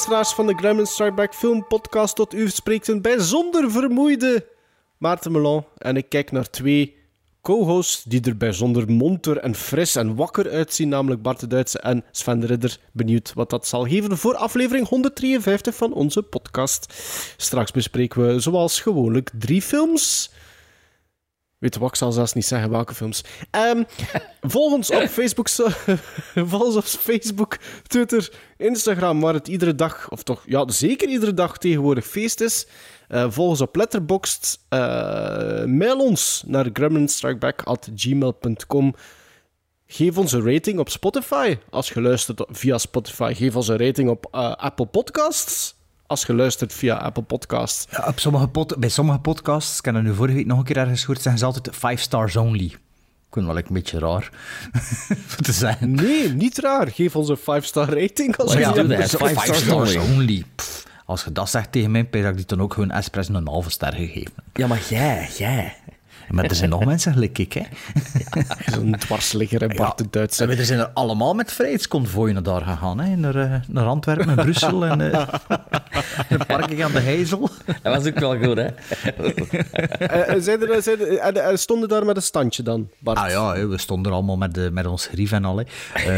luisteraars van de Gremlin Strike Back Film Podcast, tot u spreekt een bijzonder vermoeide Maarten Melon. En ik kijk naar twee co-hosts die er bijzonder monter en fris en wakker uitzien, namelijk Bart de Duitse en Sven de Ridder. Benieuwd wat dat zal geven voor aflevering 153 van onze podcast. Straks bespreken we zoals gewoonlijk drie films. Weet wat, ik zal zelfs niet zeggen welke films. Ehm volg ons op Facebook, volg ons op Facebook, Twitter, Instagram, waar het iedere dag, of toch ja, zeker iedere dag tegenwoordig feest is. Eh, volg ons op Letterboxd. Eh, mail ons naar gremlinstrikeback.gmail.com. Geef ons een rating op Spotify. Als je luistert via Spotify, geef ons een rating op eh, Apple Podcasts. Als je luistert via Apple Podcasts. Ja, op sommige pod- bij sommige podcasts, ik heb dat nu vorige week nog een keer ergens gehoord, zeggen ze altijd 5 stars only. Ik vind wel een beetje raar te zeggen. Nee, niet raar. Geef ons een 5-star rating. Als Maar je ja, die doe hebt. dat. dus Five stars stars only. only. Pff, als je dat zegt tegen mij, dan ik die dan ook gewoon expres een halve ster gegeven. Ja, maar jij, jij. Maar er zijn nog mensen gelijk ik, hè. Zo'n dwarsligger en Bart de Duitse. En er zijn er allemaal met vrijheidsconvooi naar daar gegaan, hè. Naar, eh, naar Antwerpen, naar Brussel en eh een parking aan de Heizel. Dat was ook wel goed, hè? Eh, eh, zijn er, zijn er, en, en stonden daar met een standje dan, Bart? Ah ja, we stonden er allemaal met, de, met ons grief en al. hè.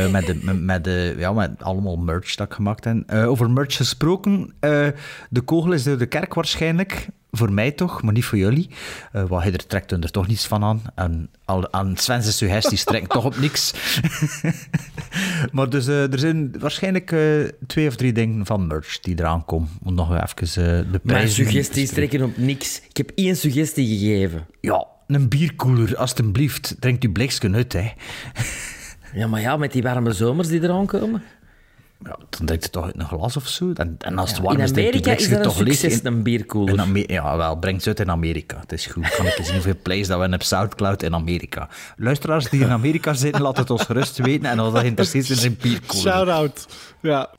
Eh, met, de, met, met, de, ja, met allemaal merch dat ik gemaakt heb. Eh, over merch gesproken, eh, de kogel is door de kerk waarschijnlijk. Voor mij toch, maar niet voor jullie. Eh wat hij er trekt er toch niets van aan. En al, aan Sven's suggesties trekken toch op niks. maar dus, eh, er zijn waarschijnlijk eh, twee of drie dingen van merch die eraan komen. Om nog even de Mijn prijzen... suggesties trekken op niks. Ik heb één suggestie gegeven. Ja, een bierkoeler, alstublieft. Drinkt uw bliksken uit, hè. Ja, maar ja, met die warme zomers die eraan komen. Ja, dan drinkt het toch uit een glas of zo. En, en als het warm is, drinkt Amerika die is een toch leeg. In, een bierkoeler. in ja, wel, brengt het uit in Amerika. Het is goed. Kan ik eens zien hoeveel plays dat we hebben op Soundcloud in Amerika. Luisteraars die in Amerika zitten, laat het ons gerust weten. En als dat geïnteresseerd is in een bierkoeler. Shout-out. Ja.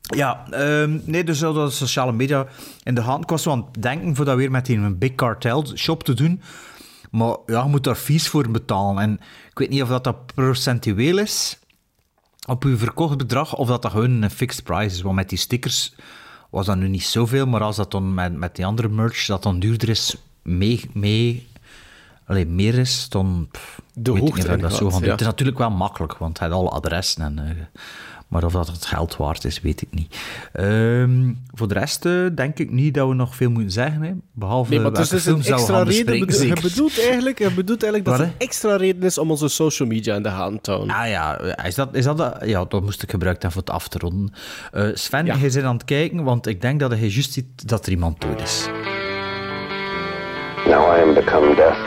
Ja, ehm, nee, dus zo dat sociale media in de hand. Ik was zo aan het denken voor dat weer met die een big cartel shop te doen. Maar ja, je moet daar fees voor betalen. En ik weet niet of dat, dat procentueel is op uw verkocht bedrag of dat dat gewoon een fixed price is. Want met die stickers was dat nu niet zoveel, maar als dat dan met, met die andere merch dat dan duurder is, mee, mee allee, meer is, dan pff, De weet ik hoogte niet of dat zo gaan ja. Het is natuurlijk wel makkelijk, want het heeft alle adressen. En, eh, maar of dat het geld waard is, weet ik niet. Ehm, voor de rest eh, denk ik niet dat we nog veel moeten zeggen. Hè. Behalve Nee, maar is dus een dat we extra gaan reden. bedo- Je bedoelt eigenlijk, je bedoelt eigenlijk dat Wat, het een extra reden is om onze social media in de hand te houden. Ah ja, is dat, is dat, ja, dat moest ik gebruikt hebben voor het af te ronden. Eh, Sven, Ja. bent aan het kijken, want ik denk dat hij juist ziet dat er iemand dood is. Now I am become death,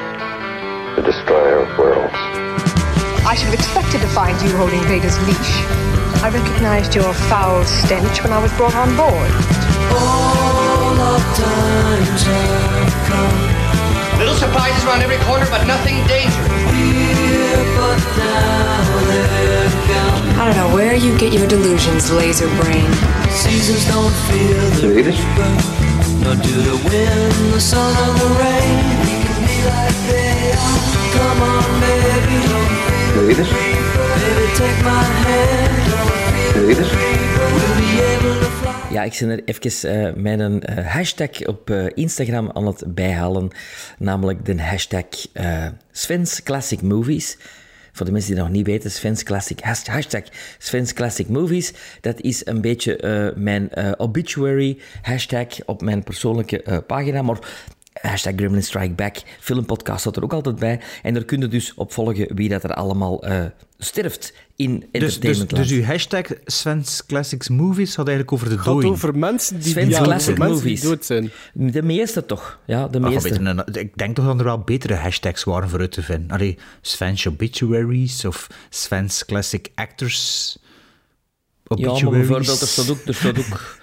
the destroyer of worlds. I should have expected to find you holding Vader's leash. I recognized your foul stench when I was brought on board. Little surprises around every corner, but nothing dangerous. I don't know where you get your delusions, laser brain. Seasons don't feel the You read it? nor do the wind, the sun, or the rain. We can be like they are. Come on, baby, don't You read it? baby, take my hand. You read it? We'll be able to fly. Ja, ik ben er even eh, mijn eh, hashtag op eh, Instagram aan het bijhalen. Namelijk de hashtag eh Sven's Classic Movies. Voor de mensen die nog niet weten, Sven's Classic, has- hashtag Sven's Classic Movies. Dat is een beetje eh, mijn eh, obituary hashtag op mijn persoonlijke eh, pagina. Maar hashtag Gremlin Strike Back, filmpodcast staat er ook altijd bij. En daar kun je dus op volgen wie dat er allemaal eh, sterft in Dus, dus, entertainmentland. dus uw hashtag Sven's Classics Movies had eigenlijk over de Het gaat doden. over mensen die, Sven's ja, Classic mensen die Movies. dood zijn. De meeste toch? Ja, de Maar meeste. beter ik denk toch dat er wel betere hashtags waren voor uit te vinden. Allee, Sven's Obituaries of Sven's Classic Actors Ja, Obituaries. maar bijvoorbeeld, er staat ook, er staat ook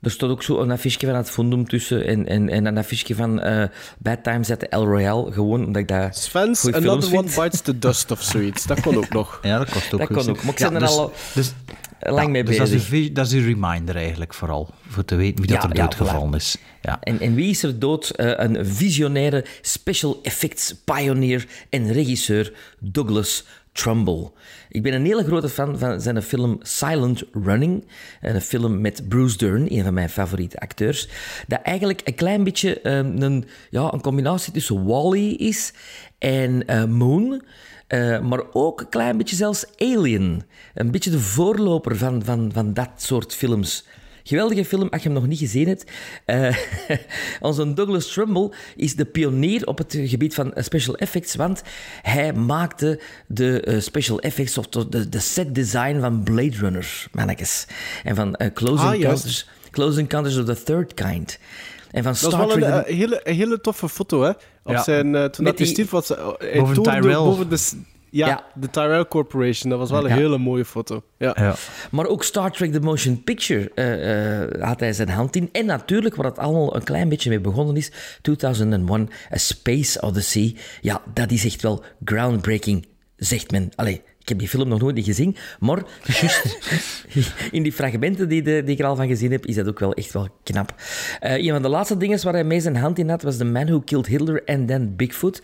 Er stond ook zo een affiche van het Fundum tussen en, en, en een affiche van eh, Bad Times at the El Royale. Gewoon omdat ik dat Svens, goeie films Another One vind. Bites the Dust of zoiets. Dat kon ook nog. Ja, dat kost ook Dat kon zijn. ook, maar ik Ja, ben er dus- al dus, lang ja, mee dus dat is, bezig. een, dat is een reminder eigenlijk vooral, voor te weten wie Ja, dat er ja, doodgevallen is. Ja. En, en wie is er dood? Eh, een visionaire special effects pioneer en regisseur Douglas Trumbull. Ik ben een hele grote fan van zijn film Silent Running. Een film met Bruce Dern, een van mijn favoriete acteurs. Dat eigenlijk een klein beetje eh, een, ja, een combinatie tussen Wall-E is en eh, Moon. Eh, maar ook een klein beetje zelfs Alien. Een beetje de voorloper van, van, van dat soort films. Geweldige film, als je hem nog niet gezien hebt. Eh, onze Douglas Trumbull is de pionier op het gebied van eh, special effects, want hij maakte de eh, special effects of de, de, set design van Blade Runner, mannetjes. En van eh, Close, Ah. Encounters, Close Encounters of the Third Kind. En van Dat is Star wel een, Trek... hele, een hele toffe foto, hè? Op Ja. zijn, toen Met dat hij die- stierf, was, eh, hij Boven Tyrell. boven de, s- ja, Ja. de Tyrell Corporation. Dat was wel een Ja. hele mooie foto. Ja. Ja. Maar ook Star Trek The Motion Picture eh, eh, had hij zijn hand in. En natuurlijk, waar het allemaal een klein beetje mee begonnen is, 2001, A Space Odyssey. Ja, dat is echt wel groundbreaking, zegt men. Allee, ik heb die film nog nooit niet gezien, maar juist in die fragmenten die, de, die ik er al van gezien heb, is dat ook wel echt wel knap. Eh, een van de laatste dingen waar hij mee zijn hand in had, was The Man Who Killed Hitler and Then Bigfoot.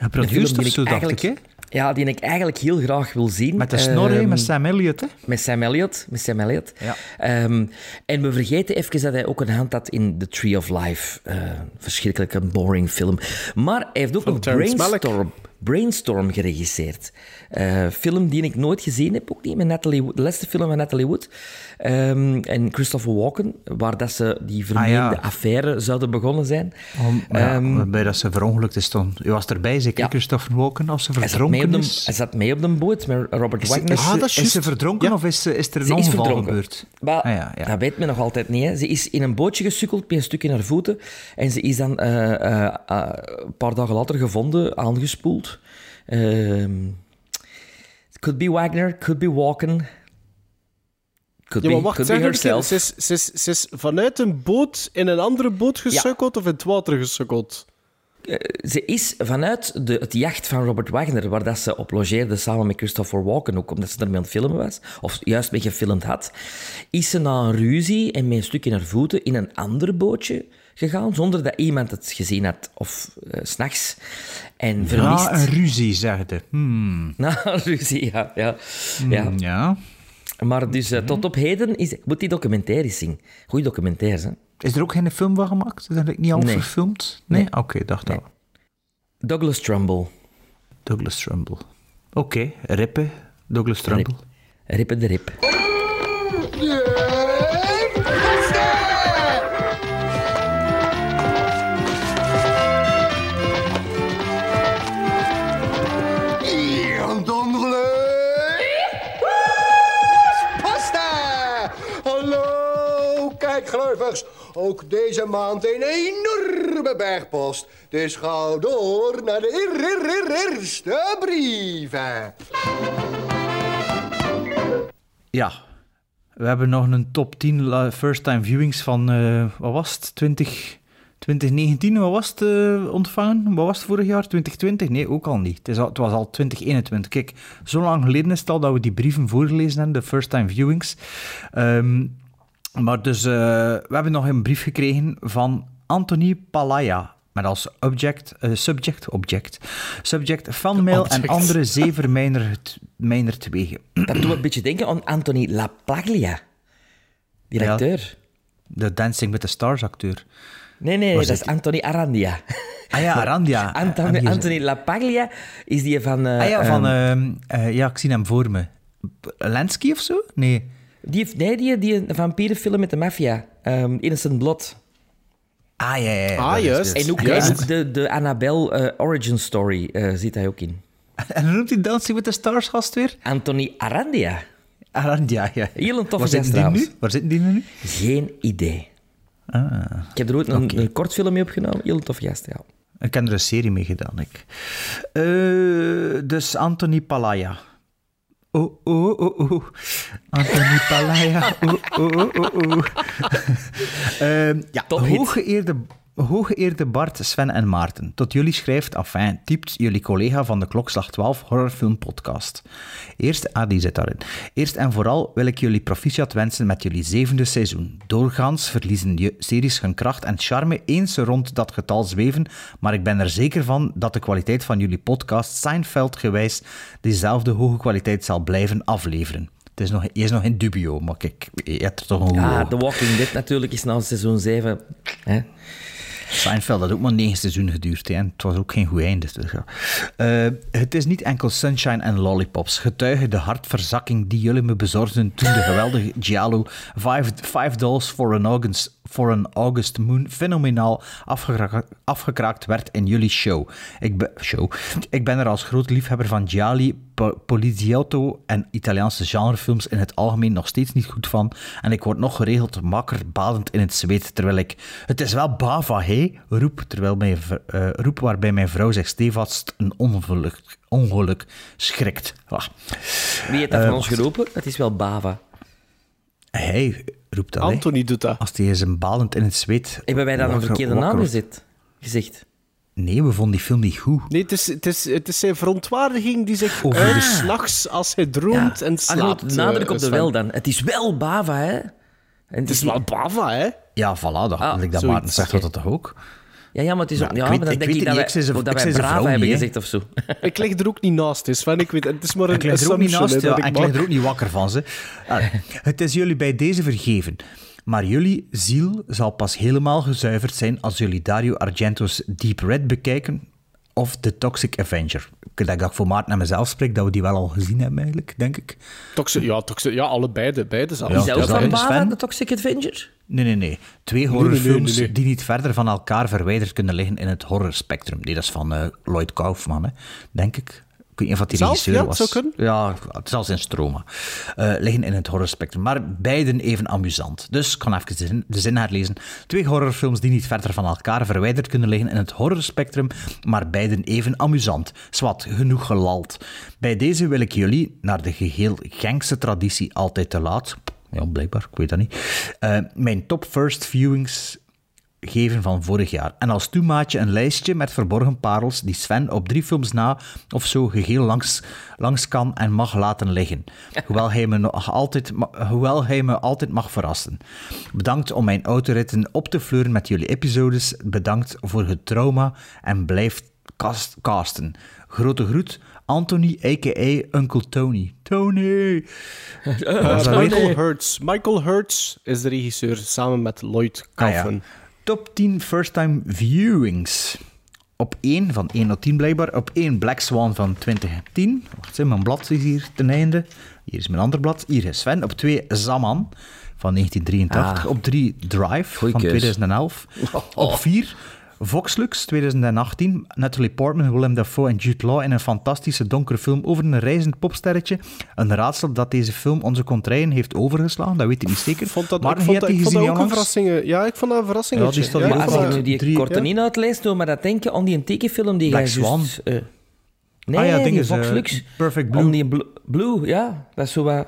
Ja, Een film die eigenlijk- ik? Ja, die ik eigenlijk heel graag wil zien. Met de snor, Ehm, met Sam Elliott, hè? met Sam Elliott. Met Sam Elliott. Ja. Ehm, en we vergeten even dat hij ook een hand had in The Tree of Life. Eh verschrikkelijk een boring film. Maar hij heeft ook Van Terrence Brainstorm, Brainstorm geregisseerd. Eh, film die ik nooit gezien heb, ook niet met Natalie Wood. De laatste film van Natalie Wood. Ehm, en Christopher Walken, waar dat ze die vermeende Ah, ja. affaire zouden begonnen zijn. Om, ja, Ehm, waarbij dat ze verongelukt is toen. U was erbij, zeker Ja. Christopher Walken, als ze verdronken de, is. hij zat mee op de boot met Robert Wagner. is, Ah, is ze verdronken of is, is er een Ze ongeval gebeurd? Maar Ah, dat weet men nog altijd niet. Hè. Ze is in een bootje gesukkeld met een stuk in haar voeten. En ze is dan eh, eh, eh, een paar dagen later gevonden, aangespoeld. Ehm could be Wagner, could be Walken. Could, Ja, maar be, wacht, zeg herself. Ze is, ze, is, ze is vanuit een boot in een andere boot gesukkeld of in het water gesukkeld? Ze is vanuit de, het jacht van Robert Wagner, waar dat ze op logeerde samen met Christopher Walken, ook omdat ze ermee aan het filmen was, of juist mee gefilmd had, is ze na een ruzie en met een stuk in haar voeten in een ander bootje gegaan, zonder dat iemand het gezien had, of eh, s s'nachts. En vermist. Ja, een ruzie, zegde. Hmm. Na een ruzie, ja. ja, ja. Ja. Maar dus eh, tot op heden is... Ik moet die documentaires zien. Goeie documentaires, hè. Is er ook geen film van gemaakt? Is dat niet al Nee. verfilmd? Nee? Oké, dacht Nee. al. Douglas Trumbull. Douglas Trumbull. Oké, rippen. Douglas Trumbull. Rippe de Rip. Kijkgluivers. Ook deze maand een enorme bergpost. Dus ga door naar de eer- eer- eer- eerste brieven. Ja. We hebben nog een top 10 la- first-time viewings van, eh, wat was het, 20, 2019, wat was het eh, ontvangen? Wat was het vorig jaar? 2020? Nee, ook al niet. Het, was al 2021. Kijk, zo lang geleden is het al dat we die brieven voorgelezen hebben, de first-time viewings. Ehm, maar dus, eh, we hebben nog een brief gekregen van Anthony Palaya. Met als object, eh, subject, object, subject, fanmail en andere zeven mijner, twegen. Dat doet me een beetje denken aan Anthony LaPaglia. Die Ja. acteur. De Dancing with the Stars acteur. Nee, nee, dat is Anthony Arandia. Ah ja, Arandia. Anthony, Anthony LaPaglia is die van... eh, Ah ja, van... ehm, ehm, eh, ja, ik zie hem voor me. Lansky of zo? Nee. Die, heeft- nee, die, die vampierenfilm met de maffia. ehm, Innocent Blood. Ah, ja, ja. ja. Ah, juist. En ook, Juist. en ook de, de Annabelle eh, origin story eh, zit hij ook in. En hoe noemt hij Dancing with the Stars gast weer? Anthony Arandia. Arandia, ja. Heel een toffe Waar zitten gast die nu? trouwens. Waar zitten die nu? Geen idee. Ah. Ik heb er ooit een, Oké. een kort film mee opgenomen. Heel een toffe gast, ja. Ik heb er een serie mee gedaan, ik. Eh, dus Anthony Palaya. Oh, oh, oh, oh. Anthony Palaya. Oh, oh, oh, oh, oh. Ehm, ja, Tophit. hooggeëerde, hooggeëerde Bart, Sven en Maarten. Tot jullie schrijft, afijn, typt jullie collega van de Klokslag 12 Horrorfilm Podcast. Eerst, ah, die zit daarin. Eerst en vooral wil ik jullie proficiat wensen met jullie zevende seizoen. Doorgaans verliezen je series hun kracht en charme eens rond dat getal zweven, maar ik ben er zeker van dat de kwaliteit van jullie podcast Seinfeld gewijs diezelfde hoge kwaliteit zal blijven afleveren. Het is nog, is nog in dubio, maar kijk, je hebt er toch een Ja. The Walking Dead natuurlijk is na seizoen 7. Hè? Seinfeld had ook maar negen seizoenen geduurd hè, en het was ook geen goed einde. Dus. Eh, het is niet enkel sunshine en lollipops. Getuige de hartverzakking die jullie me bezorgden toen de geweldige Giallo Five, five Dolls for an, August, for an August Moon fenomenaal afgekra- afgekraakt werd in jullie show. Ik, show. ik ben er als groot liefhebber van po- Poliziotto en Italiaanse genrefilms in het algemeen nog steeds niet goed van. En ik word nog geregeld makker badend in het zweet, terwijl ik... Het is wel bava, hé? Roep, terwijl mijn, eh, roep waarbij mijn vrouw zich stevast een ongeluk, ongeluk schrikt. Ah. Wie heeft dat van Eh, ons geroepen? Het is wel Bava. Hij roept dat. Anthony doet dat. Als hij is een balend in het zweet... Hebben wij dan een wakker- verkeerde naam gezet? gezegd? Nee, we vonden die film niet goed. Nee, het is, het, is, het is zijn verontwaardiging die zich Over uit de- s'nachts als hij droomt en Ah, slaapt. nadruk eh, op de wel dan. Het is wel Bava, hè? En Het is wel Bava, hè? Ja, voilà, dat, Ah, like dat Maarten zegt oké. dat toch ook? Ja, ja, maar het is Ja, ik weet- maar dan ik denk weet ik het dat niet, wij, ik dat ik wij hebben gezegd of zo. Ik lig er ook niet naast, hè, Sven. Ik weet, het is maar een Ik lig er ook niet naast, ja, dat ik ik lig er ook niet wakker van. Ze. Allee, het is jullie bij deze vergeven. Maar jullie ziel zal pas helemaal gezuiverd zijn als jullie Dario Argento's Deep Red bekijken of The Toxic Avenger. Ik denk dat ik voor Maarten en mezelf spreek, dat we die wel al gezien hebben eigenlijk, denk ik. Toxic, ja, toxic, ja, allebei. Beide zelfs. Ja, Is dat ook dat van Bava, de Toxic Avenger? Nee, nee, nee. Twee nee, horrorfilms nee, nee. die niet verder van elkaar verwijderd kunnen liggen in het horrorspectrum. Nee, dat is van eh, Lloyd Kaufman, hè, denk ik. Weet niet of dat die Zelf? regisseur Ja, het was. zou kunnen. Ja, het is al zijn stroma. Eh, liggen in het horrorspectrum. Maar beiden even amusant. Dus ik kan even de zin, de zin herlezen. Twee horrorfilms die niet verder van elkaar verwijderd kunnen liggen in het horrorspectrum, maar beiden even amusant. Zwat, genoeg gelald. Bij deze wil ik jullie, naar de geheel Genkse traditie altijd te laat... Ja, blijkbaar, ik weet dat niet. eh, mijn top first viewings geven van vorig jaar. En als toemaatje een lijstje met verborgen parels die Sven op drie films na of zo geheel langs, langs kan en mag laten liggen. Hoewel hij, me nog altijd, hoewel hij me altijd mag verrassen. Bedankt om mijn autoritten op te fleuren met jullie episodes. Bedankt voor het trauma en blijf cast, casten. Grote groet, Anthony, a.k.a. Uncle Tony. Tony! Michael Hurts. Michael Hurts is de regisseur, samen met Lloyd Kaufman. Ah, ja. Top 10 first-time viewings. Op 1 van 1 tot 10 blijkbaar. Op 1 Black Swan van 2010. Wacht, hè, mijn blad is hier ten einde. Hier is mijn ander blad. Hier is Sven. Op 2 Zaman van 1983. Ah. Op 3 Drive Goeie van keus. 2011. Op 4 Voxlux 2018. Natalie Portman, Willem Dafoe en Jude Law in een fantastische donkere film over een reizend popsterretje. Een raadsel dat deze film onze contraien heeft overgeslagen, dat weet ik niet zeker. Vond dat, maar ik vond, dat, ik vond dat ook een verrassing. Ja, ik vond dat een verrassing. Ja, die Maar ook als wel. ik nu die Drie- korte ja. doe maar dat denken aan die een tekenfilm die Black jij Swan. juist... eh, nee, Ah ja, die eh, Lux. Perfect Blue. Aan die Blu- Blue, ja. Dat is zo wat...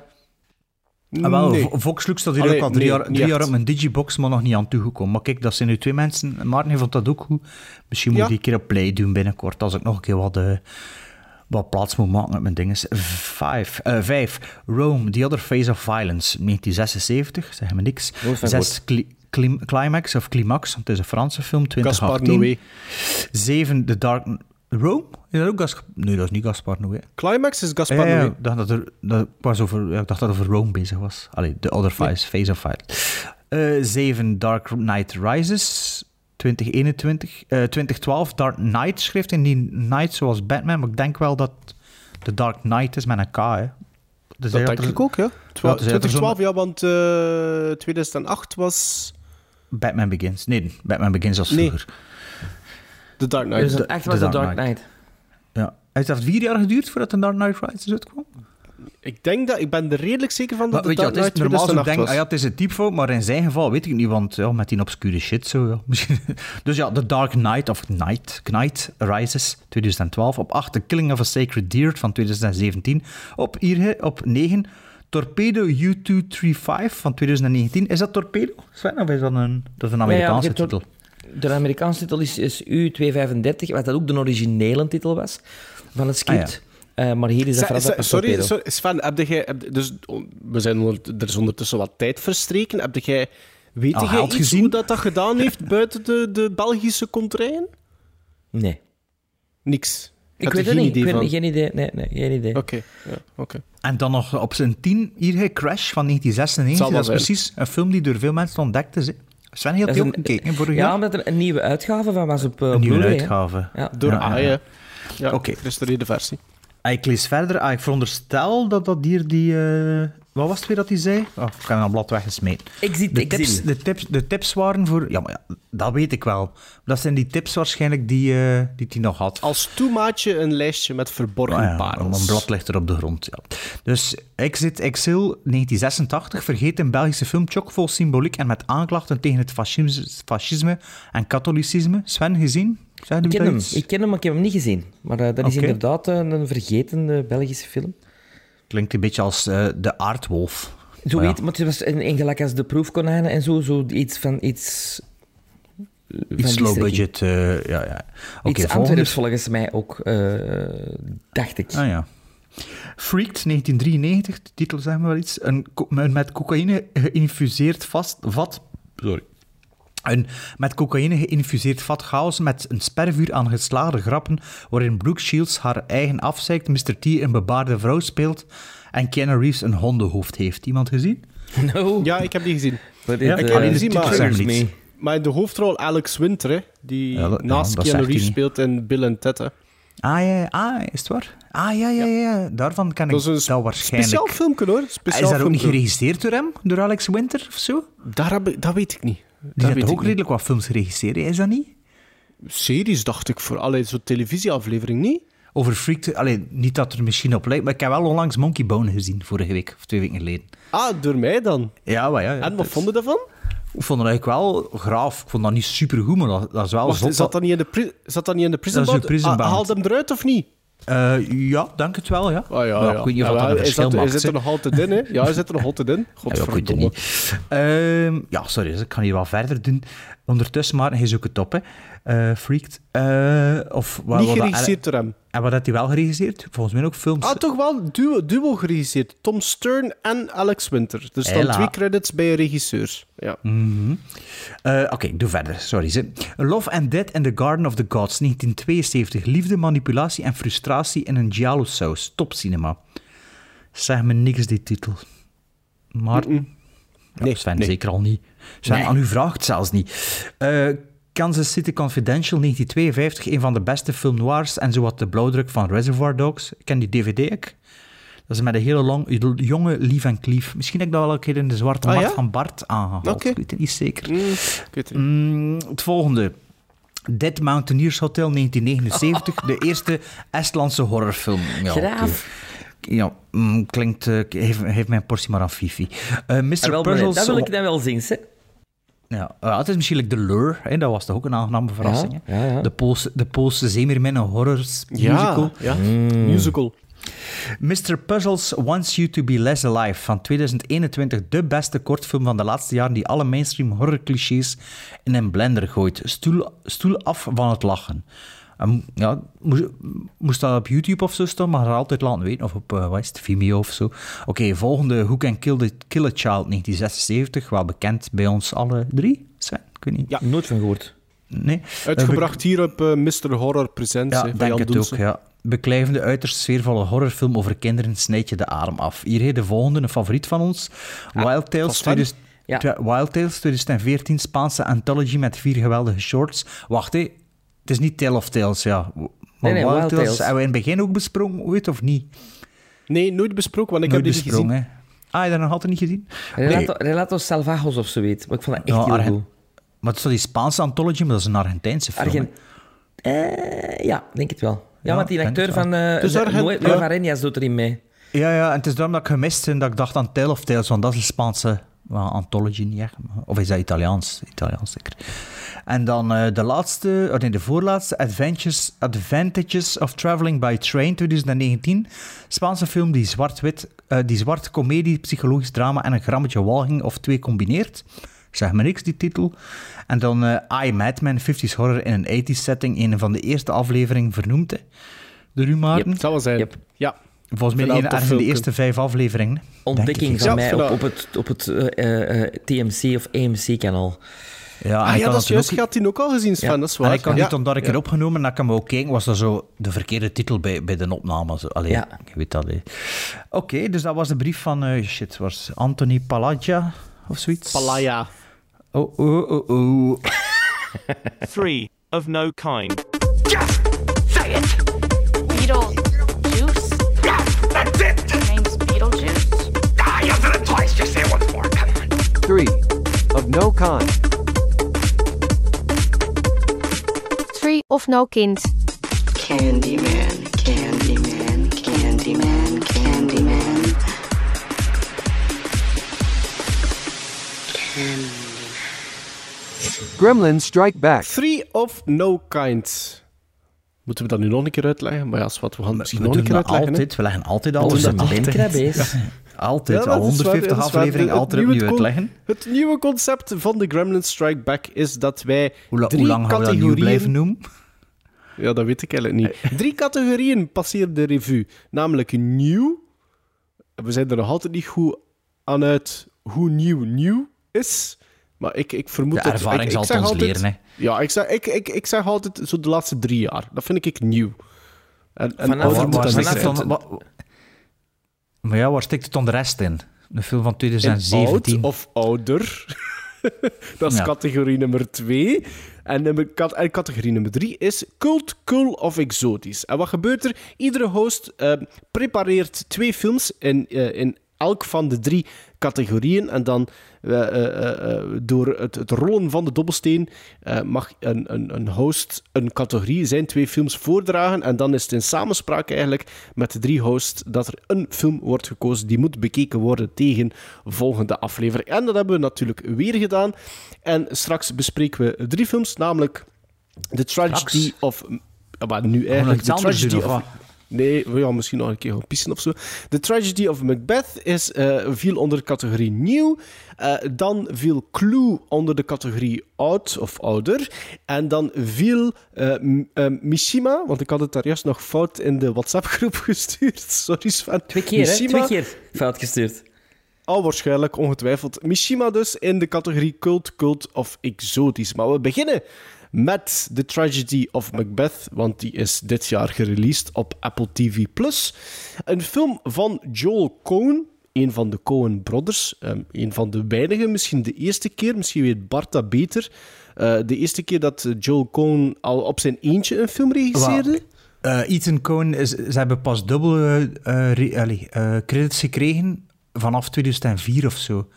Ah, wel, Nee. Vo- Voxlux staat hier Allee, ook al drie, nee, jaar, drie jaar op mijn digibox, maar nog niet aan toegekomen. Maar kijk, dat zijn nu twee mensen. Maarten vond dat ook goed. Misschien moet Ja. ik die een keer op play doen binnenkort, als ik nog een keer wat, eh, wat plaats moet maken met mijn dingen. Vijf, eh, vijf. Rome, The Other Face of Violence, 1976, zeg me niks. Van Zes, Cli- Clim- Climax of Climax, want het is een Franse film, Gaspar 2018. Noé. Zeven, The Dark... Rome? Is dat ook Gaspar... Nee, dat is niet Gaspar Noé. Climax is Gaspar Ja, ja, Noé. ik dacht dat, er, dat, was over, ja, ik dacht dat het over Rome bezig was. Allee, The Other Face, Face of Fight. Eh, Zeven, Dark Knight Rises, 2021. Eh 2012, Dark Knight schreef in die Knight zoals Batman, maar ik denk wel dat The Dark Knight is met een K, hè. Dus Dat denk er- ik ook, ja. Twa- Ja, dus hij had er 2012, ja, want eh 2008 was Batman Begins. Nee, Batman Begins was Nee. vroeger. The Dark Dus Knight. het echt was The Dark Dark Knight. Ja. Heeft dat vier jaar geduurd voordat The Dark Knight Rises uitkwam? Ik denk dat... Ik ben er redelijk zeker van Maar dat weet het je, het is normaal zo 2008 denk, was. ah ja, het is een typfout, maar in zijn geval weet ik niet, want ja, met die obscure shit zo, ja. Misschien. Dus ja, The Dark Knight of Knight, Knight Rises 2012. Op 8, The Killing of a Sacred Deer van 2017. Op, hier, op 9, Torpedo U-235 van 2019. Is dat Torpedo? Sven, of is dat een, dat is een Amerikaanse titel? De Amerikaanse titel is, is U235, wat dat ook de originele titel was van het script. Eh, maar hier is dat veranderd sorry, sorry, Sven, heb jij, heb, dus, we zijn onder, er is ondertussen wat tijd verstreken. Heb jij, weet jij geld iets gezien? hoe dat, dat gedaan heeft buiten de, de Belgische contraien? Nee. Niks. Ik Heb weet het geen niet. Ik idee weet, van? geen idee. Nee, nee, geen idee. Oké, ja, oké. En dan nog op zijn 10, hier hij Crash van 1996. Zal Dat is precies een film die door veel mensen ontdekt is. hè. Sven heeft die is ook een- gekeken vorig Ja, jaar. omdat er een nieuwe uitgave van was op uh, Een nieuwe Blu-ray, uitgave. Ja. Door Ja, ja, ja. Ja, Oké. gerestaureerde versie. Ah, Ik lees verder. Ah, ik veronderstel dat dat hier die... eh, wat was het weer dat hij zei? Oh, ik heb een blad weggesmeten. Exit, De exit. tips, de, tips, de tips waren voor... Ja, maar ja, dat weet ik wel. Dat zijn die tips waarschijnlijk die eh, die hij nog had. Als toemaatje een lijstje met verborgen Ah ja, parels. Een blad ligt er op de grond, ja. Dus Exit Exil 1986 vergeet een Belgische film chockvol symboliek en met aanklachten tegen het fascisme, fascisme en katholicisme. Sven, gezien? Ik ken hem. Ik ken hem, maar ik heb hem niet gezien. Maar eh, dat is inderdaad een, een vergeten eh, Belgische film. Klinkt een beetje als eh, de aardwolf. Zo Maar ja. maar het was een gelijk als de proefkonijnen en zo, zo iets van iets... Iets low strekking. budget, eh, ja, ja. Oké, iets. Antwerps volgens mij ook, eh, dacht ik. Ah ja. Freaked, 1993, de titel zeg maar wel iets. Een met cocaïne geïnfuseerd vast, vat... Sorry. Een met cocaïne geïnfuseerd vat chaos met een spervuur aan geslaagde grappen waarin Brooke Shields haar eigen afzeikt, Mr. T een bebaarde vrouw speelt en Keanu Reeves een hondenhoofd heeft. Iemand gezien? No. Ja, ik heb die gezien. But Ja, ik alleen de gezien, maar- zeggen triggers niets. me. Maar in de hoofdrol Alex Winter, hè, die Ja, dat- ja, naast dat Keanu Reeves speelt in Bill en Ted. hè. Ah ja, ah, is het waar? Ah ja, ja, ja, daarvan kan ik Dat is waarschijnlijk. speciaal filmpje hoor. Speciaal is dat ook niet geregisseerd door hem? Door Alex Winter of zo? Daar heb ik- dat weet ik niet. Die heeft ook redelijk wat films geregisseerd, is dat niet? Series dacht ik voor alle zo'n televisieaflevering niet. Over Freaked, allee, niet dat er misschien op lijkt, maar ik heb wel onlangs Monkey Bone gezien, vorige week, of twee weken geleden. Ah, door mij dan. Ja, maar ja. ja En wat dat- vond je daarvan? Ik vond het eigenlijk wel graaf. Ik vond dat niet super goed, maar dat, dat is wel Wacht, zat dat niet in de, pri- zat dat niet in de prison Dat is een bound? prison Ah, hem eruit of niet? Eh, ja, denk het wel, ja. Ah, ja, Maar ja. Ik weet niet of Ja, dat een is verschil dat, maakt. Is het er nog altijd in, hè? Ja, is het er nog altijd in? Ja, Godverdomme. niet. Ehm, ja, sorry, dus ik kan hier wel verder doen. Ondertussen, maar hij zoekt het op, hè. Eh, Freaked. Eh, of, wat, Niet geregisseerd door hem. En wat had hij wel geregisseerd? Volgens mij ook films. Ah, toch wel duo, duo geregisseerd. Tom Stern en Alex Winter. Er staan Hela. twee credits bij een regisseur. Ja. Mhm. Eh, Oké, doe verder. Sorry. Ze. Love and Death in the Garden of the Gods, 1972. Liefde, manipulatie en frustratie in een giallo-saus. Top cinema. Zeg me niks, die titel. Ja, Nee, Sven nee. zeker al niet. Sven, Nee. aan u vraagt zelfs niet. Eh, Kansas City Confidential, 1952. Een van de beste film noirs en zowat de blauwdruk van Reservoir Dogs. Ik ken die dvd ook. Dat is met een hele long, jonge Lief en Klief. Misschien heb ik dat wel een keer in de zwarte Ah, markt ja? van Bart aangehaald. Oké. Ik weet het niet zeker. Mm, het niet. Mm, het volgende. Dead Mountaineers Hotel 1979. De eerste Estlandse horrorfilm. Ja, Graaf. Ja, mm, klinkt... eh, geef, geef mij een portie maar aan Fifi. Eh Mr. Puzzles... dat wil ik dan wel zien, hè. Ja, eh, het is misschien like The Lure. Hè? Dat was toch ook een aangename verrassing. hè? ja, ja. De Poolse, de Poolse zeemermin, een horror musical. Ja, ja. musical. Mr. Puzzles Wants You to Be Less Alive van 2021. De beste kortfilm van de laatste jaren die alle mainstream horrorclichés in een blender gooit. Stoel, stoel af van het lachen. En, ja, moest, moest dat op YouTube of zo staan, maar altijd laten weten. Of op, eh wat is het, Vimeo of zo. Oké, volgende Who Can Kill, the, Kill a Child 1976. Wel bekend bij ons alle drie. Sven, ik weet niet. Ja. Nooit van gehoord. Nee. Uitgebracht hier op eh, Mr. Horror Presents Ja, van denk Jan het Doelsen. ook, ja. Beklijvende, uiterst sfeervolle horrorfilm over kinderen snijdt je de adem af. Hier heet de volgende, een favoriet van ons. Wild Tales, van Sven? 2000 Ja. twa- Wild Tales 2014, Spaanse anthology met vier geweldige shorts. Wacht, hé. Het is niet Tale of Tales, ja. Maar Nee, nee, Wild, Wild Tales, hebben we in het begin ook besproken, weet of niet? Nee, nooit besproken, want ik Nooit heb die niet gezien. hè. Ah, je dat nog altijd niet gezien? Relato, Relatos Salvajos of zoiets. Maar ik vond dat echt Ja, heel Argen- goed. Maar het is toch die Spaanse anthology, maar dat is een Argentijnse film. Argen... Eh, ja, denk het wel. Ja, Ja, want die acteur van uh, Dus Argent- Nueva ja. Arenas doet erin mee. Ja, ja, en het is daarom dat ik gemist ben dat ik dacht aan Tale of Tales, want dat is een Spaanse anthology, niet echt. maar- Of is dat Italiaans? Italiaans zeker. En dan eh, de laatste, oh nee, de voorlaatste, Adventures, Advantages of Traveling by Train 2019. Spaanse film die zwart-wit, eh, die zwart comedie, psychologisch drama en een grammetje walging of twee combineert. Zeg maar niks, die titel. En dan eh I, Madman, 50s Horror in een 80s setting. Een van de eerste afleveringen vernoemd, hè. De Rumaarten. Yep. zal wel zijn. Yep. Ja. Volgens mij ergens in de eerste vijf afleveringen. Ontdekking van mij op, op het, op het eh, eh, eh, TMC of AMC-kanaal. Ja, Ah ik ja, had dat is juist. ook- Je had die ook al gezien, Sven. Ja. Dat is En waar. ik kan ja. niet omdat ik Ja. erop genomen en dat ik hem ook keek, was dat zo de verkeerde titel bij, bij de opname. Zo. Allee, Ja. ik weet dat. Oké, dus dat was de brief van, eh, shit, was Anthony Palladia of zoiets? Palaya. Oh, oh, oh, oh. Three of no kind. Beetlejuice? 3. Of no kind. 3. Of no kind. Candyman, Candyman, Candyman, Candyman. Candyman. Gremlin Strike Back. 3 of no kind. Moeten we dat nu nog een keer uitleggen? Maar ja, wat, we gaan misschien nog een keer uitleggen. Altijd, we leggen altijd alles in de Altijd, Ja, al dat is waar, 150 dat is waar. afleveringen, altijd opnieuw uitleggen. Het nieuwe concept van de Gremlin Strike Back is dat wij Hoe, la- drie hoe lang gaan we dat nieuw categorieën... blijven noemen? Ja, dat weet ik eigenlijk niet. Drie categorieën passeren de revue. Namelijk nieuw. We zijn er nog altijd niet goed aan uit hoe nieuw nieuw is. Maar ik, ik vermoed De dat... ervaring ik, zal ik het zeg ons altijd- leren, hè. Ja, ik zeg, ik, ik, ik zeg altijd zo de laatste drie jaar. Dat vind ik nieuw. En, en Vanaf- moet waar dat stikt niet het zijn. dan- wa- Maar ja, waar stikt het dan de rest in? De film van In 2017. oud of ouder. dat is Ja. categorie nummer twee. En, nummer, cat- en categorie nummer drie is cult, cool of exotisch. En wat gebeurt er? Iedere host eh, prepareert twee films in, eh, in elk van de drie categorieën. En dan door het, het rollen van de dobbelsteen eh, mag een, een, een host een categorie, zijn twee films voordragen. En dan is het in samenspraak eigenlijk met de drie hosts dat er een film wordt gekozen die moet bekeken worden tegen volgende aflevering. En dat hebben we natuurlijk weer gedaan. En straks bespreken we drie films, namelijk The Tragedy Straks? of... ja, Maar nu eigenlijk The anders Tragedy of... Nee, we gaan misschien nog een keer gaan pissen of zo. The Tragedy of Macbeth is, eh, viel onder de categorie nieuw. Eh, dan viel Clue onder de categorie oud of ouder. En dan viel eh, Mishima, want ik had het daar juist nog fout in de WhatsApp-groep gestuurd. Sorry Sven. Twee keer, hè? Mishima, Twee keer fout gestuurd. Al waarschijnlijk, ongetwijfeld. Mishima dus in de categorie cult, cult of exotisch. Maar we beginnen met The Tragedy of Macbeth, want die is dit jaar gereleased op Apple TV+. Een film van Joel Coen, een van de Coen Brothers. Ehm, een van de weinigen, misschien de eerste keer, misschien weet Bart dat beter. Eh, de eerste keer dat Joel Coen al op zijn eentje een film regisseerde. Eh, Ethan Coen, is, ze hebben pas dubbel re- allee, eh, credits gekregen vanaf 2004 of zo.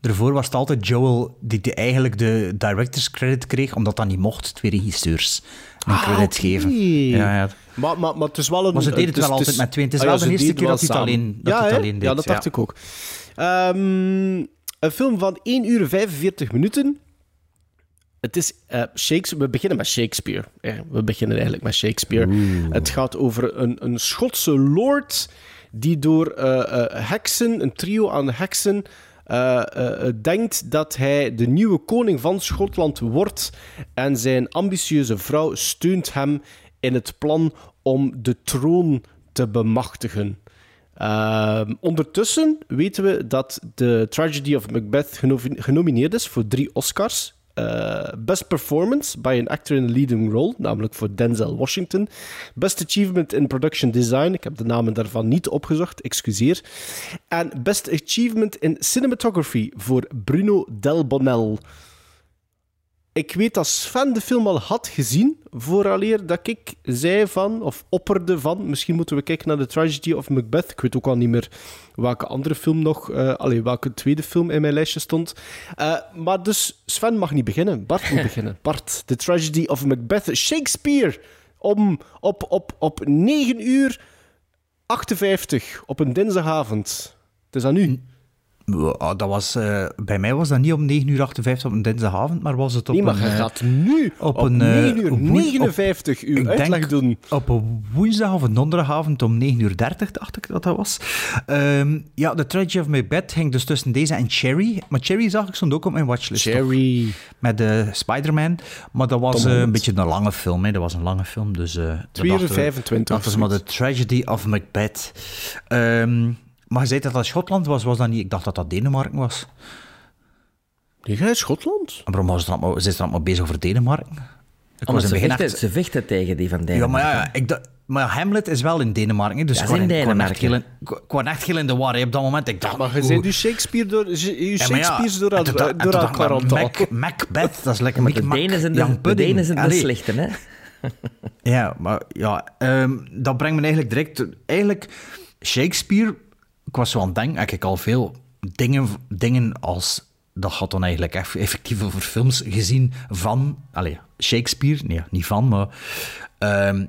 Daarvoor was het altijd Joel die, die eigenlijk de director's credit kreeg, omdat dat niet mocht, twee regisseurs een Ah, credit geven. Ja, ja. Maar, maar, maar het is wel een... Maar ze deden het wel altijd is- met twee. Het is Ah wel ja, de eerste keer dat hij het alleen- dat ja, het alleen deed, Ja, dat dacht ja. ik ook. Ehm, een film van 1 uur 45 minuten. Het is eh, Shakespeare. We beginnen met Shakespeare. Eh, we beginnen eigenlijk met Shakespeare. Het gaat over een, een Schotse lord die door eh, eh, heksen, een trio aan heksen, eh, eh, eh, denkt dat hij de nieuwe koning van Schotland wordt. En zijn ambitieuze vrouw steunt hem in het plan om de troon te bemachtigen. Ondertussen weten we dat The Tragedy of Macbeth geno- genomineerd is voor drie Oscars. Eh, Best Performance by an Actor in a Leading Role, namelijk voor Denzel Washington. Best Achievement in Production Design, ik heb de namen daarvan niet opgezocht, excuseer. En Best Achievement in Cinematography voor Bruno Del Bonnel. Ik weet dat Sven de film al had gezien, vooraleer dat ik zei van, of opperde van, misschien moeten we kijken naar The Tragedy of Macbeth. Ik weet ook al niet meer welke andere film nog, eh allee, welke tweede film in mijn lijstje stond. Eh, maar dus, Sven mag niet beginnen. Bart moet beginnen. Bart, The Tragedy of Macbeth. Shakespeare, om, op, op, op 9 uur 58 op een dinsdagavond. Het is aan u. Dat was, eh, bij mij was dat niet om 9 uur 58 op een dinsdagavond, maar was het op Nee, maar een... je eh, gaat nu op, op een, eh, 9 uur woen- 59 uur ik uitleg doen. Op een woensdag of een donderdagavond om 9 uur 30, dacht ik dat dat was. Ehm, ja, The Tragedy of My Bed ging dus tussen deze en Cherry. Maar Cherry zag ik stond ook op mijn watchlist. toch? Cherry. Met de Spider-Man. Maar dat was een beetje een lange film. Hè. Dat was een lange film. Dus, eh, dat 2 uur dachten we- 25 Dat was maar The Tragedy of Macbeth. Ehm, maar je zei dat dat Schotland was, was dat niet? Ik dacht dat dat Denemarken was. Die gaat Schotland? En waarom was het allemaal, zijn ze allemaal bezig over Denemarken? Ik was ze in het begin vechten, echt- ze vechten tegen die van Ja, Denemarken. maar, ja, ik dacht, maar Hamlet is wel in Denemarken. Dus Ja, in Denemarken. ik was echt heel in de war hè, op dat moment. Ik dacht, Maar je bent je Shakespeare door, je Ja, maar ja, Shakespeare's door, door elkaar aan. Mac- Macbeth, dat is lekker Maar de Mac- Denen zijn de, de. Denen zijn de slechte, hè? Ja, maar ja, ehm, dat brengt me eigenlijk direct... Eigenlijk, Shakespeare, ik was zo aan het denken, heb ik al veel dingen, dingen als... Dat had dan eigenlijk eff- effectief over films gezien van... Allee, Shakespeare, nee, niet van, maar... ehm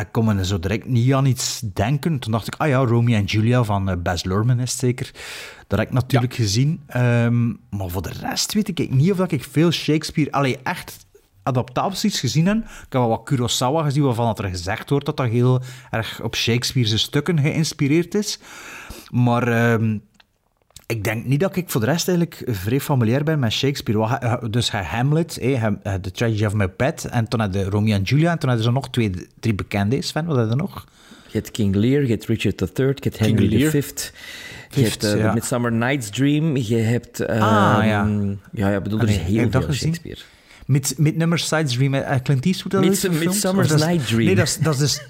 ik kon me zo direct niet aan iets denken. Toen dacht ik, ah ja, Romeo en Julia van eh, Baz Luhrmann is zeker. Dat heb ik natuurlijk gezien. Ehm, maar voor de rest weet ik niet of dat ik veel Shakespeare... Allee, echt adaptaties gezien heb. Ik heb wel wat Kurosawa gezien, waarvan er gezegd wordt dat dat heel erg op Shakespeare's stukken geïnspireerd is. Maar ehm, ik denk niet dat ik voor de rest eigenlijk vrij familiair ben met Shakespeare. Dus hij Hamlet, eh, The Tragedy of Macbeth, en toen had de Romeo en Julia, en toen hadden ze nog twee, drie bekende. Sven, wat had er nog? Je hebt King Lear, je hebt Richard III, je hebt Henry. V. Je hebt eh, ja. Midsummer Night's Dream, je hebt... ehm, Ah, ja. Ja, ja, bedoel, er is nee, heel veel gezien? Shakespeare. Mid, Midnummer Sides Dream, eh, Clint Eastwood dat Mids-? Midsummer's Night Dream. Nee, dat is, dat is dus...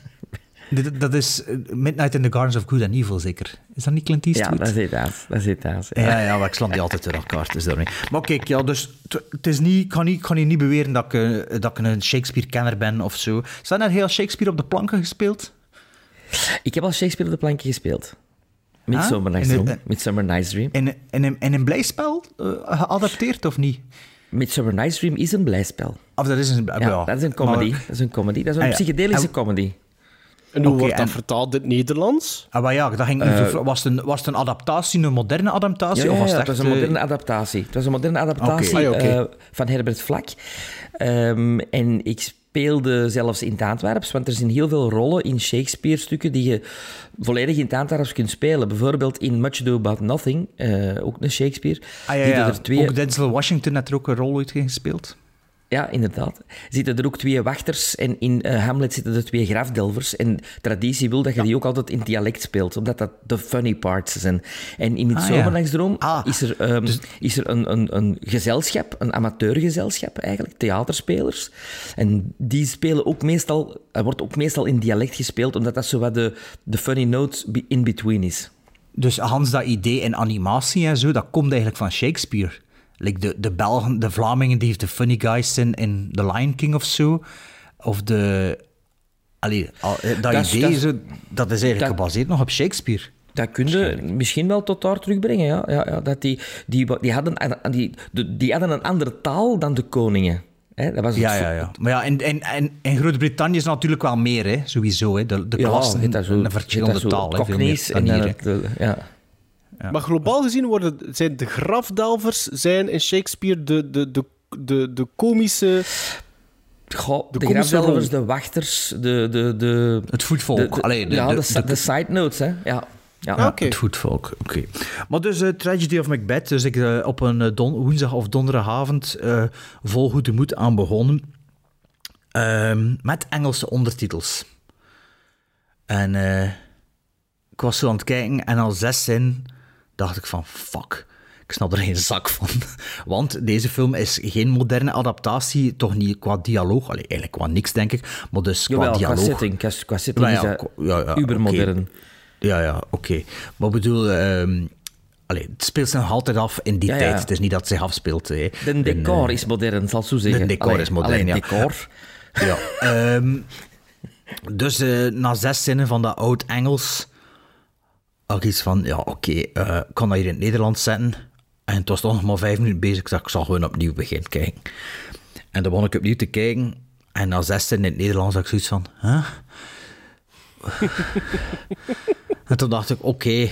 Dat is eh, Midnight in the Gardens of Good and Evil, zeker. Is dat niet Clint Ja, Eastwood? dat is dat. Dat is dat. Ja, ja, maar ik slam die altijd door elkaar. Is daarmee. Maar kijk, ja, dus het- is niet, ik, kan niet, ik kan hier niet beweren dat ik, eh, dat ik een Shakespeare-kenner ben of zo. Zijn er heel Shakespeare op de planken gespeeld? Ik heb al Shakespeare op de planken gespeeld. Midsummer Night's In de- Dream. Midsummer Night's Dream. In, in, een- in een blijspel eh, geadapteerd of niet? Midsummer Night's Dream is een blijspel. Of dat is een... Ja, ja, dat is een comedy. maar- Dat is een comedy. Dat is een Ah, ja. psychedelische En- comedy. En hoe wordt dat en- vertaald in het Nederlands? Ah, maar ja, dat ging Eh, was, het een, was het een adaptatie, een moderne adaptatie? Ja, of ja, was ja, het het was een eh, moderne adaptatie. Het was een moderne adaptatie Oké. Ah, eh, van Herbert Vlak. Ehm, en ik speelde zelfs in het Antwerps, want er zijn heel veel rollen in Shakespeare-stukken die je volledig in het Antwerps kunt spelen. Bijvoorbeeld in Much Ado About Nothing, eh, ook een Shakespeare. Ah, ja, die ja. er twee... Ook Denzel Washington had er ook een rol uit gespeeld. Ja, inderdaad. Zitten er ook twee wachters en in eh, Hamlet zitten er twee grafdelvers. En traditie wil dat je die ook altijd in dialect speelt, omdat dat de funny parts zijn. En in het Ah, ja. is er, ehm, is er een, een, een gezelschap, een amateurgezelschap eigenlijk, theaterspelers. En die spelen ook meestal, er wordt ook meestal in dialect gespeeld, omdat dat zo wat de, de funny note be- in between is. Dus Hans, dat idee in animatie en zo, dat komt eigenlijk van Shakespeare. Like de, de Belgen, de Vlamingen die de funny guys zijn in The Lion King of zo. Of de... Allee, al- eh, dat, is- idee, dat is- zo, dat is eigenlijk dat- gebaseerd nog op Shakespeare. Dat kun je misschien wel tot daar terugbrengen, ja. ja, ja dat die, die, die, hadden, een- die, die hadden een andere taal dan de koningen. Hè, dat was Ja, ja, ja. Maar ja, in, in, in, in Groot-Brittannië is natuurlijk wel meer, hè, sowieso. Hè. De, de Ja, klassen, een verschillende taal. Cockneys en het, eh, ja. Maar globaal gezien worden, zijn de grafdelvers zijn in Shakespeare de, de, de, de, de komische... Goh, de komische grafdelvers, de wachters, de... de, de Het voetvolk. de- de- Allee, de, ja, de, de, de- de side notes, hè. Ja. Ja. Ah, oké. Het voetvolk, oké. Maar dus eh, Tragedy of Macbeth, dus ik eh, op een eh, don- woensdag of donderdagavond eh, vol goede moed aan begonnen. Ehm, met Engelse ondertitels. En eh, ik was zo aan het kijken en al zes zin dacht ik van fuck. Ik snap er geen zak van. Want deze film is geen moderne adaptatie, toch niet qua dialoog. Allee, eigenlijk qua niks, denk ik. Maar dus qua Jawel, qua dialoog. setting, qua, qua setting Nou is ja, ja, ja, ubermodern. oké. Ja, ja, oké. Maar ik bedoel, ehm, allee, het speelt zich nog altijd af in die Ja, ja. tijd. Het is niet dat het zich afspeelt. Hè. De decor En, eh, is modern, zal ik zo zeggen. de decor Allee, is modern, allee, ja. decor. Ja. ehm, dus eh, na zes zinnen van dat oud-Engels had iets van, ja, oké, eh, ik kan dat hier in het Nederlands zetten. En het was toch nog maar vijf minuten bezig. Ik dacht, ik zal gewoon opnieuw beginnen kijken. En dan begon ik opnieuw te kijken. En na zes zinnen in het Nederlands had ik zoiets van, huh? en toen dacht ik, oké,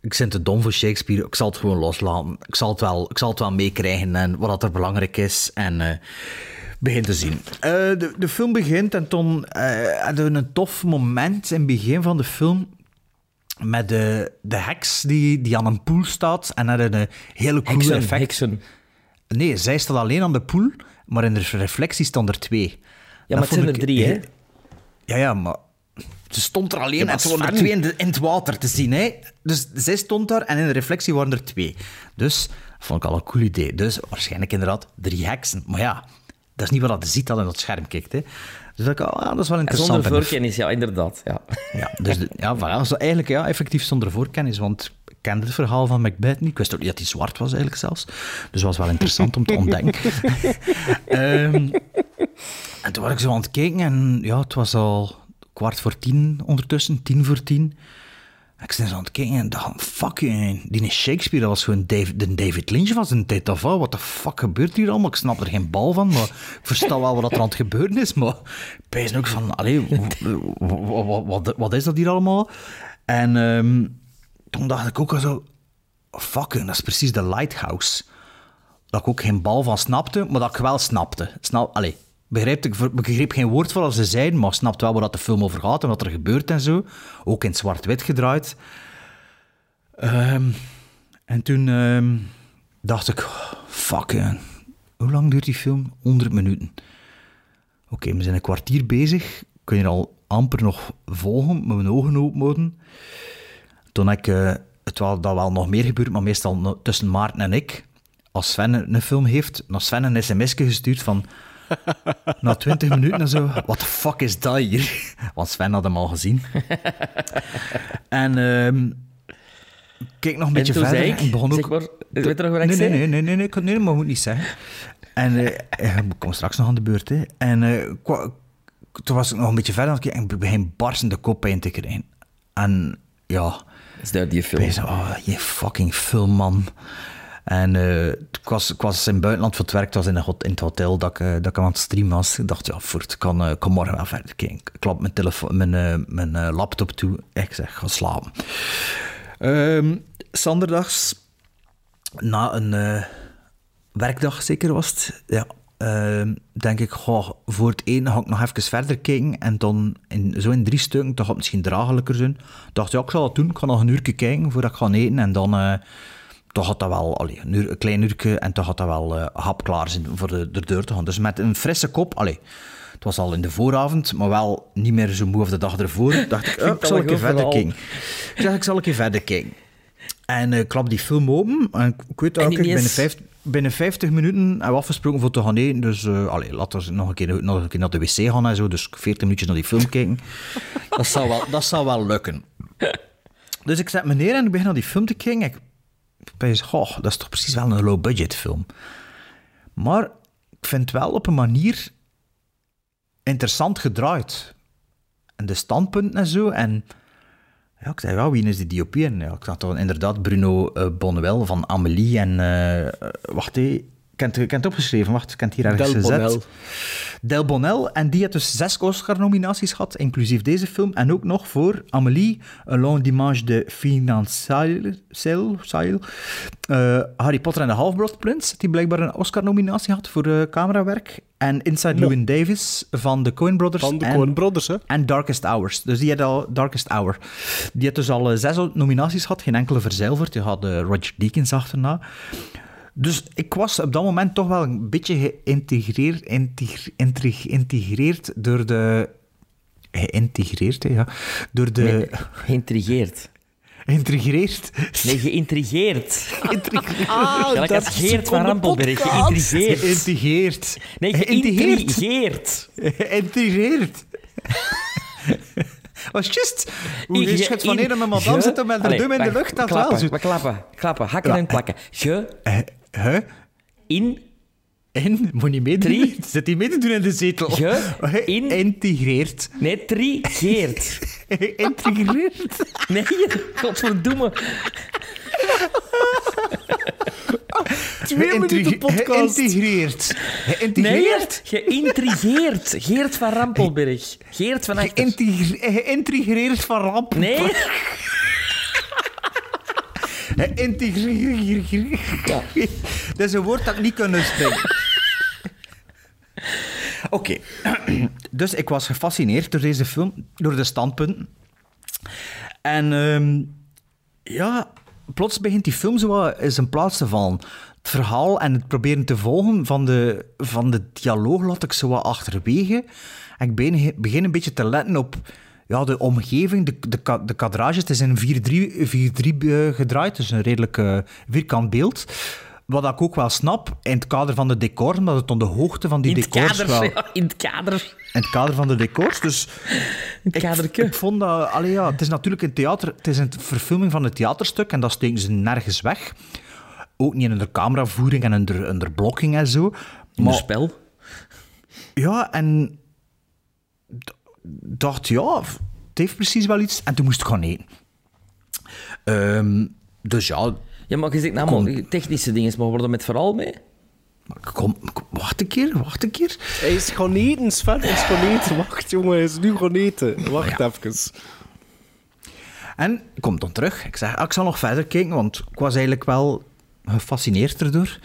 ik ben te dom voor Shakespeare, ik zal het gewoon loslaten. Ik zal het wel, ik zal het wel meekrijgen en wat er belangrijk is. En eh begin te zien. Eh, de, de film begint en toen eh, hadden we een tof moment in het begin van de film met de, de heks die, die aan een poel staat en hadden een hele coole Heksen, effect. heksen. Nee, zij staat alleen aan de poel, maar in de reflectie stonden er twee. Ja, maar het zijn er drie, hè? Ja, ja, maar ze stond er alleen en er waren er twee in, de- in het water te zien. Hè? Dus zij stond daar en in de reflectie waren er twee. Dus dat vond ik al een cool idee. Dus waarschijnlijk inderdaad drie heksen. Maar ja, dat is niet wat je ziet dat in dat scherm kijkt. Hè? Dus dat, ik, oh, ja, dat is wel interessant. zonder En de- voorkennis, ja, inderdaad. Ja. ja, dus de- ja, voilà, eigenlijk ja, effectief zonder voorkennis, want ik kende het verhaal van Macbeth niet. Ik wist ook niet dat hij zwart was eigenlijk zelfs. Dus dat was wel interessant om te ontdekken. Ehm, en toen was ik zo aan het kijken en ja, het was al kwart voor tien ondertussen, tien voor tien. Ik ben zo aan het kijken en dacht, fucking, die Shakespeare, was gewoon David, de David Lynch van zijn tijd of wat. The fuck gebeurt hier allemaal? Ik snap er geen bal van, maar ik versta wel wat er aan het gebeuren is. Maar ik ben ook van, allee, wat, wat, wat, wat is dat hier allemaal? En ehm, toen dacht ik ook al zo, fucking, dat is precies de Lighthouse. Dat ik ook geen bal van snapte, maar dat ik wel snapte. Snap, allee, begreep, ik begreep geen woord van wat ze zeiden, maar snapte wel waar de film over gaat en wat er gebeurt en zo. Ook in zwart-wit gedraaid. Ehm, en toen ehm, dacht ik, fuck, eh, hoe lang duurt die film? 100 minuten. Oké, we zijn een kwartier bezig. Kun je al amper nog volgen, met mijn ogen open. Toen ik, eh, het wel, dat wel nog meer gebeurt, maar meestal tussen Maarten en ik. Als Sven een een film heeft, naar Sven een sms'je gestuurd van... na 20 minuten en zo, what the fuck is dat hier? Want Sven had hem al gezien. en ehm keek nog een beetje verder. ik, en begon ook... maar, weet je nog wat ik nee, zei? Nee, nee, nee, nee, nee, ik- nee, maar moet niet zeggen. En eh, ik kom straks nog aan de beurt. Hè. En eh, toen was ik nog een beetje verder en ik begin barsende koppijn te krijgen. En ja... Is dat die film? Zo, oh, je fucking film, man. En eh, ik, was, in het buitenland voor het werk, het was in, een in het hotel dat ik, eh, dat ik aan het streamen was. Ik dacht, ja, voort, ik kan, eh, kan morgen wel verder kijken. Ik klap mijn, telefoon, mijn, mijn laptop toe. Ik zeg, ga slapen. Ehm Zanderdags, na een werkdag zeker was het, ja, ehm, denk ik, voor het ene ga ik nog even verder kijken en dan in, zo in drie stukken, dat gaat misschien draaglijker zijn. Dacht, ja, ik zal dat doen, ik ga nog een uurtje kijken voordat ik ga eten en dan... toch gaat dat wel, allee, een, klein uurtje en toch gaat dat wel eh hap klaar zijn voor de, de deur te gaan. Dus met een frisse kop, allee, het was al in de vooravond, maar wel niet meer zo moe of de dag ervoor. dacht ik, oh, ik zal een keer verder kijken. Ik dacht, ik zal een keer verder kijken. En eh, ik klap die film open. En ik, weet ik binnen, vijf, binnen 50 minuten hebben we afgesproken voor te gaan eten. Dus eh allee, laten we nog een, keer, nog een keer naar de wc gaan en zo. Dus 40 minuutjes naar die film kijken. dat, zou wel, dat zou wel lukken. Dus ik zet me neer en ik begin naar die film te kijken. Ik ben goh, dat is toch precies wel een low-budget film. Maar ik vind wel op een manier interessant gedraaid. En de standpunten en zo. En ja, ik zei, ja, wie is die DOP? En ja, ik zag toch inderdaad Bruno eh, Bonwell van Amelie en... eh, wacht, hé. Heb het- opgeschreven, wacht, het hier ergens Del gezet. Bonnell. Del en die heeft dus zes Oscar-nominaties gehad, inclusief deze film. En ook nog voor Amélie, Un long dimanche de financiële, eh Harry Potter en de Half-Blood Prince, die blijkbaar een Oscar-nominatie had voor eh, camerawerk. En Inside Mo. Llewyn Davis van de Coen Brothers. Van de en- Coen Brothers, hè? en Darkest Hours. Dus die had al Darkest Hour. Die had dus al eh, zes nominaties gehad, geen enkele verzilverd. Die had Roger Deakins achterna. Dus ik was op dat moment toch wel een beetje geïntegreerd, integr- integ- geïntegreerd door de... Geïntegreerd, hè, ja. Door de... Nee, geïntrigeerd. Geïntegreerd? Nee, geïntrigeerd. Ah, Gelijk dat is Geert van Rampelberg. Geïntrigeerd. Geïntegreerd. Nee, Geïntegreerd. geïntrigeerd. Geïntegreerd. Was juist. Hoe je van in- een madame zitten met Allee, duim in de lucht, dat klappen, wel we klappen, klappen, hakken Ja, en plakken. Ge, Huh? in, En, moet niet meedoen. Drie. Zit hij mee te doen in de zetel? Ge- in- Geïntegreerd. nee, trigeert. Geïntegreerd. Nee, godverdomme. twee minuten podcast. Geïntegreerd. Nee, geïntrigeerd. Geert van Rampelberg. Geert van Achter. Geïntegre- Geïntegreerd van ramp. Nee, Geïntegreerd. Dat is een woord dat ik niet kan uitspreken. Oké. Dus ik was gefascineerd door deze film, door de standpunten. En ehm, ja, plots begint die film zo in zijn plaats te vallen. Het verhaal en het proberen te volgen van de, van de dialoog laat ik zo wat achterwege. En ik begin, begin een beetje te letten op ja, de omgeving, de, de, de kadrage. Het is in 4-3 4-3 eh, gedraaid, dus een redelijk eh, vierkant beeld. Wat ik ook wel snap, in het kader van de decor, omdat het om de hoogte van die in decors kader. wel... ja, in het kader. In het kader van de decors. Dus In het ik, ik vond dat... Allee, ja, het is natuurlijk een theater... Het is een verfilming van een theaterstuk en dat steken ze nergens weg. Ook niet in de cameravoering en in de, in de blokking en zo. In het spel. Ja, en... dacht, ja, het heeft precies wel iets. En toen moest ik gaan eten. Ehm, dus ja, Ja, maar je zegt nou, allemaal technische dingen, maar worden met vooral mee? kom, kom- wacht een keer, wacht een keer. Hij is gewoon eten, Sven. Hij is gewoon eten. Wacht, jongen. Hij is nu gewoon eten. Wacht even. En ik kom dan terug. Ik zeg, ah, ik zal nog verder kijken, want ik was eigenlijk wel gefascineerd erdoor.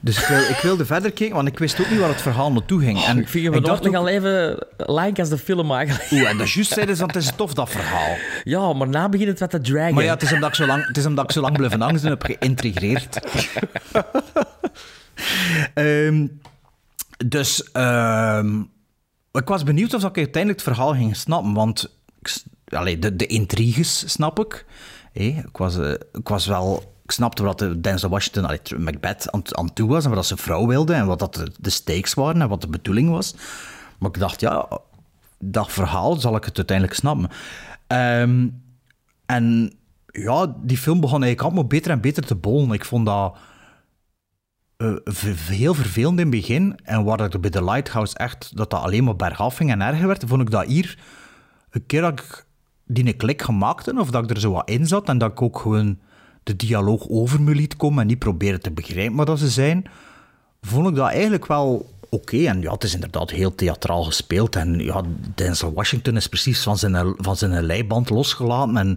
Dus ik, wil, ik wilde verder kijken, want ik wist ook niet waar het verhaal naartoe ging. En Ik dacht nog ook, al even like als de film eigenlijk. oeh, en dat is juist zeiden ze, want het is tof, dat verhaal. Ja, maar na begint het wat te dragen. Maar ja, het is omdat ik zo lang, het is omdat ik zo lang blijven hangen en heb geïntrigeerd. Ehm, dus ehm, ik was benieuwd of ik uiteindelijk het verhaal ging snappen, want ik allee, de, de intriges snap ik. Ik, was, eh, ik was wel... Ik snapte wat de Denzel Washington, Macbeth, aan, aan toe was en wat zijn vrouw wilde en wat dat de, stakes waren en wat de bedoeling was. Maar ik dacht, ja, dat verhaal zal ik het uiteindelijk snappen. Ehm, en ja, die film begon eigenlijk allemaal beter en beter te bollen. Ik vond dat eh, heel vervelend in het begin. En waar ik bij The Lighthouse echt, dat dat alleen maar bergaf ging en erger werd, vond ik dat hier, een keer dat ik die een klik gemaakt had, of dat ik er zo wat in zat, en dat ik ook gewoon de dialoog over me liet komen en niet probeerde te begrijpen wat dat ze zijn, vond ik dat eigenlijk wel oké. En ja, het is inderdaad heel theatraal gespeeld. En ja, Denzel Washington is precies van zijn, van zijn leiband losgelaten. En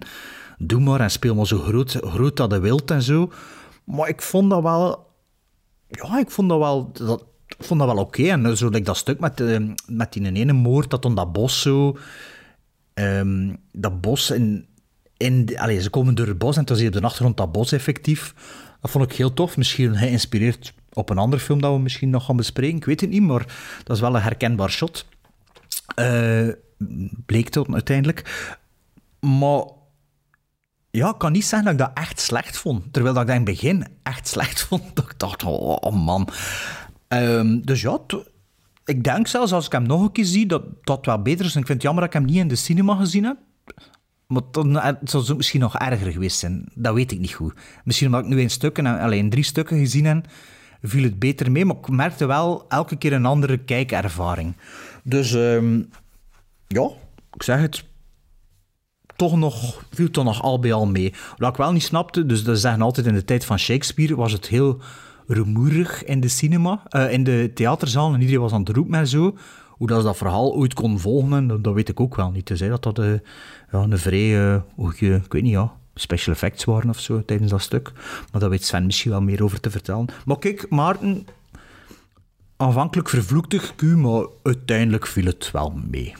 doe maar en speel maar zo groot, groot dat hij wilt en zo. Maar ik vond dat wel... Ja, ik vond dat wel... Dat, vond dat wel oké. En zo like dat stuk met, eh, met die ene moord, dat om dat bos zo... ehm, dat bos in... ze komen door het bos en toen zie je op de achtergrond dat bos effectief. Dat vond ik heel tof. Misschien geïnspireerd op een andere film dat we misschien nog gaan bespreken. Ik weet het niet, maar dat is wel een herkenbaar shot. Eh, bleek tot uiteindelijk. Maar ja, ik kan niet zeggen dat ik dat echt slecht vond. Terwijl dat ik dat in het begin echt slecht vond. Dat ik dacht, oh, man. Ehm, dus ja, ik denk zelfs als ik hem nog een keer zie, dat dat wel beter is. En ik vind het jammer dat ik hem niet in de cinema gezien heb. Maar dan eh, het zou misschien nog erger geweest zijn. Dat weet ik niet goed. Misschien omdat ik nu in stukken, en- alleen drie stukken gezien heb, viel het beter mee. Maar ik merkte wel elke keer een andere kijkervaring. Dus ehm, ja, ik zeg het. Toch nog, viel toch nog al bij al mee. Wat ik wel niet snapte, dus dat zeggen altijd in de tijd van Shakespeare, was het heel rumoerig in de cinema, eh, in de theaterzaal. En iedereen was aan het roepen en zo. Hoe dat dat verhaal ooit kon volgen, dat, dat weet ik ook wel niet. Te zeggen dat dat eh, ja, een vrij, eh, hoe je- ik weet niet, ja, special effects waren of zo tijdens dat stuk. Maar daar weet Sven misschien wel meer over te vertellen. Maar kijk, Maarten, aanvankelijk vervloekte ik u, maar uiteindelijk viel het wel mee.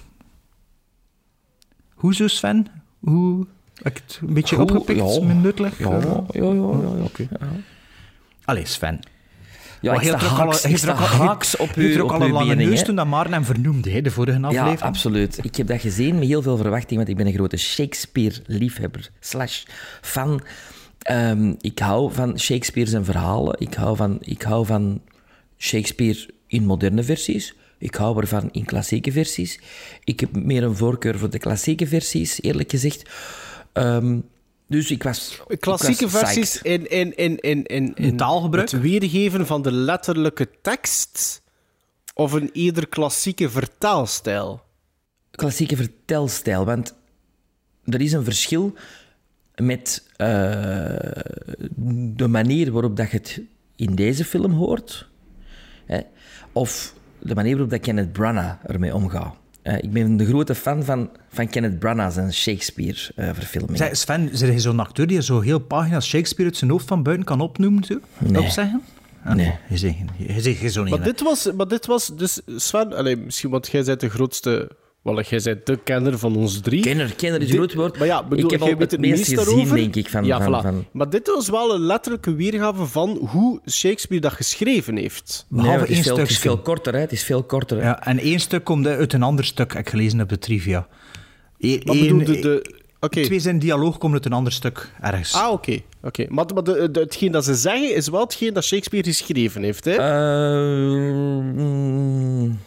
Hoezo, Sven? Hoe heb ik het een beetje Goed, opgepikt? ja. Ja, Eh, ja, ja. ja, ja. Oké. Allee, Sven. Ja, ook al- haaks, op je ook al een lange neus toen dat Maarten hem vernoemde, hè, de vorige Ja, aflevering. absoluut. Ik heb dat gezien met heel veel verwachting, want ik ben een grote Shakespeare-liefhebber slash fan. Ehm, ik hou van Shakespeare zijn verhalen. Ik hou van, ik hou van Shakespeare in moderne versies. Ik hou ervan in klassieke versies. Ik heb meer een voorkeur voor de klassieke versies, eerlijk gezegd. Ehm, dus ik was. ik Klassieke was versies in, in, in, in, in, in taalgebruik? het weergeven van de letterlijke tekst of een ieder klassieke vertaalstijl? klassieke vertelstijl. Want er is een verschil met eh, de manier waarop dat je het in deze film hoort, hè, of de manier waarop dat Kenneth Branagh ermee omgaat. Eh, ik ben een grote fan van, van Kenneth Branagh en Shakespeare-verfilming. Zeg, Sven, is er zo'n acteur die zo heel pagina's Shakespeare uit zijn hoofd van buiten kan opnoemen? Zo? Nee. Opzeggen? Ah, Nee. Je zegt, je zegt je zo niet. Maar dit, was, maar dit was dus, Sven, allee, misschien want jij bent de grootste, wel, jij bent de kenner van ons drie. Kenner, kenner is een groot woord. Maar ja, bedoel, ik heb jij al weet het het meest gezien, daarover. denk ik, van... ja, van, voilà. van Maar dit was wel een letterlijke weergave van hoe Shakespeare dat geschreven heeft. nee, Behalve het is, één veel, het is veel korter, hè. Het is veel korter. hè. Ja, en één stuk komt uit een ander stuk, heb ik gelezen op de trivia. E- Maar één- bedoel, de... de Oké. Twee zijn dialoog komt uit een ander stuk ergens. Ah, oké. oké. Maar, maar de, de- hetgeen dat ze zeggen is wel hetgeen dat Shakespeare geschreven heeft. Hè? Eh, mm,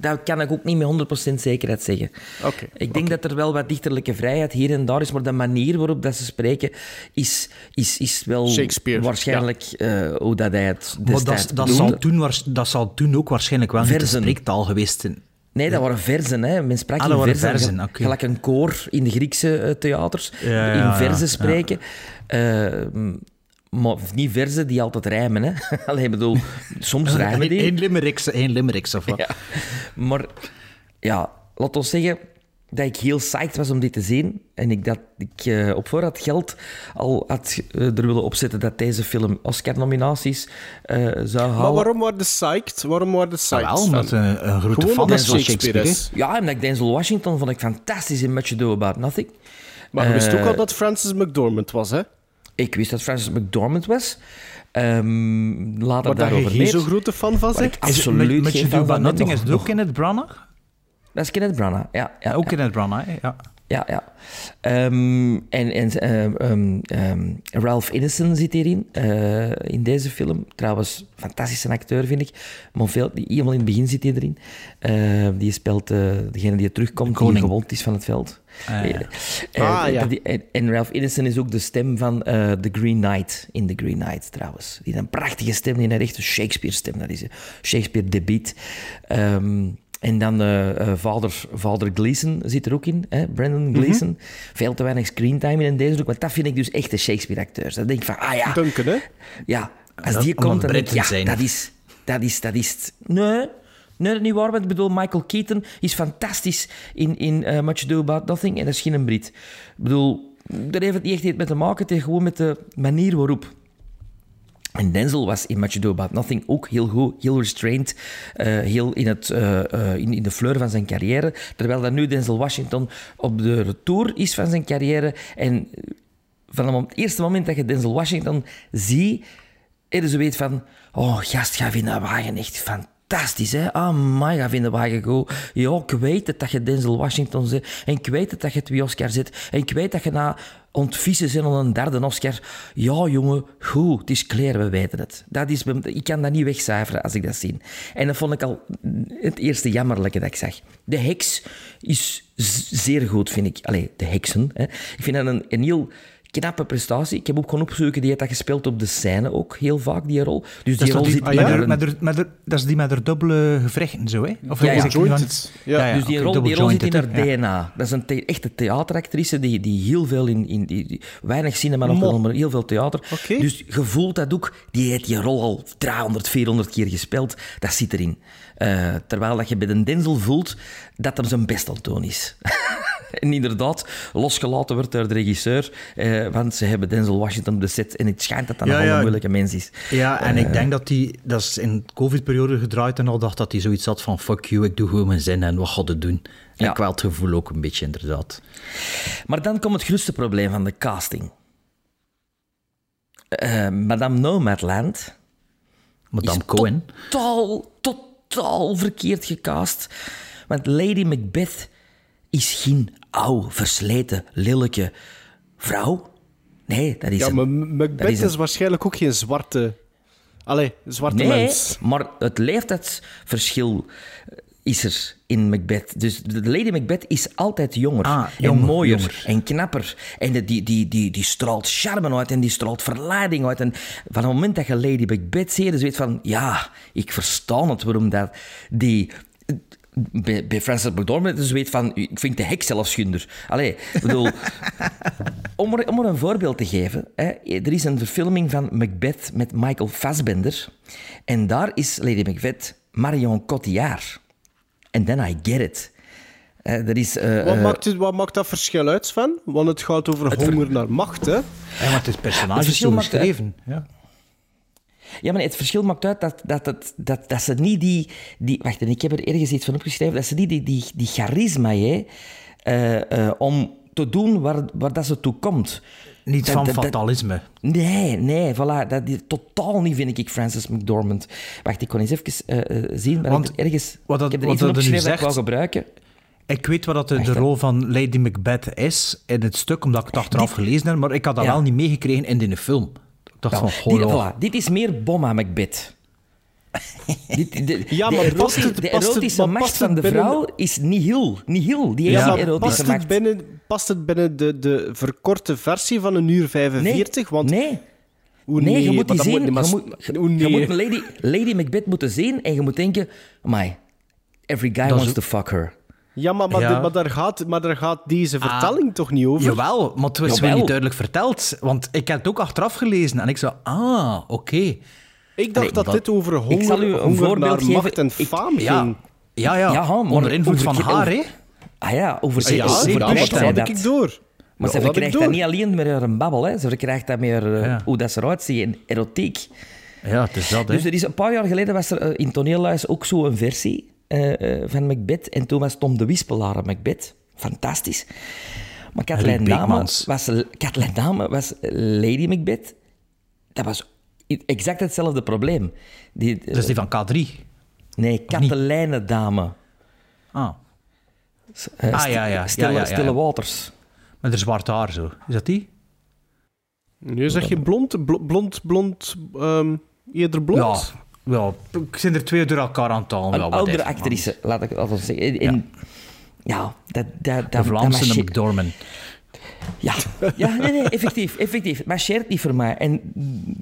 dat kan ik ook niet met 100% zekerheid zeggen. Oké, Ik denk dat er wel wat dichterlijke vrijheid hier en daar is, maar de manier waarop dat ze spreken is, is, is wel Shakespeare, waarschijnlijk eh, hoe dat hij het maar destijds dat, dat, bedoelde. zal toen, dat zal toen ook waarschijnlijk wel niet spreektaal geweest zijn. Nee, dat waren verzen. Hè. Men sprak Ah, in dat verzen. Gelijk een koor in de Griekse eh, theaters. Ja, in ja, verzen ja, spreken. Eh, maar niet verzen die altijd rijmen. Hè. Allee, ik bedoel, soms rijmen die. Eén limericks, één limericks of wat. Ja. Maar ja, laat ons zeggen dat ik heel psyched was om dit te zien. En ik dat ik eh, op voorhand geld al had eh, er willen opzetten dat deze film Oscar-nominaties eh, zou halen. Maar waarom waren de psyched? Waarom waren de psyched? Ah, wel, omdat een, een grote Gewoon fan is van Shakespeare Shakespeare. is. Ja, en dat ik Denzel Washington vond ik fantastisch in Much Ado About Nothing. Maar je wist ook al dat Francis McDormand was, hè? Ik wist dat Francis McDormand was. Ehm later Maar dat je daarover meer. zo'n grote fan van bent? absoluut Met je. Nothing is het ook het Branagh? Dat is Kenneth Branagh, ja. ja, Ook ja. in het Branagh, ja. Ja, ja. Ehm, en en ehm, ehm, ehm, Ralph Ineson zit hierin, eh, in deze film. Trouwens, fantastische acteur, vind ik. Maar veel, die, helemaal in het begin zit hij erin. Eh, die speelt eh, degene die terugkomt, die gewond is van het veld. Ah, ja. Ah, ja. die- en, en Ralph Ineson is ook de stem van eh The Green Knight, in The Green Knight trouwens. Die heeft een prachtige stem, die heeft echt een Shakespeare-stem. Dat is een Shakespeare-debiet. Ehm, en dan eh, eh, vader, vader Gleason zit er ook in, hè? Brandon Gleason. Veel te weinig screentime in deze ook, maar dat vind ik dus echt de Shakespeare-acteurs. Dan denk ik van, ah ja, Duncan, hè? ja, als dat- die komt, dan denk ik, ja, zijn. dat is, dat is, dat is... Nee, nee, dat is niet waar. Want ik bedoel, Michael Keaton is fantastisch in, in eh, Much Ado About Nothing en dat is geen Brit. Ik bedoel, daar heeft het niet echt iets mee te maken, het heeft gewoon met de manier waarop... En Denzel was in Much Ado About Nothing ook heel goed, heel restrained, eh, heel in, het, eh, eh, in, in de fleur van zijn carrière. Terwijl dat nu Denzel Washington op de retour is van zijn carrière. En van het eerste moment dat je Denzel Washington ziet, je zo weet van... Oh, gast, ga in dat wagen echt fantastisch, hè? Oh my, ga in de wagen go. Ja, ik weet het dat je Denzel Washington zit. En ik weet het dat je twee Oscar zit. En ik weet dat je na bent om een derde Oscar. Ja, jongen, goed, het is klaar, we weten het. Dat is, ik kan dat niet wegcijferen als ik dat zie. En dat vond ik al het eerste jammerlijke dat ik zag. De heks is zeer goed, vind ik. Allee, de heksen. Hè. Ik vind dat een, een heel knappe prestatie. Ik heb ook gewoon opzoeken, die heeft dat gespeeld op de scène ook heel vaak, die rol. Dus Dat die is, rol zit een- haar- dat is die met haar dubbele gewrichten, zo, hè? Of Ja, ja. Jointed. Ja. dus die rol, die rol zit in haar? DNA. Dat is een the- echte theateractrice die, die heel veel in... in die, die- weinig cinema nog maar heel veel theater. Oké. Dus je voelt dat ook. Die heeft die rol al 300, 400 keer gespeeld. Dat zit erin. Eh, terwijl dat je bij de Denzel voelt dat er zijn best aan is. en inderdaad, losgelaten wordt door de regisseur. eh, want ze hebben Denzel Washington op de set. En het schijnt dat dat Ja, nogal ja. een moeilijke mens is. Ja, en Eh, ik denk dat hij, dat is in de covid-periode gedraaid en al dacht dat hij zoiets had van fuck you, ik doe gewoon mijn zin en wat je doen? En Ja. ik wel het gevoel ook een beetje, inderdaad. Maar dan komt het grootste probleem van de casting. Eh, Madame Nomadland Madame Cohen. totaal, totaal verkeerd gecast. Want Lady Macbeth is geen oude, versleten, lelijke vrouw. Nee, dat is Ja, een... maar Macbeth is waarschijnlijk ook geen zwarte... Allee, zwarte Nee, mens. maar het leeftijdsverschil is er in Macbeth. Dus de Lady Macbeth is altijd jonger Ah, en jonger, mooier jonger. en knapper. En de- die, die, die, die straalt charme uit en die straalt verleiding uit. En van het moment dat je Lady Macbeth ziet, dan weet je van... Ja, ik versta het waarom dat die... bij, bij Francis McDormand dus weet van, ik vind de hek zelf schunder. Allee, ik bedoel, om, er, om er een voorbeeld te geven. Hè, er is een verfilming van Macbeth met Michael Fassbender. En daar is Lady Macbeth Marion Cotillard. En then I get it. Eh, is, eh, Wat, eh, maakt het, wat maakt dat verschil uit, Sven? Want het gaat over honger naar macht, hè? Ja, maar het personage Het is verschil zo geschreven. Ja. Ja, maar het verschil maakt uit dat, dat, dat, dat, dat ze niet die, die... Wacht, ik heb er ergens iets van opgeschreven. Dat ze niet die, die, die charisma hè, eh, eh, om te doen waar, waar dat ze toe komt. Niet Dat- van dat- fatalisme. Nee, nee, voilà. Dat is totaal niet, vind ik, Francis McDormand. Wacht, ik kon eens even eh, zien. Maar Want ik, ergens, wat dat- ik heb er wat iets nu opgeschreven dat ik zegt- gebruiken. Ik weet wat dat de, rol van Lady Macbeth is in het stuk, omdat ik het achteraf gelezen heb, maar ik had dat Ja. wel niet meegekregen in de film. Dacht van, dit, goh, ja. voilà, dit is meer Bomma Macbeth. dit, Ja, maar het- de het- erotische macht van het de binnen- vrouw is nihil. Nihil, die heeft Ja, erotische past het, macht. binnen, past het binnen de, de verkorte versie van een uur 45? Want, Nee. Hoe Nee, je moet die zien. je moet, je nee. moet Lady, Lady Macbeth moeten zien en je moet denken... Amai, every guy Dat wants is- to fuck her. Ja, maar, maar, Ja. de- maar, daar gaat, maar daar gaat deze vertelling toch niet over? Jawel, maar het was Jawel. mij niet duidelijk verteld. Want ik heb het ook achteraf gelezen en ik zei, ah, oké. Ik dacht Allee, dat wat- dit over ik honger, zal u een honger voorbeeld naar geven. macht en Ik- faam Ja, ging. ja, ja. Ja, onder invloed van haar, hè. Ah ja, over Ja, voor over- alles, over- dat zei had dat. ik door. Maar Ja, ze ik verkrijgt dat niet alleen met haar babbel, hè. ze verkrijgt dat met haar, eh, Ja. hoe dat ze eruit ziet in erotiek. Ja, het is dat, hè. Dus er is een paar jaar geleden was er eh, in Toneelhuis ook zo een versie eh, eh, van Macbeth. En toen was Tom de Wispelaar aan Macbeth. Fantastisch. Maar Kathleen Rick Dame was, Kathleen Dame was Lady Macbeth. Dat was exact hetzelfde probleem. Die, Dat is die van K3. nee, Kathelijne Dame. Ah. Eh, Ah, ja, ja. Stille, Ja, ja, ja. stille waters. Met haar zwart haar zo. Is dat die? Nu zeg je blond, bl- blond, blond, ehm, eerder blond? Ja. Ja. Ik zijn er twee door elkaar aan het halen. Een Ja, oudere man. actrice, laat ik het zeggen. En, en- ja. dat, dat, dat, De Vlaamse McDormand. Ja, ja nee, nee, effectief, effectief. Het marcheert niet voor mij. En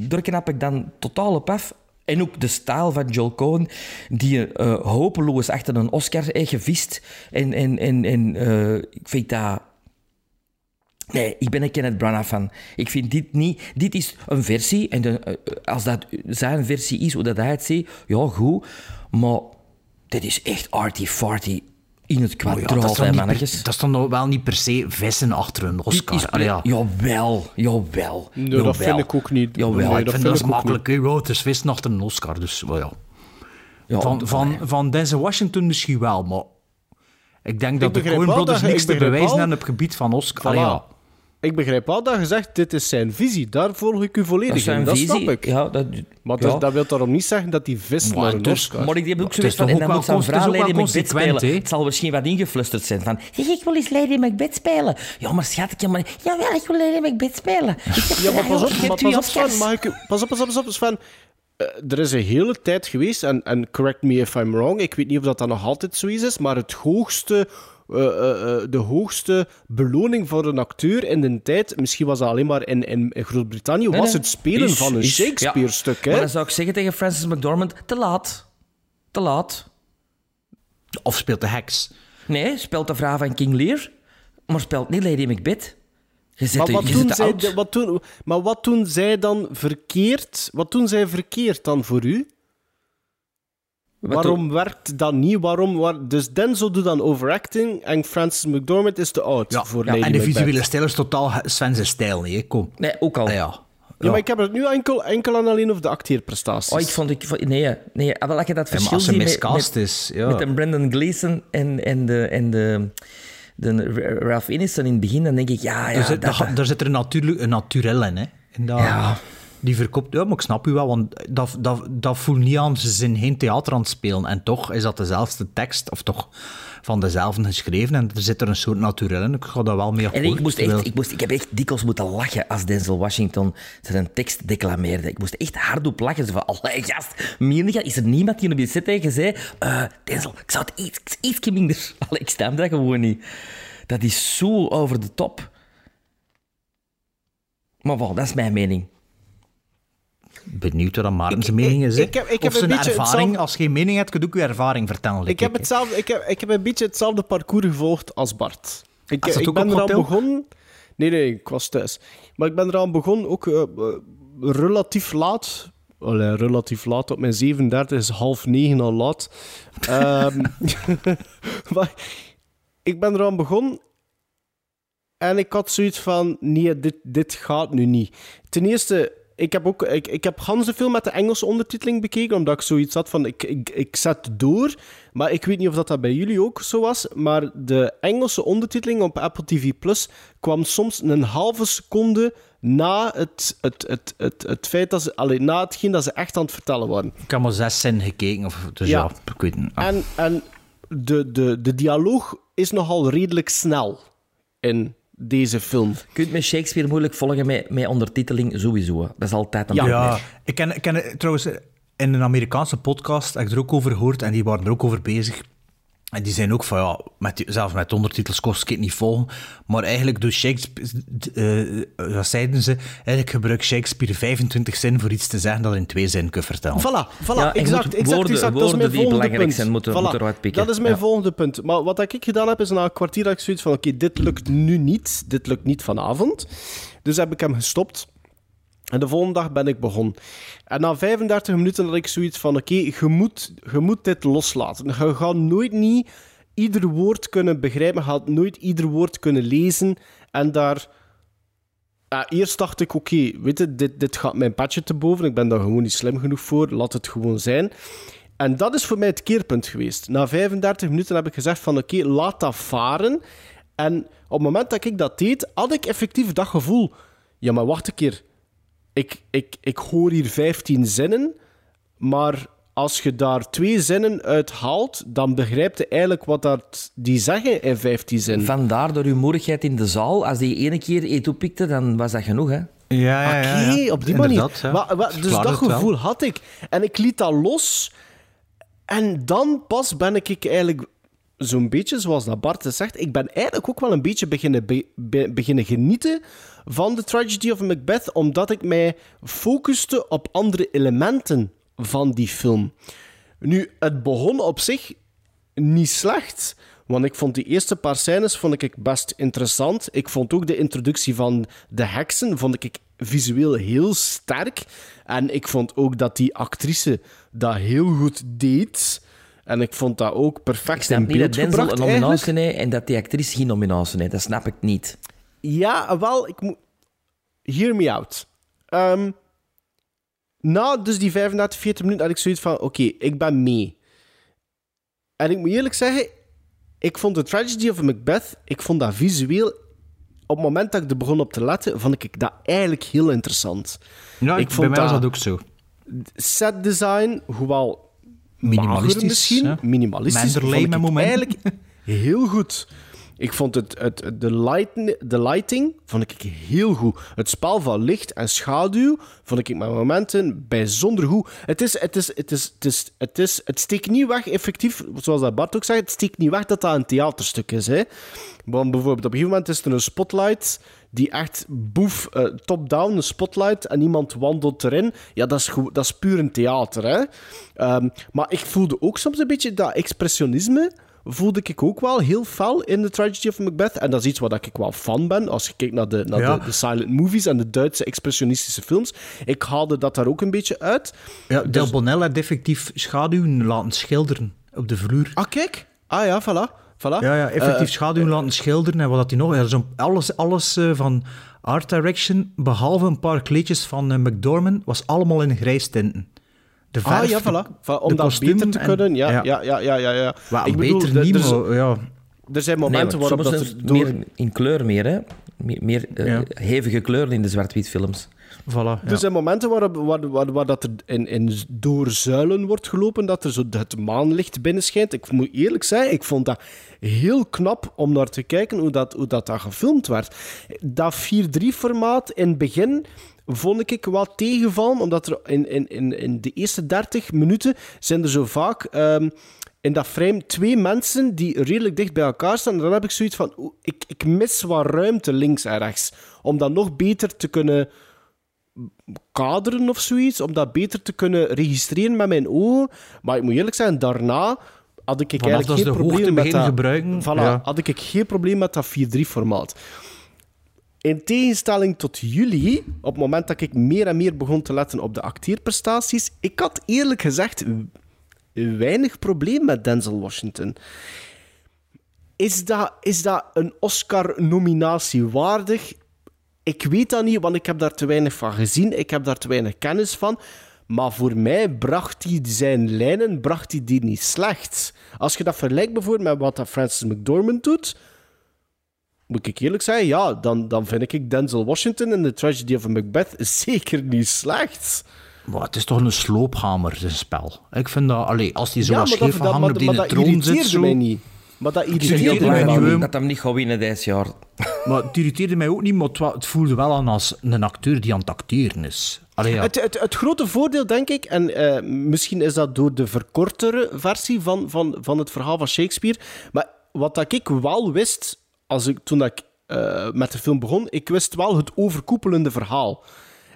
daar knap ik dan totaal op af. En ook de stijl van Joel Cohen, die eh, hopeloos achter een Oscar heeft gevist. En, en, en, en eh, ik vind dat... Nee, ik ben een Kenneth Branagh fan. Ik vind dit niet... Dit is een versie. En de, eh, als dat zijn versie is, hoe dat hij het ziet, ja, goed. Maar dit is echt arty-farty in het Oh ja, kwadraat, hè, per- mannetjes. dat is dan wel niet per se vissen achter een Oscar. is Allee, ja. Jawel, jawel. Nee, jawel. dat vind ik ook niet. Jawel, Nee, ik dat vind vind dat ik is makkelijk. Ja, het is vissen achter een Oscar. Dus, wel ja. Ja, Van, van, van Denzel Washington misschien wel, maar ik denk dat de Coen Brothers niks ik te bewijzen hebben op het gebied van Oscar. Voilà. Allee, ja. Ik begrijp wel dat je zegt, dit is zijn visie. Daar volg ik u Dat volledig is zijn in. Dat visie. snap ik. Ja, dat, Maar ja. dat, dat wil daarom niet zeggen dat hij vist Maar naar een dus- Oscar. Maar ik heb ook zoiets van, en dan moet is vrouw Lady Macbeth spelen. Het zal misschien wat ingeflusterd zijn van, zeg, ik wil eens Lady Macbeth spelen. Ja, maar schatje, maar... Jawel, ik wil Lady Macbeth spelen. Ik heb Ja, maar pas op, ik maar pas op, Sven. Mag ik pas op, pas op, pas op, Sven. Eh, er is een hele tijd geweest, en, en correct me if I'm wrong, ik weet niet of dat, dat nog altijd zo is, maar het hoogste, eh, eh, eh, de hoogste beloning voor een acteur in de tijd, misschien was dat alleen maar in, in, in Groot-Brittannië, Nee, was nee. het spelen Is- van een Shakespeare-stuk. Ja. Maar dan zou ik zeggen tegen Francis McDormand, te laat. Te laat. Of speelt de heks. Nee, speelt de vrouw van King Lear, maar speelt niet Lady Macbeth. Je zit, Maar wat, doen zij, wat doen, maar wat doen zij dan verkeerd? Wat doen zij verkeerd dan voor u? Wat Waarom werkt dat niet? Waarom, waar, dus Denzel doet dan overacting en Francis McDormand is te oud Ja, voor ja, Lady en de Macbeth. visuele stijl is totaal Sven's stijl, niet? hè. Kom. Nee, ook al. Ah, ja. Ja, maar ik heb het nu enkel, enkel en alleen over de acteerprestaties. Oh, ik vond... Ik, nee, nee. Ah, wel, als je dat Ja, maar verschil als ze ziet met, miscast met, is, ja. met een Brendan Gleeson en, en, de, en de, de Ralph Ineson in het begin, dan denk ik, ja, ja, er, zit, dat, daar- daar zit er natuurlijk een naturel in, hè. En dat, Ja. Die verkoopt... Ja, maar ik snap u wel, want dat, dat, dat voelt niet aan. Ze zijn geen theater aan het spelen. En toch is dat dezelfde tekst, of toch van dezelfde geschreven. En er zit er een soort naturel in. Ik ga daar wel mee akkoord. En ik, moest echt, ik, moest, ik heb echt dikwijls moeten lachen als Denzel Washington zijn tekst declameerde. Ik moest echt hardop lachen. Zo van, allee, gast, je? Is er niemand die op je zit tegen zei... Denzel, ik zou het iets, ietsje minder... Allee, ik stem dat gewoon niet. Dat is zo over de top. Maar wel, dat is mijn mening. Benieuwd wat Maarten zijn mening is. ik heb- ik heb of zijn ervaring. hetzelfde- Als je geen mening hebt, kun je ook je ervaring vertellen. Ik heb, hetzelfde, ik, heb, ik heb een beetje hetzelfde parcours gevolgd als Bart. Ik, ik ben eraan hotel? begonnen... Nee, nee, ik was thuis. Maar ik ben eraan begonnen, ook eh, eh, relatief laat. Allee, relatief laat. Op mijn 37 is half negen al laat. Ehm, maar ik ben eraan begonnen en ik had zoiets van, nee, dit, dit gaat nu niet. Ten eerste, ik heb ook, ik, ik heb film met de Engelse ondertiteling bekeken, omdat ik zoiets had van, ik, ik, ik zet door, maar ik weet niet of dat, dat bij jullie ook zo was, maar de Engelse ondertiteling op Apple TV Plus kwam soms een halve seconde na het, het, het, het, het feit dat ze, allee, na hetgeen dat ze echt aan het vertellen waren. Ik heb maar zes zinnen gekeken. Of, dus ja, Ja. ik weet niet. Ah. En, en de, de, de dialoog is nogal redelijk snel in deze film. Je kunt met Shakespeare moeilijk volgen met, met ondertiteling sowieso. Dat is altijd een Ja, probleem. ik ken, ik ken trouwens in een Amerikaanse podcast heb ik er ook over gehoord en die waren er ook over bezig. En die zijn ook van ja, met, zelfs met ondertitels kost ik het niet volgen. Maar eigenlijk doet Shakespeare, eh, dat zeiden ze, eigenlijk gebruikt Shakespeare 25 zinnen voor iets te zeggen dat hij in twee zinnen kunt vertellen. Voilà, voilà, Ja, exact, exact, woorden- exact. Dat is woorden mijn die volgende belangrijk punt. zijn, moeten- Voilà, moeten eruit pikken. Dat is mijn Ja. volgende punt. Maar wat ik gedaan heb, is na een kwartier dat ik zoiets van, oké, dit lukt nu niet. Dit lukt niet vanavond. Dus heb ik hem gestopt. En de volgende dag ben ik begonnen. En na 35 minuten had ik zoiets van, oké, je, moet, je moet dit loslaten. Je gaat nooit niet ieder woord kunnen begrijpen. Je gaat nooit ieder woord kunnen lezen. En daar... Ja, eerst dacht ik, oké, weet je, dit, dit gaat mijn padje te boven. Ik ben daar gewoon niet slim genoeg voor. Laat het gewoon zijn. En dat is voor mij het keerpunt geweest. Na 35 minuten heb ik gezegd van, oké, laat dat varen. En op het moment dat ik dat deed, had ik effectief dat gevoel. Ja, maar wacht een keer. Ik, ik, ik hoor hier 15 zinnen, maar als je daar twee zinnen uit haalt, dan begrijpt je eigenlijk wat dat die zeggen in 15 zinnen. Vandaar door uw moedigheid in de zaal. Als die ene keer eet oppikte, dan was dat genoeg. Hè? Ja, ja, ja. Oké, ja. op die manier. Wa- wa- dus dat wel. gevoel had ik. En ik liet dat los. En dan pas ben ik eigenlijk zo'n beetje, zoals dat Bart het zegt, ik ben eigenlijk ook wel een beetje beginnen, be- be- beginnen genieten van de Tragedy of Macbeth, omdat ik mij focuste op andere elementen van die film. Nu, het begon op zich niet slecht. Want ik vond die eerste paar scènes vond ik best interessant. Ik vond ook de introductie van de heksen vond ik visueel heel sterk. En ik vond ook dat die actrice dat heel goed deed. En ik vond dat ook Ik perfect snap in niet dat beeld Denzel gebracht een nominatie en dat die actrice geen nominatie heeft. Dat snap ik niet. Ja, wel, ik moet... Hear me out. Ehm, na dus die 35, 40 minuten had ik zoiets van... Oké, ik ben mee. En ik moet eerlijk zeggen... Ik vond de Tragedy of Macbeth... Ik vond dat visueel... Op het moment dat ik er begon op te letten... Vond ik dat eigenlijk heel interessant. Ja, ik bij vond mij was dat- ook zo. Set design, hoewel... Minimalistisch, misschien. Minimalistisch. Ik met eigenlijk heel goed. Ik vond het, het, de, light, de lighting vond ik heel goed. Het spel van licht en schaduw vond ik met momenten bijzonder goed. Het, is, het, is, het, is, het, is, het, is, het steekt niet weg, effectief, zoals dat Bart ook zei, het steekt niet weg dat dat een theaterstuk is. Hè. Want bijvoorbeeld op een gegeven moment is er een spotlight die echt boef, eh, top-down, een spotlight en iemand wandelt erin. Ja, dat is, dat is puur een theater. Hè. Ehm, maar ik voelde ook soms een beetje dat expressionisme voelde ik ook wel heel fel in The Tragedy of Macbeth. En dat is iets waar ik wel fan ben. Als je kijkt naar de, naar Ja. de, de silent movies en de Duitse expressionistische films. Ik haalde dat daar ook een beetje uit. Ja, Del Dus- Bonnell had effectief schaduwen laten schilderen op de vloer. Ah, kijk. Ah ja, voilà. voilà. Ja, ja, effectief Eh, schaduwen laten schilderen. En wat had hij nog? Ja, zo'n- alles alles eh, van Art Direction, behalve een paar kleedjes van eh, McDormand, was allemaal in grijs tinten. De verf, ah ja, voilà. De om dat beter te en- kunnen. Ja, ja, ja, ja, ja. Ik bedoel, beter er- niet, er maar ja. Er zijn Nee, momenten maar waarop dat er door... meer in kleur meer, hè. Meer, meer eh, Ja. hevige kleuren in de zwart-wit films. Voilà, Er zijn momenten waarop, waar, waar, waar dat er in, in door zuilen wordt gelopen, dat er zo het maanlicht binnen schijnt. Ik moet eerlijk zijn, ik vond dat heel knap om naar te kijken hoe dat, hoe dat, dat gefilmd werd. Dat 4-3-formaat in het begin vond ik wel tegenvallen, omdat er in, in, in, in de eerste 30 minuten zijn er zo vaak... ehm, in dat frame twee mensen die redelijk dicht bij elkaar staan. En dan heb ik zoiets van, ik, ik mis wat ruimte links en rechts. Om dat nog beter te kunnen kaderen of zoiets, om dat beter te kunnen registreren met mijn ogen. Maar ik moet eerlijk zijn, daarna had ik Vanaf eigenlijk geen probleem met dat... gebruiken, Voilà, ja. had ik geen probleem met dat 4.3-formaat. In tegenstelling tot jullie, op het moment dat ik meer en meer begon te letten op de acteerprestaties, ik had eerlijk gezegd weinig probleem met Denzel Washington. Is dat, is dat een Oscar-nominatie waardig? Ik weet dat niet, want ik heb daar te weinig van gezien. Ik heb daar te weinig kennis van. Maar voor mij bracht hij zijn lijnen bracht hij die niet slecht. Als je dat vergelijkt bijvoorbeeld met wat Francis McDormand doet, moet ik eerlijk zeggen, ja, dan, dan vind ik Denzel Washington in The Tragedy of Macbeth zeker niet slecht. Maar het is toch een sloophamer, zijn spel. Ik vind dat, allee, als die zo Ja, scheef dat, van dat, hangen op die maar dat troon zit, irriteerde zo... mij niet. Maar dat irriteerde niet mij niet. dat hem niet gaat winnen deze jaar. Maar het irriteerde mij ook niet, maar het, voelde wel aan als een acteur die aan het acteren is. Allee, ja. Het, het, het grote voordeel, denk ik, en eh, misschien is dat door de verkortere versie van, van, van het verhaal van Shakespeare, maar wat dat ik wel wist, als ik, toen dat ik eh, met de film begon, ik wist wel het overkoepelende verhaal.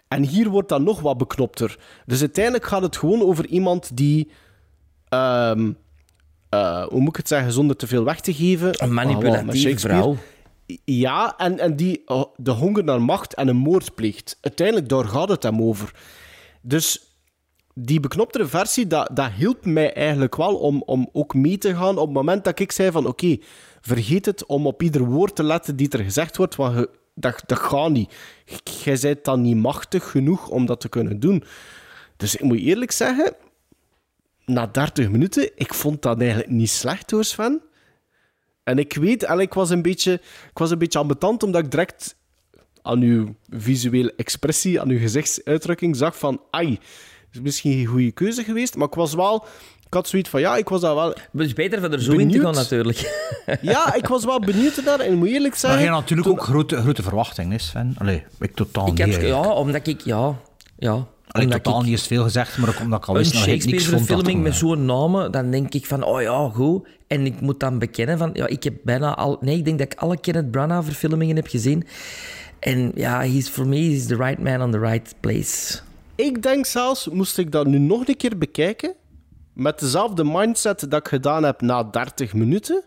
En hier wordt dat nog wat beknopter. Dus uiteindelijk gaat het gewoon over iemand die... ehm, eh, hoe moet ik het zeggen, zonder te veel weg te geven... Een manipulatieve Ah, Shakespeare. vrouw. Ja, en, en die eh, de honger naar macht en een moord pleegt. Uiteindelijk, daar gaat het hem over. Dus die beknoptere versie, dat, dat hielp mij eigenlijk wel om, om ook mee te gaan op het moment dat ik zei van oké, vergeet het om op ieder woord te letten die er gezegd wordt, want dat, dat gaat niet. Jij bent dan niet machtig genoeg om dat te kunnen doen. Dus ik moet eerlijk zeggen, na 30 minuten, ik vond dat eigenlijk niet slecht hoor, Sven. En ik weet, en ik was een beetje, ik was een beetje ambetant, omdat ik direct aan uw visuele expressie, aan uw gezichtsuitdrukking zag van, ai, is misschien geen goede keuze geweest, maar ik was wel, ik had zoiets van, ja, ik was daar wel... Het is beter van er zo in te Benieuwd. gaan, natuurlijk. Ja, ik was wel benieuwd naar, en moet eerlijk Maar je hebt natuurlijk ook grote, grote verwachtingen, is Sven. Allee, ik totaal Ik niet. heb, ja, omdat ik... Ja, ja. Allee, omdat totaal ik- niet is veel gezegd, maar ook omdat ik al wist dat ik niks vond. Met zo'n namen, dan denk ik van, oh ja, goed. En ik moet dan bekennen van, ja, ik heb bijna al... Nee, ik denk dat ik alle Kenneth Branagh-verfilmingen heb gezien. En ja, he's, for me, he's the right man on the right place. Ik denk zelfs, moest ik dat nu nog een keer bekijken, met dezelfde mindset dat ik gedaan heb na 30 minuten,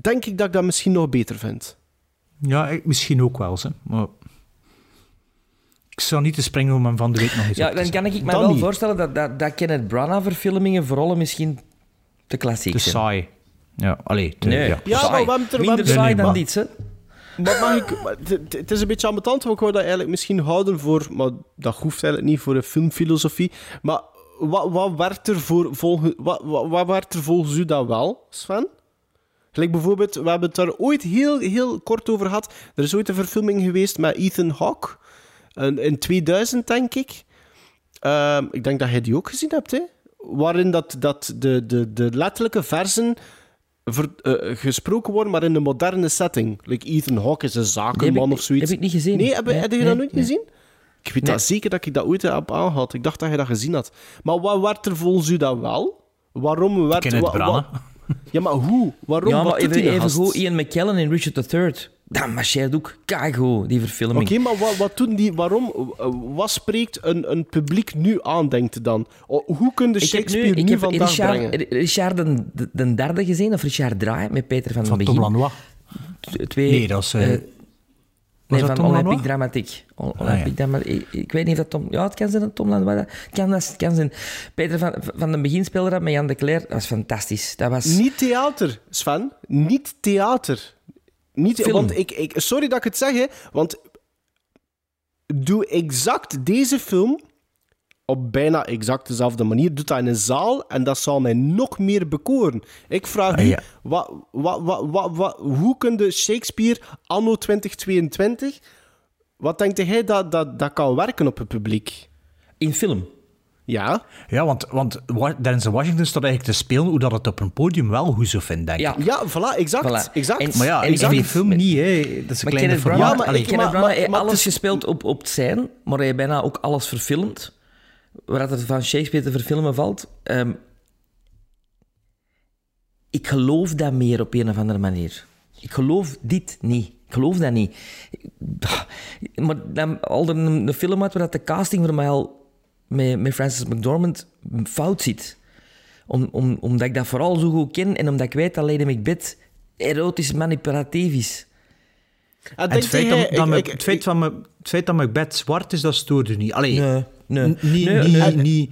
denk ik dat ik dat misschien nog beter vind. Ja, ik, misschien ook wel, hè. maar... Ik zou niet te springen om hem van de week nog eens Ja, op te dan kan ik me wel niet. voorstellen dat, dat, dat Kenneth Branagh-verfilmingen vooral misschien te klassiek Te zijn. saai. Ja, allee. Te, Nee, ja. Ja, saai. maar we hebben er- Minder saai Nee, dan maar- dit, hè. Maar mag ik... maar Het het- het is een beetje ambetant, want ik wou dat eigenlijk misschien houden voor... Maar dat hoeft eigenlijk niet voor een filmfilosofie. Maar wat, wat, werd, er voor, volge, wat, wat, wat werd er volgens u dan wel, Sven? Gelijk bijvoorbeeld, we hebben het daar ooit heel, heel kort over gehad. Er is ooit een verfilming geweest met Ethan Hawke. In, in 2000, denk ik. Ehm, ik denk dat jij die ook gezien hebt, hè? Waarin dat, dat de, de, de letterlijke versen ver- eh, gesproken worden, maar in een moderne setting. Like Ethan Hawke is een zakenman ik- of zoiets. heb ik niet gezien. Nee, heb, Nee, heb je dat nooit nee. gezien? Ik weet Nee. dat zeker dat ik dat ooit heb aangehad. Ik dacht dat je dat gezien had. Maar wat werd er volgens u dat wel? Waarom werd... Kenneth wa-. Ja, maar hoe? Waarom? Ja, Wat maar doet even, die even goed, Ian McKellen en Richard III. Dat marcheert ook keigoed, die verfilming. Oké, maar wat, wat doen die... Waarom... eh, Wat spreekt een, een publiek nu aan, denkt dan? Hoe kun je Ik heb Shakespeare nu nu, ik heb vandaag Richard, brengen? Richard de, de, de derde gezien, of Richard Draai, met Peter van, Van den Tom Begin. Lanois. T- Twee, Nee, dat is... eh, eh, was nee, dat van Tom Lanois? Dramatiek. O- Ah, Olympique ja. Dramatiek. Ik, ik weet niet of dat Tom... Ja, het kan zijn dat Tom Lanois... dat- Het kan, dat, het kan zijn. Peter van, van den Begin speelde dat met Jan de Cler. Dat was fantastisch. Dat was... Niet theater, Sven. Niet theater. Niet, Film. want ik, ik, sorry dat ik het zeg, hè, want doe exact deze film op bijna exact dezelfde manier. Doe dat in een zaal en dat zal mij nog meer bekoren. Ik vraag Ah, u, ja. wat, wat, wat, wat, wat- hoe kun je Shakespeare anno 2022... Wat denkt jij dat, dat dat kan werken op het publiek? In film. Ja? Ja, want, want Wa- Denzel Washington staat eigenlijk te spelen hoe dat het op een podium wel goed zou vinden, denk ik. Ja. Ja, voilà, exact. Voilà. exact. En- Maar ja, en die film met- niet, hè. Dat is een kleine Kenneth formaat. Branagh, Ja, maar ik- maar- alles gespeeld op, op het zijn, maar hij heeft bijna ook alles verfilmd. Waar het van Shakespeare te verfilmen valt. Ehm, ik geloof dat meer op een of andere manier. Ik geloof dit niet. Ik geloof dat niet. Maar dan al er een, een film uit waar dat de casting voor mij al met, met Francis McDormand fout zit. Om, om, omdat ik dat vooral zo goed ken en omdat ik weet dat Lady Macbeth erotisch manipulatief is. Ah, het, feit dat, me- ik- ik- het, feit van me, het feit dat Macbeth zwart is, dat stoorde niet. Allee, Nee, nee. Nee, nee.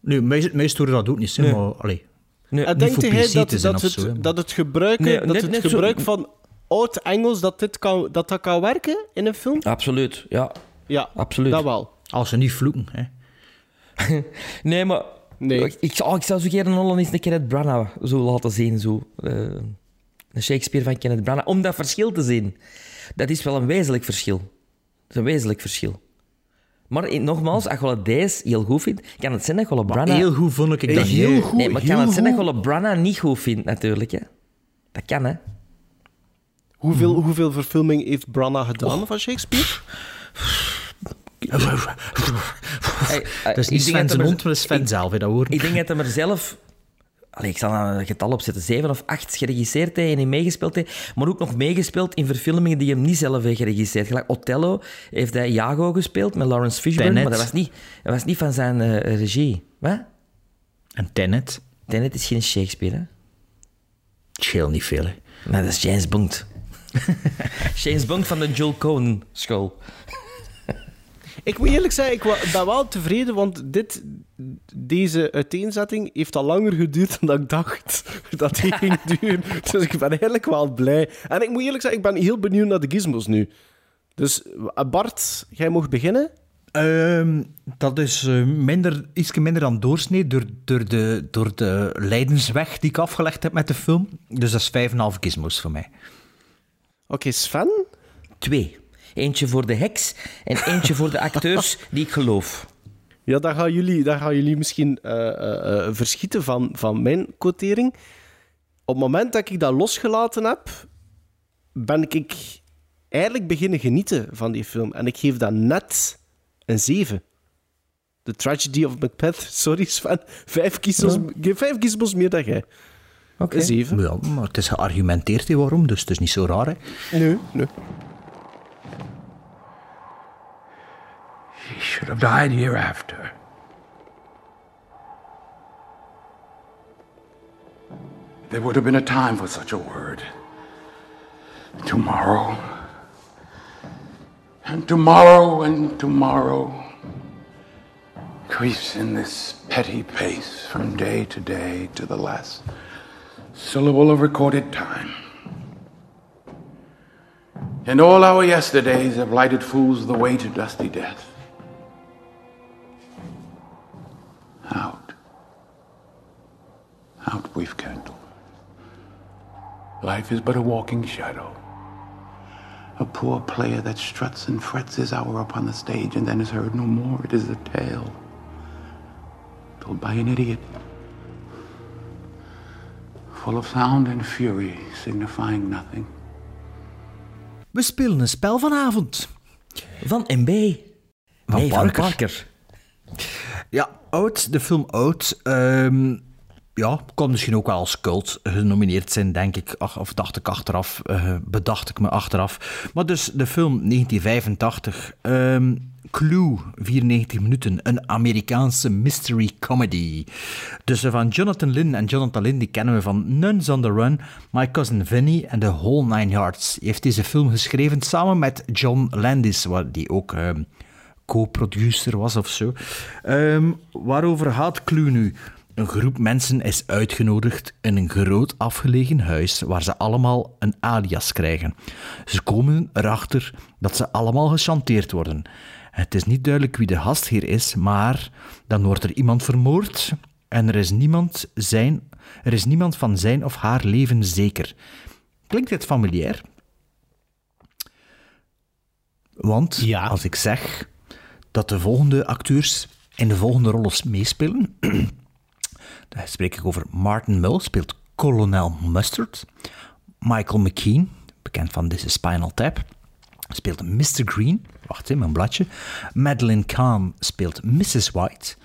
nee, mij, mij stoorde dat ook niet, Nee. maar allee. Nee, En denkt hij dat, dat, zo, het, dat het gebruiken, Nee, dat net- het net zo- gebruik van oud Engels, dat, dit kan, dat dat kan werken in een film? Absoluut, ja. Ja, Absoluut. dat wel. Als ze niet vloeken, hè. Nee, maar... Nee. Ik, ik, oh, ik zou zo gerne Holland eens een Kenneth Branagh zo laten zien. Zo. Eh, een Shakespeare van Kenneth Branagh. Om dat verschil te zien. Dat is wel een wezenlijk verschil. Dat is een wezenlijk verschil. Maar nogmaals, als je wel deze heel goed vindt, kan het zijn dat je heel goed vond ik dat Heel goed. Nee, maar kan het zijn dat je niet goed vindt, natuurlijk. Hè? Dat kan, hè. Hoeveel, hoeveel verfilming heeft Branagh gedaan van Shakespeare? Hey, eh, Dat is niet Sven zijn mond, maar Sven zelf, hè, dat. Ik denk dat hij er zelf... Allee, ik zal daar een getal opzetten. Zeven of acht geregisseerd heeft en meegespeeld heeft. Maar ook nog meegespeeld in verfilmingen die hem niet zelf heeft geregisseerd. Gelijk Othello heeft hij Iago gespeeld met Lawrence Fishburne. Tenet. Maar dat was niet, dat was niet van zijn eh, regie. Wat? En Tenet, Tenet is geen Shakespeare, hè? scheelt niet veel, hè. Nee, dat is James Bond. James Bond van de Joel Cohen school. Ik moet eerlijk zeggen, ik ben wel tevreden, want dit, deze uiteenzetting heeft al langer geduurd dan ik dacht dat die ging duren. Dus ik ben eigenlijk wel blij. En ik moet eerlijk zeggen, ik ben heel benieuwd naar de gizmos nu. Dus eh, Bart, jij mag beginnen. Ehm, dat is eh, minder, iets minder dan doorsnee door, door, de, door de lijdensweg die ik afgelegd heb met de film. Dus dat is 5,5 gizmos voor mij. Oké, Sven? Twee. Eentje voor de heks en eentje voor de acteurs die ik geloof. Ja, daar gaan jullie, daar gaan jullie misschien eh, eh, eh, verschieten van, van mijn quotering. Op het moment dat ik dat losgelaten heb, ben ik eigenlijk beginnen genieten van die film. En ik geef dat net een 7. The Tragedy of Macbeth. Sorry Sven. Vijf kiezels, geef vijf kiezels meer dan jij. Oké. Een 7. Ja, maar het is geargumenteerd waarom, dus het is niet zo raar. Hè. Nee, nee. Should have died hereafter. There would have been a time for such a word. Tomorrow. And tomorrow and tomorrow creeps in this petty pace from day to day to the last syllable of recorded time. And all our yesterdays have lighted fools the way to dusty death. Out, brief candle. Life is but a walking shadow. A poor player that struts and frets his hour upon the stage and then is heard no more. It is a tale told by an idiot, full of sound and fury, signifying nothing. We spelen een spel vanavond. Van MB. Van nee, Parker. van Parker. Ja, Oud, de film Oud. ehm, ja, kon misschien ook wel als cult genomineerd zijn, denk ik. Ach, of dacht ik achteraf, eh, bedacht ik me achteraf. Maar dus de film 1985. ehm, Clue, 94 minuten. Een Amerikaanse mystery comedy. Dus eh, van Jonathan Lynn. En Jonathan Lynn die kennen we van Nuns on the Run, My Cousin Vinny en The Whole Nine Yards. Hij heeft deze film geschreven samen met John Landis, die ook... ehm, co-producer was of zo. Ehm, waarover gaat Clue nu? Een groep mensen is uitgenodigd in een groot afgelegen huis waar ze allemaal een alias krijgen. Ze komen erachter dat ze allemaal gechanteerd worden. Het is niet duidelijk wie de gastheer is, maar dan wordt er iemand vermoord en er is niemand, zijn, er is niemand van zijn of haar leven zeker. Klinkt dit familiair? Want Ja. als ik zeg dat de volgende acteurs in de volgende rollen meespelen, dan spreek ik over Martin Mull, speelt kolonel Mustard. Michael McKean, bekend van This is Spinal Tap, speelt Mr. Green. Wacht even, mijn bladje. Madeline Kahn speelt Mrs. White.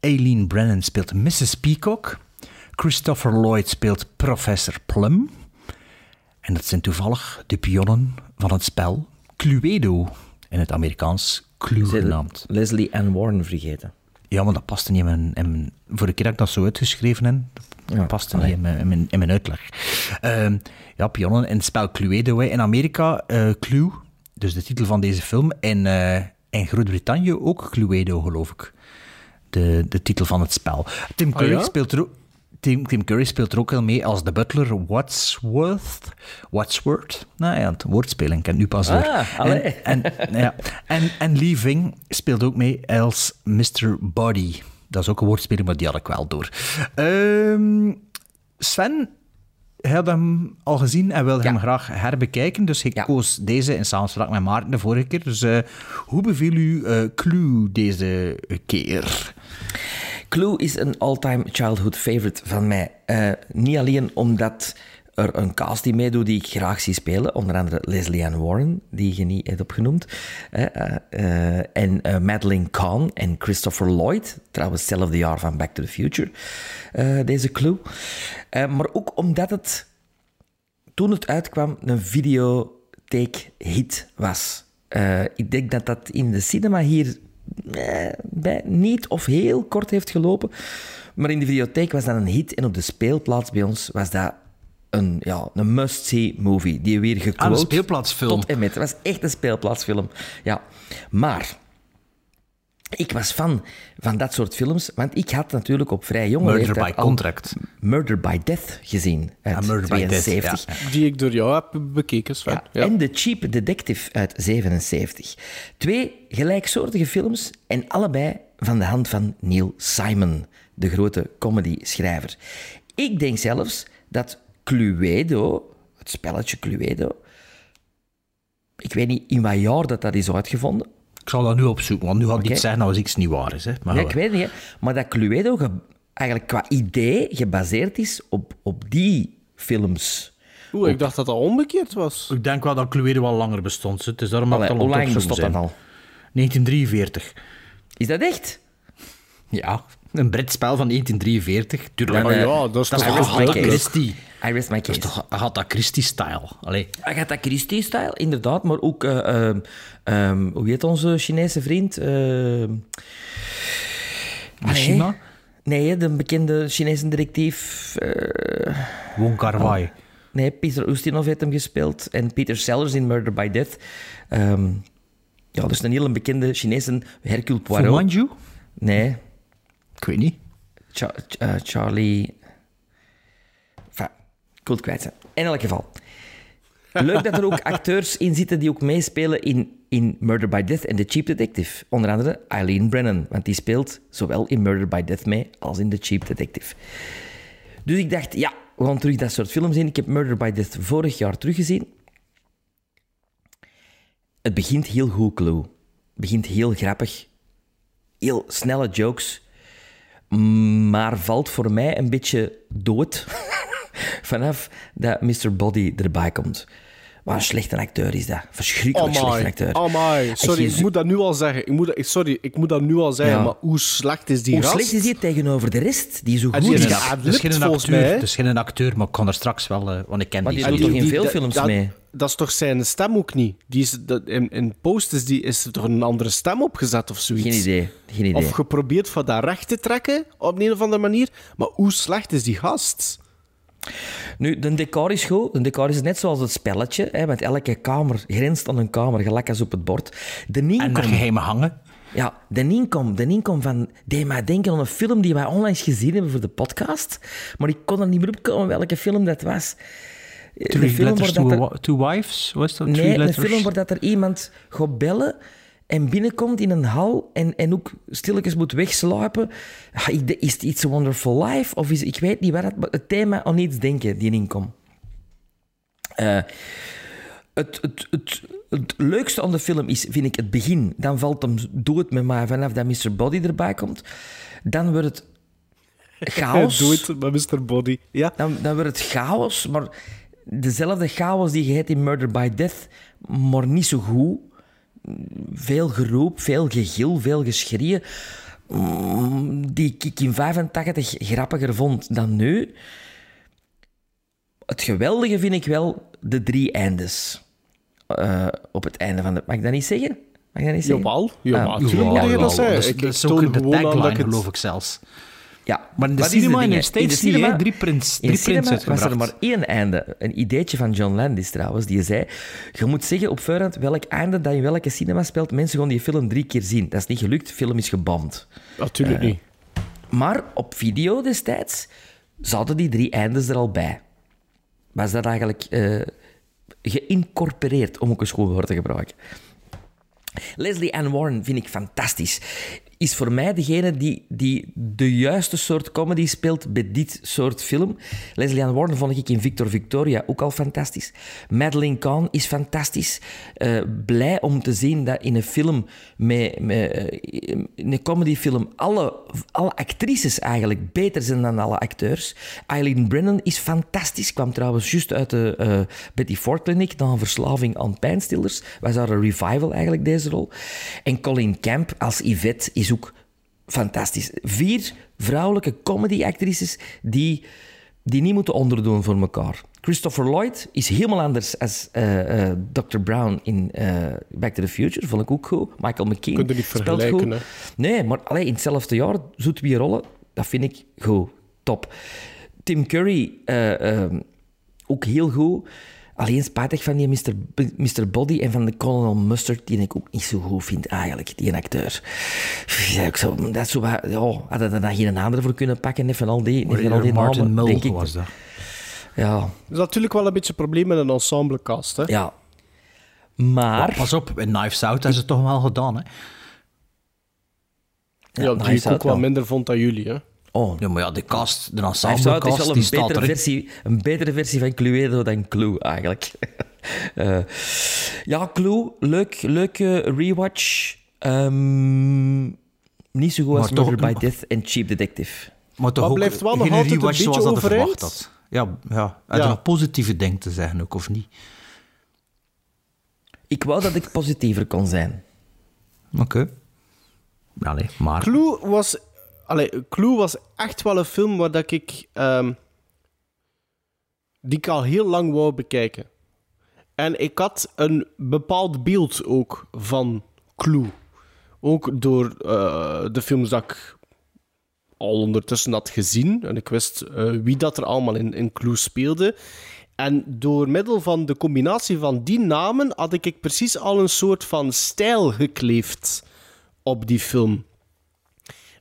Aileen Brennan speelt Mrs. Peacock. Christopher Lloyd speelt Professor Plum. En dat zijn toevallig de pionnen van het spel Cluedo, in het Amerikaans Clue genaamd. Leslie Ann Warren vergeten. Ja, maar dat paste niet in mijn... In mijn voor de keer dat ik dat zo uitgeschreven heb, dat Ja, paste allee. niet in mijn, in mijn, in mijn uitleg. Ehm, ja, pionnen in het spel Cluedo. hè. In Amerika, eh, Clue, dus de titel van deze film. En eh, in Groot-Brittannië ook Cluedo, geloof ik. De, de titel van het spel. Tim Ah, Curry ja? speelt er ook... Tim, Tim Curry speelt er ook heel mee als de butler Wadsworth. Wadsworth? Nou ja, het woordspeling, ken nu pas door. Ah, allee. en, en, ja. en, en Lee Ving speelt ook mee als Mr. Body. Dat is ook een woordspeling, maar die had ik wel door. Ehm, Sven had hem al gezien en wilde hem graag herbekijken. Dus ik koos deze in samenspraak met Maarten de vorige keer. Dus eh, hoe beviel u eh, Clue deze keer? Clue is een all-time childhood favorite van mij. Eh, niet alleen omdat er een cast die meedoet die ik graag zie spelen. Onder andere Leslie Ann Warren, die je niet hebt opgenoemd. Eh, eh, en eh, Madeleine Kahn en Christopher Lloyd. Trouwens, hetzelfde jaar van Back to the Future. deze Clue. Maar ook omdat het toen het uitkwam een videotheek-hit was. Eh, ik denk dat dat in de cinema hier bij niet of heel kort heeft gelopen. Maar in de videotheek was dat een hit. En op de speelplaats bij ons was dat een, ja, een must-see movie. Die weer gequote... Ah, een speelplaatsfilm. Tot en met. Het was echt een speelplaatsfilm. Ja. Maar... Ik was fan van dat soort films, want ik had natuurlijk op vrij jonge Murder leeftijd by al Contract. Murder by Death gezien uit Ah, Murder by Death, 72. ja. Die ik door jou heb bekeken, Sven. Ja, En The Cheap Detective uit 77. Twee gelijksoortige films en allebei van de hand van Neil Simon, de grote comedy-schrijver. Ik denk zelfs dat Cluedo, het spelletje Cluedo, ik weet niet in wat jaar dat, dat is uitgevonden. Ik zal dat nu opzoeken, want nu had ik Oké. iets zeggen als iets niet waar is. Hè. Maar Ja, goed. ik weet niet, hè. maar dat Cluedo ge- eigenlijk qua idee gebaseerd is op, op die films. Oeh, ik dacht dat dat omgekeerd was. Ik denk wel dat Cluedo al langer bestond. Het is daarom dat Allee, al lang bestond dat al? 1943. Is dat echt? Ja, een Brits spel van 1943. Tuurlijk. Dan, Oh eh, ja, dat is dat toch Agatha Christie. I rest my Dat is toch Agatha Christie-style. Agatha Christie-style, inderdaad. Maar ook, eh, ehm, ehm, hoe heet onze Chinese vriend? Ehm, Mishima? allee. Nee, de bekende Chinese detectief. eh, Wong Kar-wai. nee, Peter Ustinov heeft hem gespeeld. En Peter Sellers in Murder by Death. Ehm, ja, dus een hele bekende Chinese Hercule Poirot. Fu Manchu? Nee, Ik weet niet. Cha- Charlie. Enfin, ik wil het kwijt zijn. In elk geval. Leuk dat er ook acteurs in zitten die ook meespelen in, in Murder by Death en The Cheap Detective. Onder andere Eileen Brennan, want die speelt zowel in Murder by Death mee als in The Cheap Detective. Dus ik dacht, ja, we gaan terug dat soort films zien. Ik heb Murder by Death vorig jaar teruggezien. Het begint heel goed, Clue. Het begint heel grappig. Heel snelle jokes. Maar valt voor mij een beetje dood vanaf dat Mr. Body erbij komt. Wat een slechte acteur is dat. Verschrikkelijk slechte Amai, acteur. amai. Sorry, ik moet dat nu al zeggen. Ik moet dat, sorry, ik moet dat nu al zeggen, Ja. maar hoe slecht is die Hoe gast? slecht is die tegenover de rest? Die zo goed die is. Het is geen lukt volgens acteur, mij, hè? het is geen acteur, maar ik kan er straks wel, eh, want ik ken Maar die. die doet toch in veel films dat, mee? Dat is toch zijn stem ook niet? Die is, dat, in, in post is, die, is er toch een andere stem opgezet of zoiets? Geen idee. Geen idee. Of geprobeerd van dat recht te trekken op een of andere manier. Maar hoe slecht is die gast? Nu, de decor is goed. De decor is net zoals het spelletje. Hè, want elke kamer grenst aan een kamer, gelijk als op het bord. De En naar geheime hangen. ja, de inkom, de inkom van... deed mij denken aan een film die wij onlangs gezien hebben voor de podcast. Maar ik kon er niet meer opkomen welke film dat was. De Three film letters waar to, er- to wives? Was dat? Nee, een film waar dat er iemand gaat bellen en binnenkomt in een hal en, en ook stilletjes moet wegsluipen. Is het It's a Wonderful Life? Of is, ik weet niet wat het, maar het thema aan iets denken, die inkom. Eh, het, het, het, het leukste aan de film is, vind ik, het begin. Dan valt hem dood met mij vanaf dat Mr. Body erbij komt. Dan wordt het chaos. Doe het met Mr. Body. Ja. Dan, dan wordt het chaos, maar dezelfde chaos die je hebt in Murder by Death, maar niet zo goed. Veel geroep, veel gegil, veel geschreeuw. Mm, Die ik in 85 grappiger vond dan nu. Het geweldige vind ik wel de drie eindes. Eh, op het einde van de... Mag ik dat niet zeggen? Mag ik dat niet zeggen? Jawel, jawel, Ah, Jawel, dat is- Ik- dat ik is ook de tagline, het- geloof ik zelfs. Ja, Maar in de wat cinema in dingen? de States In de niet, cinema- Drie prints- drie prints cinema was er maar één einde. Een ideetje van John Landis trouwens, die zei... Je moet zeggen op voorhand welk einde dat in welke cinema speelt. Mensen gaan die film drie keer zien. Dat is niet gelukt, de film is gebomd. Natuurlijk Eh, niet. Maar op video destijds zaten die drie eindes er al bij. Was dat eigenlijk eh, geïncorporeerd, om ook een schoon woord te gebruiken. Leslie Ann Warren vind ik fantastisch. Is voor mij degene die, die de juiste soort comedy speelt bij dit soort film. Leslie Ann Warren vond ik in Victor Victoria ook al fantastisch. Madeleine Kahn is fantastisch. Eh, blij om te zien dat in een film, met, met, eh, in een comedyfilm, alle, alle actrices eigenlijk beter zijn dan alle acteurs. Eileen Brennan is fantastisch. Kwam trouwens juist uit de eh, Betty Ford Clinic na een verslaving aan pijnstillers. Was daar een revival eigenlijk, deze rol. En Colleen Camp als Yvette is ook fantastisch. Vier vrouwelijke comedy-actrices die, die niet moeten onderdoen voor elkaar. Christopher Lloyd is helemaal anders als eh, eh, Dr. Brown in eh, Back to the Future. Vond ik ook goed. Michael McKean Kun je niet vergelijken, hè? Nee, maar allee, in hetzelfde jaar, zoet wie rollen, dat vind ik goed. Top. Tim Curry, ook heel goed. Alleen spijtig van die Mr. B- Mr. Body en van de Colonel Mustard, die ik ook niet zo goed vind eigenlijk, die acteur. Ja, ik zou, dat zo ja, hadden er dan geen andere voor kunnen pakken, net van al die, van al die Martin namen, denk ik. was dat. Ja, Dat is natuurlijk wel een beetje een probleem met een ensemblecast. Hè? ja. Maar... Maar pas op, in Knives Out hebben ze het toch wel gedaan, hè? Ja, die ik ook wel. minder vond dan jullie. Hè? Oh, Ja, maar ja, de cast, de Out is wel die een staat betere, versie, een betere versie van Cluedo dan Clue, eigenlijk. Eh, ja, Clue, leuk, leuke rewatch. Ehm, niet zo goed als toch- Murder by Death en Cheap Detective. Maar toch Maar ook blijft wel nog altijd een rewatch beetje zoals dat er verwacht had. Ja, ja. Had Ja. er nog positieve dingen te zeggen ook, of niet? Ik wou dat ik positiever kon zijn. Oké. Ja, nee, maar... Clue was, allee, Clue was echt wel een film waar dat ik, ehm, die ik al heel lang wou bekijken. En ik had een bepaald beeld ook van Clue. Ook door eh, de films dat ik al ondertussen had gezien. En ik wist eh, wie dat er allemaal in, in Clue speelde. En door middel van de combinatie van die namen had ik precies al een soort van stijl gekleefd op die film.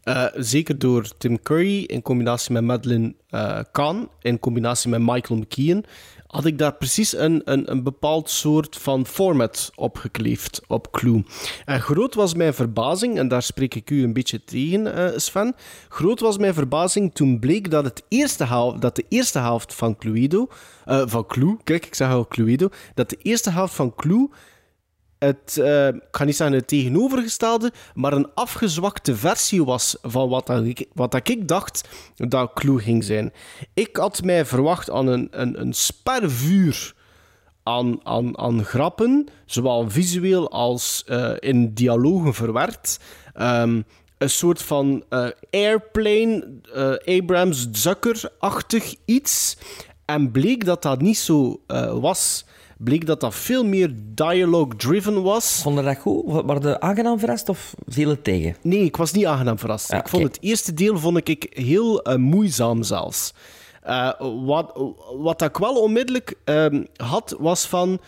Eh, zeker door Tim Curry in combinatie met Madeleine eh Kahn, in combinatie met Michael McKean, had ik daar precies een, een, een bepaald soort van format op gekleefd, op Clue. En groot was mijn verbazing, en daar spreek ik u een beetje tegen, eh, Sven. Groot was mijn verbazing toen bleek dat, het eerste helft, dat de eerste helft van Cluedo, van Clue, kijk, ik zeg al Cluedo, dat de eerste helft van Clue het, eh, ik ga niet zeggen het tegenovergestelde, maar een afgezwakte versie was van wat, dat ik, wat dat ik dacht dat Clue ging zijn. Ik had mij verwacht aan een, een, een spervuur aan, aan, aan grappen, zowel visueel als eh, in dialogen verwerkt. Ehm, een soort van eh, airplane, Abrams Zucker-achtig iets. En bleek dat dat niet zo was. Bleek dat dat veel meer dialogue-driven was. Vond je dat goed? Waren je aangenaam verrast of viel het tegen? Nee, ik was niet aangenaam verrast. Ja, ik vond het eerste deel vond ik heel eh, moeizaam zelfs. Eh, wat, wat ik wel onmiddellijk ehm, had, was van...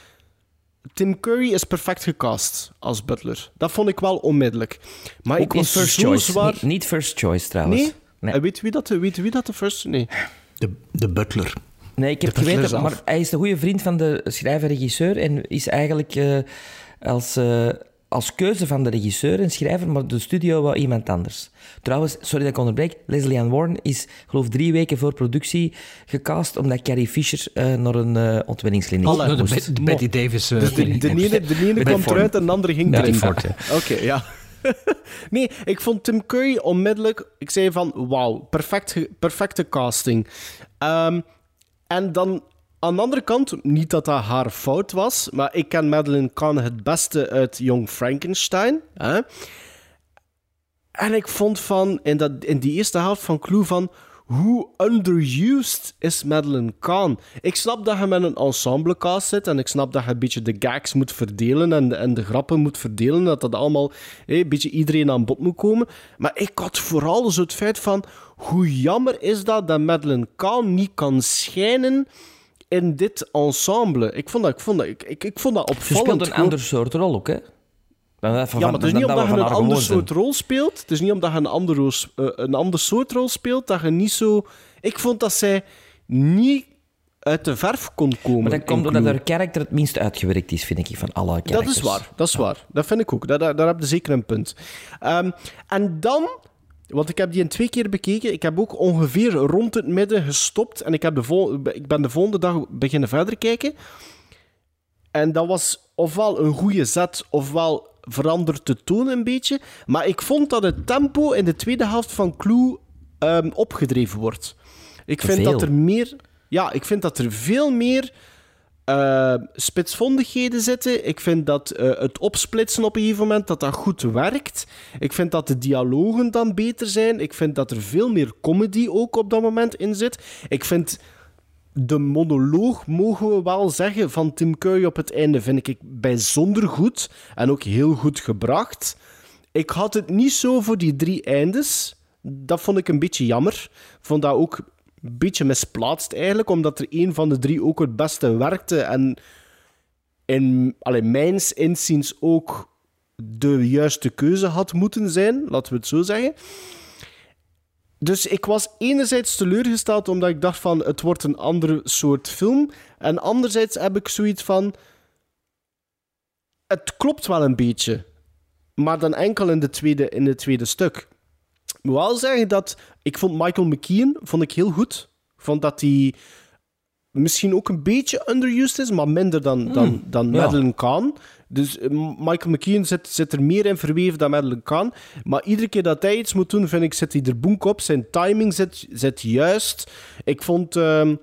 Tim Curry is perfect gecast als Butler. Dat vond ik wel onmiddellijk. Maar Ook ik niet was first choice. zwaar... Niet, niet first choice trouwens. Nee? Nee. En weet wie dat, weet wie dat de first... Nee. De, de butler. Nee, ik heb De butler geweten, zelf. maar hij is een goede vriend van de schrijver-regisseur en is eigenlijk eh, als, eh, als keuze van de regisseur en schrijver, maar de studio wou iemand anders. Trouwens, sorry dat ik onderbreek, Leslie Ann Warren is geloof drie weken voor productie gecast omdat Carrie Fisher eh, naar een eh ontwenningskliniek de, moest. Be- de Betty Davis. Dus de, de, ene, de ene kwam Ford. eruit en de andere ging Betty erin. Ja. Oké, ja. nee, ik vond Tim Curry onmiddellijk... Ik zei van, wauw, perfect, perfecte casting. Ehm, en dan aan de andere kant, niet dat dat haar fout was, maar ik ken Madeleine Kahn het beste uit Young Frankenstein. Hè? En ik vond van, in, dat, in die eerste helft van Clue van... hoe underused is Madeleine Kahn? Ik snap dat je met een ensemblecast zit en ik snap dat je een beetje de gags moet verdelen en de, en de grappen moet verdelen, dat dat allemaal hé, een beetje iedereen aan bod moet komen. Maar ik had vooral zo het feit van, hoe jammer is dat dat Madeleine Kahn niet kan schijnen in dit ensemble. Ik vond dat, ik vond dat, ik, ik, ik vond dat Ze opvallend. speelt een ander soort rol ook, hè? Dan dat van- Ja, maar het is niet omdat je een ander soort rol speelt. Het is niet omdat je een ander, eh, een ander soort rol speelt dat je niet zo. Ik vond dat zij niet uit de verf kon komen. Maar dat komt omdat haar karakter het minst uitgewerkt is, vind ik, van alle Dat karakters. is waar, dat is waar. Dat vind ik ook. Daar, daar, daar heb je zeker een punt. Ehm, en dan, want ik heb die in twee keer bekeken, ik heb ook ongeveer rond het midden gestopt en ik, heb de vol, ik ben de volgende dag beginnen verder kijken. En dat was ofwel een goede zet, ofwel verandert de toon een beetje. Maar ik vond dat het tempo in de tweede helft van Clue ehm, opgedreven wordt. Ik vind veel. dat er meer... Ja, ik vind dat er veel meer eh, spitsvondigheden zitten. Ik vind dat eh, het opsplitsen op een gegeven moment dat dat goed werkt. Ik vind dat de dialogen dan beter zijn. Ik vind dat er veel meer comedy ook op dat moment in zit. Ik vind de monoloog, mogen we wel zeggen, van Tim Curry op het einde vind ik bijzonder goed en ook heel goed gebracht. Ik had het niet zo voor die drie eindes. Dat vond ik een beetje jammer. Vond dat ook een beetje misplaatst eigenlijk, omdat er een van de drie ook het beste werkte en in allee, mijns inziens ook de juiste keuze had moeten zijn, laten we het zo zeggen. Dus ik was enerzijds teleurgesteld omdat ik dacht van het wordt een ander soort film. En anderzijds heb ik zoiets van... Het klopt wel een beetje. Maar dan enkel in de tweede, in de tweede stuk. Ik moet wel zeggen dat... Ik vond Michael McKean vond ik heel goed. Vond dat hij misschien ook een beetje underused is, maar minder dan, dan, dan ja. Madeleine Kahn. Dus eh, Michael McKean zit, zit er meer in verweven dan Madeleine Kahn. Maar iedere keer dat hij iets moet doen, vind ik, zit hij er boek op. Zijn timing zit, zit juist. Ik vond... ehm,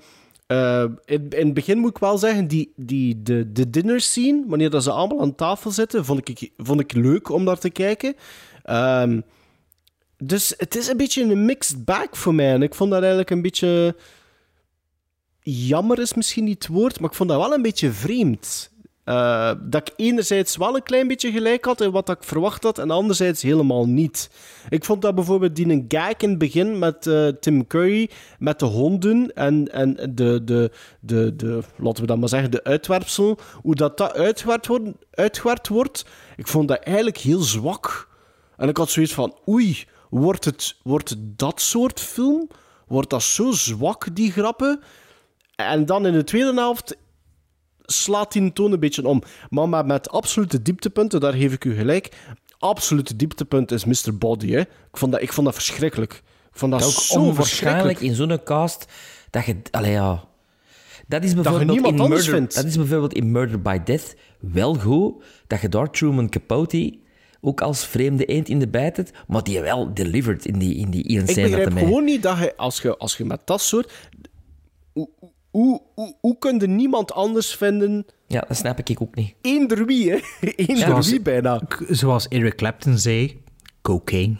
eh, in, in het begin moet ik wel zeggen, die, die, de, de dinner scene, wanneer dat ze allemaal aan tafel zitten, vond ik, vond ik leuk om naar te kijken. Ehm, dus het is een beetje een mixed bag voor mij. En ik vond dat eigenlijk een beetje... Jammer is misschien niet het woord, maar ik vond dat wel een beetje vreemd. Eh, dat ik enerzijds wel een klein beetje gelijk had in wat ik verwacht had, en anderzijds helemaal niet. Ik vond dat bijvoorbeeld die een gag in het begin met eh, Tim Curry, met de honden en, en de, de, de, de, laten we dat maar zeggen, de uitwerpsel, hoe dat, dat uitgewerkt wordt, uitgewerkt wordt, ik vond dat eigenlijk heel zwak. En ik had zoiets van, oei, wordt het, wordt het dat soort film? Wordt dat zo zwak, die grappen? En dan in de tweede helft slaat die toon een beetje om. Maar met, absolute dieptepunten, daar geef ik u gelijk. Absolute dieptepunt is Mr. Body. Hè. Ik, vond dat, ik vond dat verschrikkelijk. Ik vond dat, Dat zo onwaarschijnlijk verschrikkelijk. in zo'n cast dat je... Allee, ja. Dat is bijvoorbeeld in Murder, vindt. Dat is bijvoorbeeld in Murder by Death wel goed, dat je daar Truman Capote ook als vreemde eend in de bijt hebt, maar die wel delivered in die, in die Ian Ik begrijp gewoon niet dat je als, je, als je met dat soort... Hoe, hoe, hoe, hoe kun je niemand anders vinden... Ja, dat snap ik ook niet. Eender wie, hè? Eender Zoals- wie bijna. Zoals Eric Clapton zei, cocaine.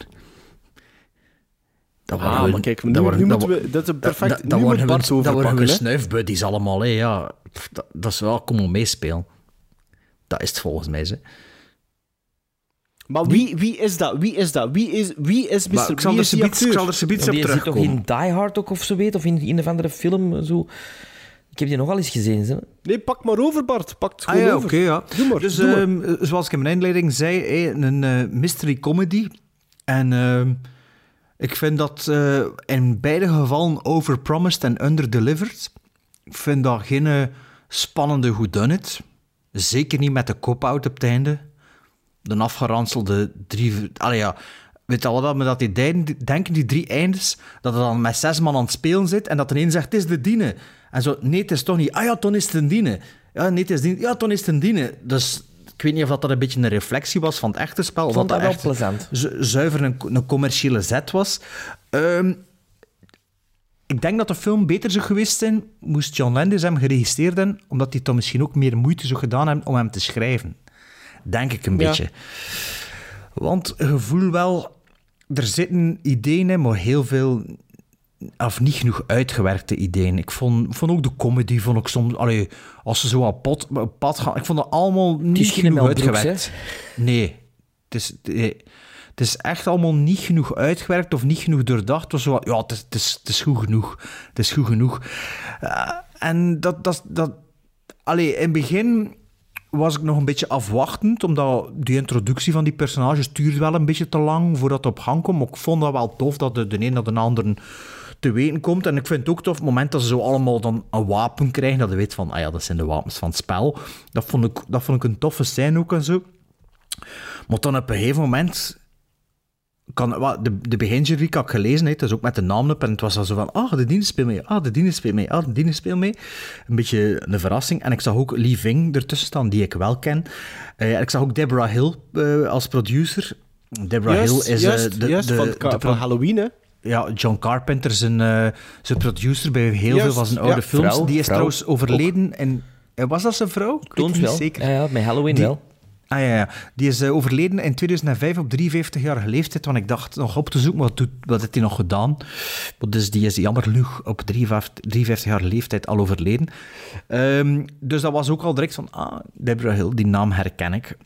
Dat Ah, maar kijk, nu- dat worden- nu dat moeten we- dat is perfect. Dat, Nu dat Bart we, dat worden we snuifbuddies allemaal, hè. ja. Dat, dat is wel, kom maar meespelen. Dat is het volgens mij, ze. Maar wie, wie is dat? Wie is dat? Wie is, wie is Mr. Maar ik zal wie er is die subiet- ik acteur? zal er subiet Maar op toch in Die Hard ook of zo weet, of in een of andere film zo. Ik heb die nogal eens gezien. Zo. Nee, pak maar over, Bart. Pak het Ah gewoon ja, over. oké, ja. Doe maar, Dus doe maar. ehm, zoals ik in mijn inleiding zei, eh, een eh, mystery comedy. En ehm, ik vind dat eh, in beide gevallen overpromised en underdelivered. Ik vind dat geen spannende whodunit. Zeker niet met de kop-out op het einde. De afgeranselde drie... Allee ja, weet je al wat me dat die denken, die drie eindes, dat er dan met zes man aan het spelen zit en dat er een zegt, het is de diene. En zo, nee, het is toch niet. Ah ja, toen is het een diene. Ja, nee, het is diene. Ja, toen is het een diene. Dus ik weet niet of dat, dat een beetje een reflectie was van het echte spel. Ik Of vond dat dat dat wel plezant. zu- zuiver een, een commerciële zet was. Ehm, ik denk dat de film beter zou geweest zijn, moest John Landis hem geregistreerd hebben, omdat hij toch misschien ook meer moeite zou gedaan hebben om hem te schrijven. Denk ik een Ja. beetje. Want je voelt wel, er zitten ideeën in, maar heel veel of niet genoeg uitgewerkte ideeën. Ik vond, vond ook de comedy, vond ik soms, allee, als ze zo op pad, gaan, ik vond dat allemaal niet genoeg uitgewerkt. Nee, het is, nee. het is echt allemaal niet genoeg uitgewerkt of niet genoeg doordacht. Het was zo, ja, het is, het, is, het is goed genoeg. Het is goed genoeg. Eh, en dat, dat, dat, allee, in het begin was ik nog een beetje afwachtend, omdat die introductie van die personages duurde wel een beetje te lang voordat het op gang komt. Ik vond dat wel tof dat de, een dat de ander te weten komt. En ik vind het ook tof, het moment dat ze zo allemaal dan een wapen krijgen, dat je weet van, ah ja, dat zijn de wapens van het spel. Dat vond ik, dat vond ik een toffe scène ook en zo. Maar dan op een gegeven moment... Kan, wat, de, de beginjury had ik gelezen, hè, dus ook met de naam op. En het was dan zo van, ah, de dienst speelt mee, ah, de dienst speelt mee, ah, de dienst speelt mee. Een beetje een verrassing. En ik zag ook Lee Ving ertussen staan, die ik wel ken. Eh, en ik zag ook Deborah Hill eh, als producer. Deborah Juist, Hill is juist, eh, de, juist, de, van, de van pro- Halloween, hè? ja, John Carpenter, zijn, eh, zijn producer bij heel Juist, veel van zijn oude ja. films. Vrouw, die is vrouw, trouwens overleden. En, was dat zijn vrouw? Ik weet Toont het niet wel. zeker. Ja, ja, met Halloween Die- wel. Ah ja, ja. die is eh, overleden in 2005 op 53-jarige leeftijd. Want ik dacht nog op te zoeken, wat, doet, wat heeft hij nog gedaan? Dus die is jammer genoeg op 53 jaar leeftijd al overleden. Ehm, dus dat was ook al direct van, ah, Deborah Hill, die naam herken ik.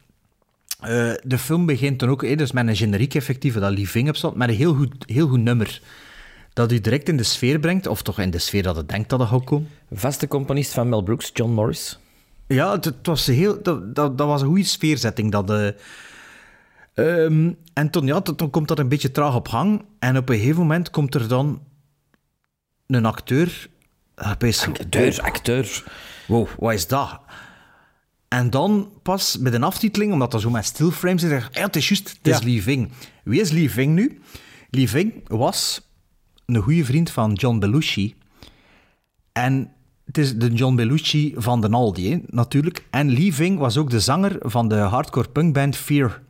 Eh, de film begint dan ook eh, dus met een generiek effectieve dat Lee Ving op staat, met een heel goed, heel goed nummer. Dat u direct in de sfeer brengt, of toch in de sfeer dat het denkt dat het gaat komen. Vaste componist van Mel Brooks, John Morris. Ja, het, het was heel, dat, dat, dat was een goede sfeerzetting. Dat, ehm, en toen, ja, toen komt dat een beetje traag op gang. En op een gegeven moment komt er dan een acteur. Acteur, Acteur, acteur. Wow, wat is dat? En dan pas met een aftiteling, omdat dat zo met stillframes is, zeg ik, ja, het is juist, het is Ja. Lee Ving. Wie is Lee Ving nu? Lee Ving was een goede vriend van John Belushi. En het is de John Belushi van de Aldi, hè, natuurlijk. En Lee Ving was ook de zanger van de hardcore punkband Fear.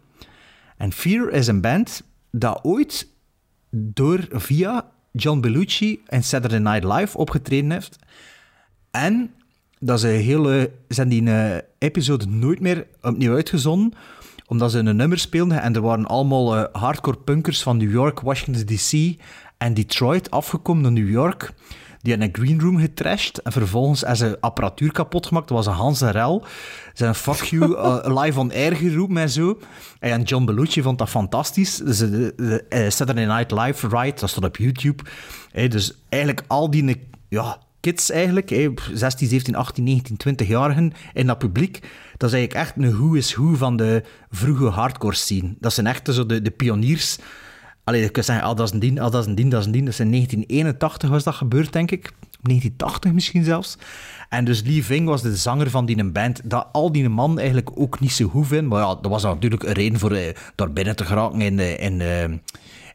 En Fear is een band dat ooit door via John Belushi en Saturday Night Live opgetreden heeft. En dat ze hele, zijn die eh, episode nooit meer opnieuw uitgezonden, omdat ze een nummer speelden en er waren allemaal eh, hardcore punkers van New York, Washington DC en Detroit afgekomen naar New York. Die hebben een green room getrashed en vervolgens hebben ze apparatuur kapot gemaakt. Dat was een Hans Rel. Zijn fuck you eh, live on air geroepen en zo. En John Belushi vond dat fantastisch. Dus de, eh, Saturday Night Live Ride, dat staat op YouTube. Dus eigenlijk al die ja, kids eigenlijk, eh, 16, 17, 18, 19, 20-jarigen in dat publiek, dat is eigenlijk echt een who is who van de vroege hardcore scene. Dat zijn echt zo de, de pioniers. Allee, je kunt zeggen, ah, dat is een dien, ah, dat is een dien, dat is een dien. Dat is in 1981 was dat gebeurd, denk ik. 1980 misschien zelfs. En dus Lee Ving was de zanger van die band, dat al die man eigenlijk ook niet zo goed vindt. Maar ja, dat was natuurlijk een reden voor eh, daar binnen te geraken in de, in de,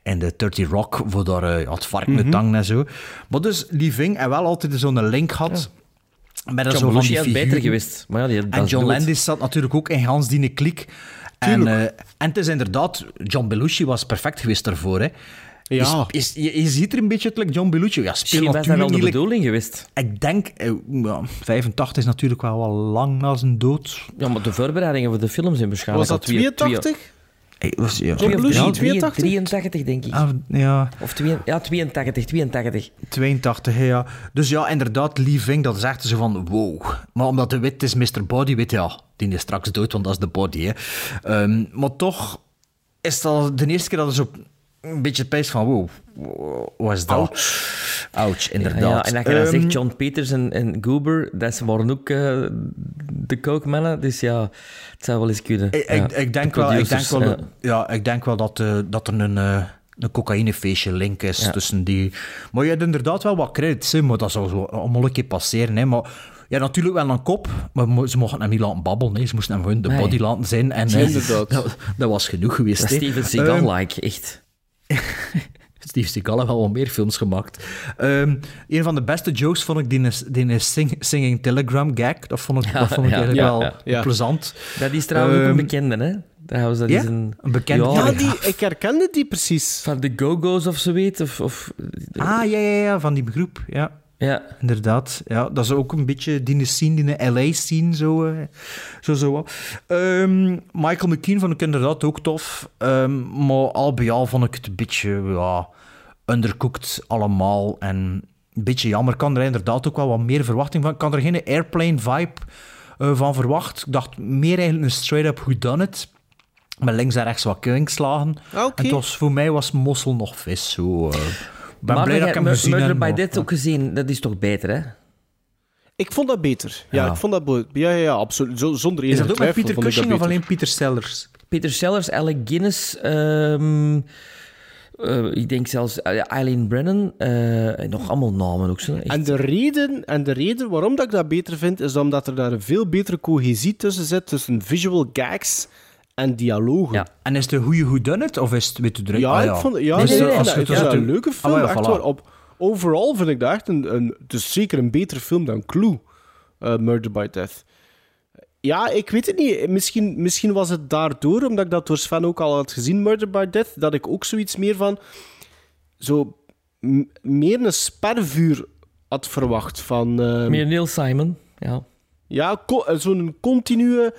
in de 30 Rock, voor daar eh, het vark met Mhm. tang en zo. Maar dus Lee Ving en wel altijd zo'n link had... Met John zo van die had beter geweest. Maar ja, die, En John. Landis zat natuurlijk ook in Hans die kliek. En, eh, en het is inderdaad, John Belushi was perfect geweest daarvoor. Hè. Ja. Je, je, ziet er een beetje het like John Belushi. Ja, speel Misschien was dat wel de bedoeling geweest. Ik denk, eh, ja, 85 is natuurlijk wel wel lang na zijn dood. Ja, maar de voorbereidingen voor de film zijn waarschijnlijk Was dat al twee- 82? Eh, was, ja. drie- 82? 83, denk ik. Ah, ja, Of twee, ja, 82, 82. 82, hè, ja. Dus ja, inderdaad, Lee Ving, dat is echt zo van, wow. Maar omdat de wit is Mr. Body, weet je, ja, die is straks dood, want dat is de body, hè. Ehm, maar toch is dat de eerste keer dat er zo een beetje pijs van, wow, wat is dat? Ouch. Ouch, inderdaad. Ja, en dat je dan Ehm, zegt, John Peters en, en Goober, dat waren ook eh, de kookmannen. Dus ja, het zou wel eens kunnen. Ik, Ja, ik, ik, denk de wel, ik, denk wel, ja. ja. ik denk wel dat, eh, dat er een, eh, een cocaïnefeestje link is tussen die... Maar je hebt inderdaad wel wat credits, hè, maar dat zal zo allemaal een keer passeren. Hè. Maar ja, natuurlijk wel een kop, maar ze mochten hem niet laten babbelen. Ze moesten hem gewoon de body laten zijn. En, eh, dat, dat was genoeg geweest. Steven Ehm, Seagal-like, echt. Steve Seagal heeft wel wat meer films gemaakt. Ehm, een van de beste jokes vond ik die, die sing, Singing Telegram gag. Dat vond ik, Ja, dat vond ik ja, eigenlijk ja, wel plezant. Dat is trouwens ook Ehm, een bekende, hè? Dat ja? is een... Een bekende? Ja, die, ik herkende die precies. Van de Go-Go's of zoiets. Of, of, Ah, ja, ja, ja, van die groep, ja. Ja. Inderdaad, ja. Dat is ook een beetje die scene, die LA-scene, zo. eh, zo, zo wat. Ehm, Michael McKean vond ik inderdaad ook tof. Ehm, maar al bij al vond ik het een beetje, ja... undercooked allemaal. En een beetje jammer. Ik kan er inderdaad ook wel wat meer verwachting van. Ik kan er geen airplane-vibe eh, van verwacht. Ik dacht meer eigenlijk een straight-up whodunit. Met links en rechts wat killingslagen. Oké. En het was, voor mij was mossel nog vis. Zo, eh. Ik ben maar blij dat ik hem gezien Murder heb. by maar- Death ook gezien, dat is toch beter, hè? Ik vond dat beter. Ja, Ja. ik vond dat Ja, ja, ja, absoluut. Zo- zonder Is enige dat ook met Peter Cushing of alleen Peter Sellers? Peter Sellers, Alec Guinness, ehm, eh, ik denk zelfs eh, Eileen Brennan, eh, en nog allemaal namen ook zo. Echt. En de, reden, en de reden waarom dat ik dat beter vind, is omdat er daar een veel betere cohesie tussen zit, tussen visual gags en dialogen. Ja. En is het een goede whodunit of is het weet je direct? Ja, Ah, ik vond, ja, Nee, nee, nee, nee, als je dat- het doet- een leuke film. Ah, ja, echt voilà. waar. Op, overal vind ik dat echt een, een... Het is zeker een betere film dan Clue, eh, Murder by Death. Ja, ik weet het niet. Misschien, misschien was het daardoor, omdat ik dat door Sven ook al had gezien, Murder by Death, dat ik ook zoiets meer van... Zo... meer een spervuur had verwacht van... ehm, Meer Neil Simon, ja. ja, co- eh, zo'n continue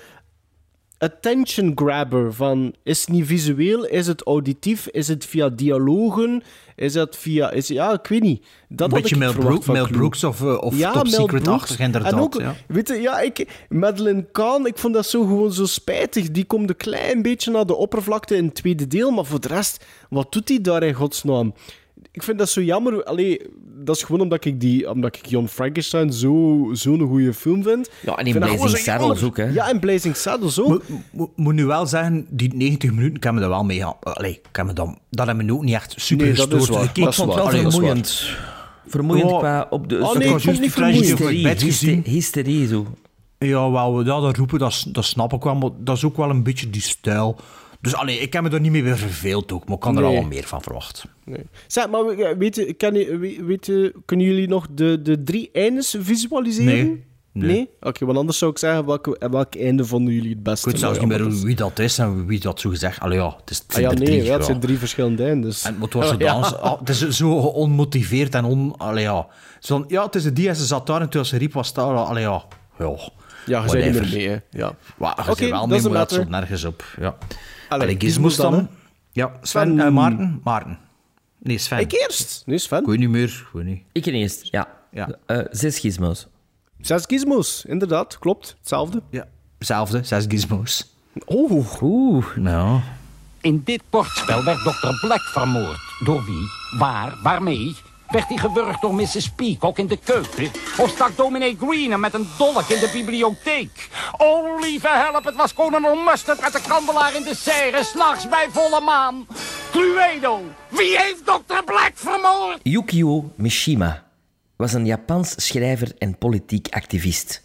attention grabber van is het niet visueel, is het auditief, is het via dialogen, is het via... Is, ja, ik weet niet. Dat Een beetje Mel, van Mel. Brooks of, eh, of Ja, Top Secret-achtig, inderdaad. En ook, ja. weet je, ja, ik, Madeleine Kahn, ik vond dat zo gewoon zo spijtig. Die komt een klein beetje naar de oppervlakte in het tweede deel, maar voor de rest, wat doet hij daar in godsnaam? Ik vind dat zo jammer. Allee, dat is gewoon omdat ik, die, omdat ik John Frankenstein zo- zo'n goede film vind. Ja, en in dat Blazing zo Saddles ook, hè. Ja, in Blazing Saddles ook. Moet mo- moet nu wel zeggen, die 90 minuten kan me er wel mee. Allee, kan me dan, dat hebben we ook niet echt super Nee, dat is gestoord. waar. Ik keek- Ik vond het wel Allee, dat is vermoeiend. Vermoeiend Ja. qua op de... Oh, zo- nee, ik vond niet hysterie, bed gezien. hyste- hysterie, zo. Ja, wel, ja, dat roepen, dat, dat snap ik wel, maar dat is ook wel een beetje die stijl. Dus allee, ik heb me er niet mee weer verveeld ook, maar ik kan er al wat meer van verwachten. Nee. Zeg, maar we- weet, je- kan weet, je- kunnen jullie nog de, de drie eindes visualiseren? Nee. Nee. Oké, want anders zou ik zeggen, welke, welk einde vonden jullie het beste? Ik weet zelfs Nou niet meer maar wie dat is en wie dat zo gezegd. Allee, ja, het, is, het zijn Ah ja, nee, drie. ja, het zijn drie verschillende eindes. En het was zo Ja. dans- ah, het is zo onmotiveerd en on... Allee, ja. Zo ja, het is de die en ze zat daar en toen ze riep was daar. Allee, ja. Ja, Ja, je niet meer mee, hè. Ja. Wa- je wel dat mee, is een maar dat matter. stond nergens op. Ja. Allee, Allee, Gizmos dan, dan. Ja, Sven, Sven. eh, Maarten. Maarten. Nee, Sven. Ik eerst. Nee, Sven. Ik weet niet meer. Ik niet. Ik eerst, ja. Ja. Eh, zes gizmos. Zes gizmos, inderdaad. Klopt. Hetzelfde. Ja. Hetzelfde, zes gizmos. Oeh. Oeh. Nou, In dit bordspel werd Dr. Black vermoord. Door wie? Waar? Waarmee? Werd hij gewurgd door Mrs. Peacock in de keuken? Of stak dominee Green hem met een dolk in de bibliotheek? Oh, lieve help, het was Colonel Mustard met de kandelaar in de serre, s'nachts bij volle maan. Cluedo, wie heeft Dr. Black vermoord? Yukio Mishima was een Japans schrijver en politiek activist.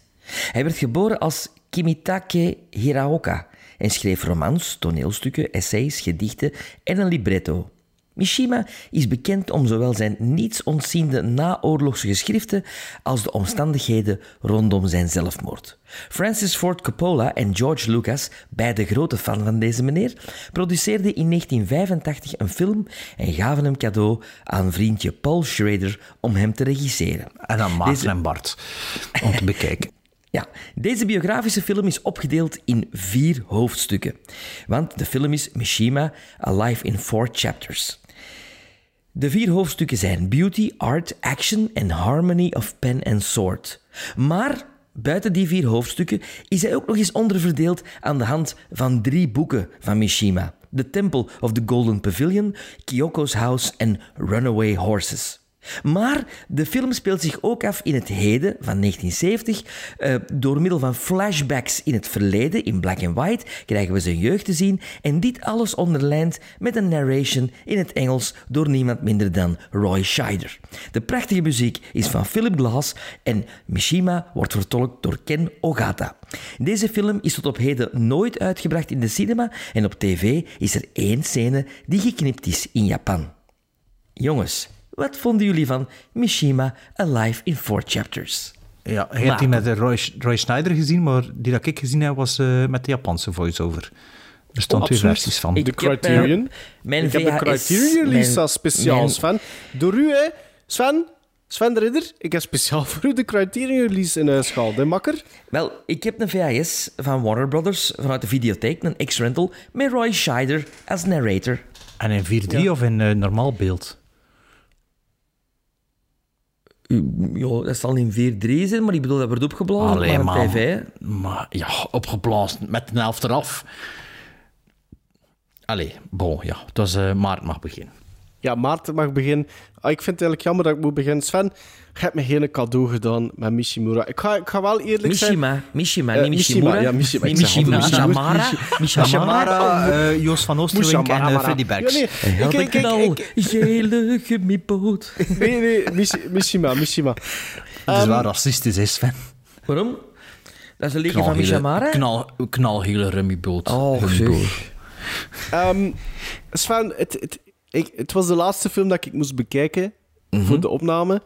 Hij werd geboren als Kimitake Hiraoka en schreef romans, toneelstukken, essays, gedichten en een libretto. Mishima is bekend om zowel zijn niets ontziende naoorlogse geschriften als de omstandigheden rondom zijn zelfmoord. Francis Ford Coppola en George Lucas, beide grote fan van deze meneer, produceerden in 1985 een film en gaven hem cadeau aan vriendje Paul Schrader om hem te regisseren. en dan Maarten Deze- en Bart. Om te bekijken. Ja, deze biografische film is opgedeeld in vier hoofdstukken. Want de film is Mishima, A Life in Four Chapters. De vier hoofdstukken zijn Beauty, Art, Action en Harmony of Pen and Sword. Maar buiten die vier hoofdstukken is hij ook nog eens onderverdeeld aan de hand van drie boeken van Mishima. The Temple of the Golden Pavilion, Kyoko's House en Runaway Horses. Maar de film speelt zich ook af in het heden van 1970. Eh, door middel van flashbacks in het verleden, in black and white, krijgen we zijn jeugd te zien. En dit alles onderlijnd met een narration in het Engels door niemand minder dan Roy Scheider. De prachtige muziek is van Philip Glass en Mishima wordt vertolkt door Ken Ogata. Deze film is tot op heden nooit uitgebracht in de cinema en op tv is er één scène die geknipt is in Japan. Jongens, wat vonden jullie van Mishima Alive in Four Chapters? Ja, je hebt die met de Roy, Roy Schneider gezien, maar die dat ik gezien heb was eh, met de Japanse voice-over. Er staan twee Absoluut. versies van. De heb, Criterion. eh, mijn ik heb de Criterion release mijn- als speciaal, mijn- Sven. Door u, hè. Sven, Sven de Ridder, ik heb speciaal voor u de Criterion release in huis gehaald, hè, makker? Wel, ik heb een VHS van Warner Brothers vanuit de videotheek, een X-Rental, met Roy Scheider als narrator. En in 4.3 of in eh, normaal beeld? Ja, dat zal in 4-3 zijn, maar ik bedoel, dat wordt opgeblazen. Allee, maar man. PV. Maar ja, opgeblazen met een helft eraf. Allee, bon, ja. Het was eh Maart mag beginnen. Ja, Maarten mag beginnen. Ah, ik vind het eigenlijk jammer dat ik moet beginnen. Sven, je hebt me geen cadeau gedaan met Mishimura. Ik ga, ik ga wel eerlijk zijn... Mishima, Mishima, Eh, niet Mishimura. Ja, Mishima. Altijd Mishima, Mishima. Mishamara. Mishamara, eh, Joost van Oosterwink en eh, Mushamara. Freddy Berks. Ja, nee, ik- een ik- ik- knal, ik- gele gummiboot. Nee, nee, Mishi- Mishima, Mishima. Het is Ehm, wel racistisch, hè, Sven. Waarom? Dat is een liedje van Mishamara? Knal, knalgele rummieboot. Oh, Rummieboot. zeg. Ehm, Sven, het, het, ik, het was de laatste film dat ik moest bekijken Mhm. voor de opname.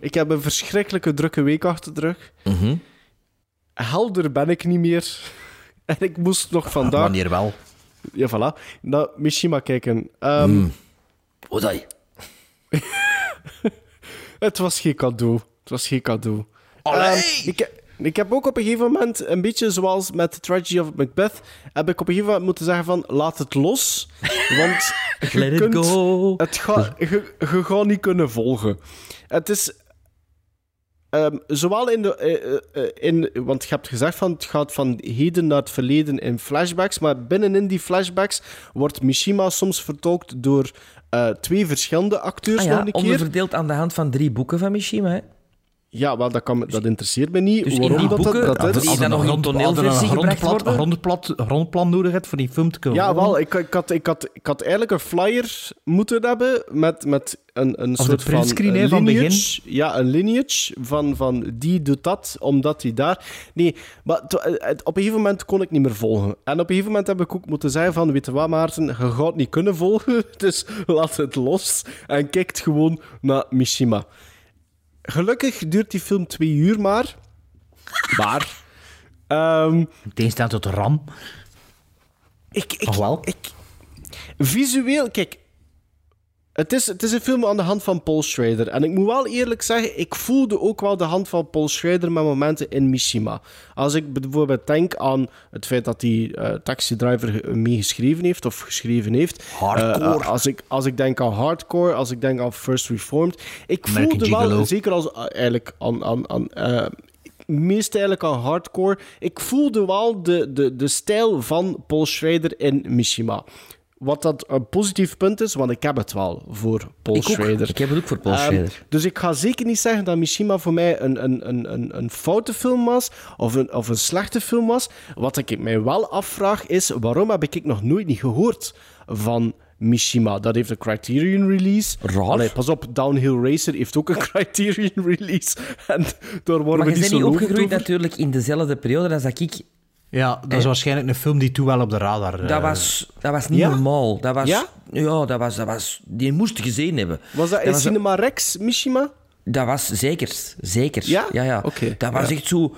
Ik heb een verschrikkelijke drukke week achter de rug. Mhm. Helder ben ik niet meer. En ik moest nog vandaag... Wanneer wel? Ja, voilà. Naar Mishima kijken. Ehm, Mm. Wat dat? Het was geen cadeau. Het was geen cadeau. Ehm, ik, ik heb ook op een gegeven moment, een beetje zoals met The Tragedy of Macbeth, heb ik op een gegeven moment moeten zeggen van, laat het los. Want je kunt go. Het ga, je, je gaat niet kunnen volgen. Het is... ehm, zowel in de... eh, eh, in, want je hebt gezegd van het gaat van heden naar het verleden in flashbacks, maar binnenin die flashbacks wordt Mishima soms vertolkt door eh, twee verschillende acteurs Ah nog ja, een keer. onderverdeeld aan de hand van drie boeken van Mishima. Hè? Ja, wel, dat, kan, me- dat interesseert me niet. Dus in Waarom die dat, boeken- dat, dat die is. dan nog toneelversie een gebracht grondplat, worden? grondplat, grondplan nodig hebt voor die film te kunnen Ja, volgen. wel, ik, ik, had, ik, had, ik had eigenlijk een flyer moeten hebben met, met een, een soort van eh, lineage. Ja, een lineage van, van die doet dat, omdat die daar... Nee, maar to- eh, op een gegeven moment kon ik niet meer volgen. En op een gegeven moment heb ik ook moeten zeggen van, weet je wat Maarten, je gaat niet kunnen volgen, dus laat het los en kijkt gewoon naar Mishima. Gelukkig duurt die film twee uur maar. Maar... ehm, Meteen staat tot ram. ik, ik, Toch wel? ik, visueel, kijk, het is, het is een film aan de hand van Paul Schrader. En ik moet wel eerlijk zeggen, ik voelde ook wel de hand van Paul Schrader met momenten in Mishima. Als ik bijvoorbeeld denk aan het feit dat die eh, Taxi Driver ge- meegeschreven heeft of geschreven heeft. Hardcore. Eh, als, ik, als ik denk aan Hardcore, als ik denk aan First Reformed. Ik American voelde wel, zeker als eh, eigenlijk aan. aan, aan eh, meest eigenlijk aan hardcore. Ik voelde wel de, de, de stijl van Paul Schrader in Mishima. Wat dat een positief punt is, want ik heb het wel voor Paul Ik ook. Schrader. Ik heb het ook voor Paul Ehm, Schrader. Dus ik ga zeker niet zeggen dat Mishima voor mij een, een, een, een, een foute film was of een, of een slechte film was. Wat ik mij wel afvraag is, waarom heb ik nog nooit niet gehoord van Mishima? Dat heeft een Criterion release. Raar. Allee, pas op, Downhill Racer heeft ook een Criterion release. En daar worden Maar we niet zo niet opgegroeid over. natuurlijk in dezelfde periode als dat ik... Ja, dat is Eh. waarschijnlijk een film die toen wel op de radar... eh, Dat was, dat was niet Ja? normaal. Dat was, Ja? Ja, dat was, dat was... Die moest je gezien hebben. Was dat in was, Cinema Rex, Mishima? dat was zeker. Zeker. Ja? Ja, Dat was ja. echt zo...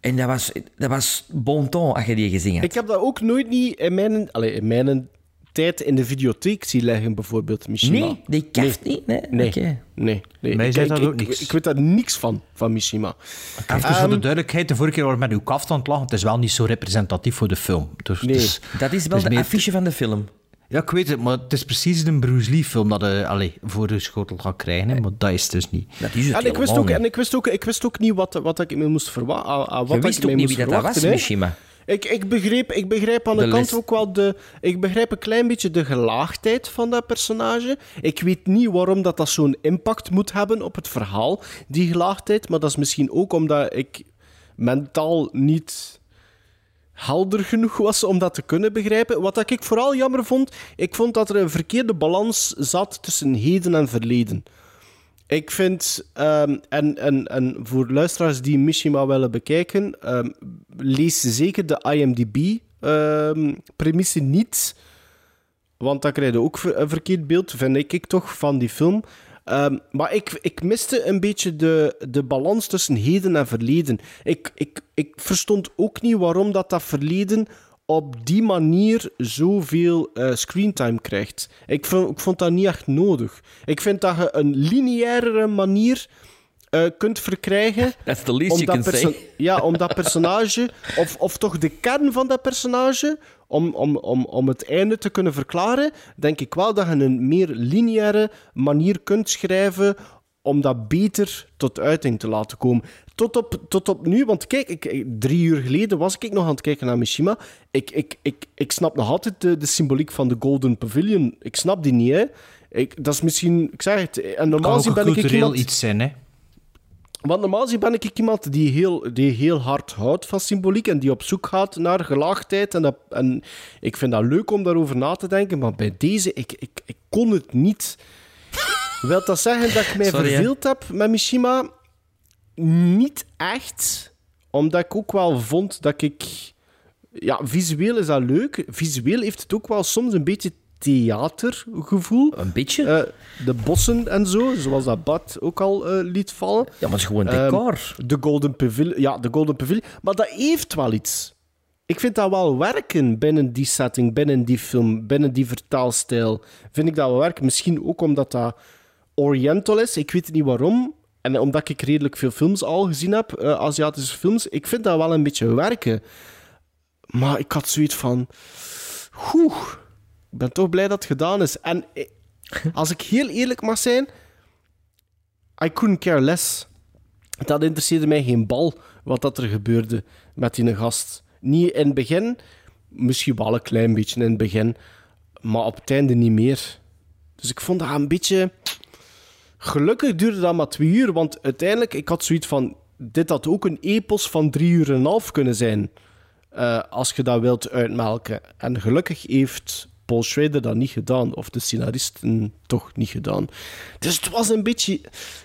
En dat was, dat was bon ton als je die gezien had. Ik heb dat ook nooit niet in mijn, allee, in mijn tijd in de videotheek zien leggen, bijvoorbeeld, Mishima. Nee, die kaft niet. Nee, Nee, Oké. nee, nee. Mij Ik- zei ik, dat ik, ook niks. Ik, weet daar niks van, van Mishima. Even voor Ehm, de duidelijkheid, de vorige keer waren we met uw kaft aan het lachen. Het is wel niet zo representatief voor de film. Dus, Nee. is- Dat is wel het de meer- affiche van de film. Ja, ik weet het, maar het is precies een Bruce Lee film dat je allee, voor de schotel gaat krijgen. Hè, maar dat is dus niet. Dat is het En ik, wist helemaal ook, niet. en ik wist ook, ik wist ook niet wat, wat ik me moest verwachten. Wat Je ik wist ook niet wie dat, dat was. Mishima. Ik, ik, begreep, ik begrijp aan de, De kant ook wel de... Ik begrijp een klein beetje de gelaagdheid van dat personage. Ik weet niet waarom dat, dat zo'n impact moet hebben op het verhaal, die gelaagdheid. Maar dat is misschien ook omdat ik mentaal niet helder genoeg was om dat te kunnen begrijpen. Wat ik vooral jammer vond, ik vond dat er een verkeerde balans zat tussen heden en verleden. Ik vind, ehm, en, en, en voor luisteraars die Mishima willen bekijken, ehm, lees zeker de IMDb-premisse niet. Want dan krijg je ook een verkeerd beeld, vind ik, ik toch, van die film. Ehm, maar ik, ik miste een beetje de, de balans tussen heden en verleden. Ik, ik, ik verstond ook niet waarom dat, dat verleden op die manier zoveel eh screentime krijgt. Ik vond, ik vond dat niet echt nodig. Ik vind dat je een lineaire manier eh, kunt verkrijgen. That's the least om you dat can say. Ja, om dat personage, of, of toch de kern van dat personage, om, om, om, om het einde te kunnen verklaren, denk ik wel dat je een meer lineaire manier kunt schrijven om dat beter tot uiting te laten komen. Tot op, tot op nu, want kijk, ik, drie uur geleden was ik nog aan het kijken naar Mishima. Ik, ik, ik, ik snap nog altijd de, de symboliek van de Golden Pavilion. Ik snap die niet, hè. Ik, dat is misschien, ik zeg het, en normaal ook ben ik cultureel iemand... iets zijn, hè. Want normaal gezien ben ik iemand die heel, die heel hard houdt van symboliek en die op zoek gaat naar gelaagdheid. En, dat, en ik vind dat leuk om daarover na te denken, maar bij deze, ik, ik, ik kon het niet. Wil dat zeggen dat ik mij Sorry, hè. verveeld heb met Mishima? Niet echt. Omdat ik ook wel vond dat ik... Ja, visueel is dat leuk. Visueel heeft het ook wel soms een beetje theatergevoel. Een beetje? Eh, de bossen en zo, zoals dat Bart ook al eh, liet vallen. Ja, maar het is gewoon Ehm, decor. de Golden Pavilion. Ja, de Golden Pavilion. Maar dat heeft wel iets. Ik vind dat wel werken binnen die setting, binnen die film, binnen die vertaalstijl. Vind ik dat wel werken. Misschien ook omdat dat Oriental is. Ik weet niet waarom. En omdat ik redelijk veel films al gezien heb, eh, Aziatische films. Ik vind dat wel een beetje werken. Maar ik had zoiets van... Oeh, ik ben toch blij dat het gedaan is. En eh, als ik heel eerlijk mag zijn... I couldn't care less. Dat interesseerde mij geen bal wat dat er gebeurde met die gast. Niet in het begin, misschien wel een klein beetje in het begin, maar op het einde niet meer. Dus ik vond dat een beetje. Gelukkig duurde dat maar twee uur, want uiteindelijk, ik had zoiets van. Dit had ook een epos van drie uur en een half kunnen zijn. eh, als je dat wilt uitmelken. En gelukkig heeft Paul Schrader dat niet gedaan. Of de scenaristen toch niet gedaan. Dus het was een beetje...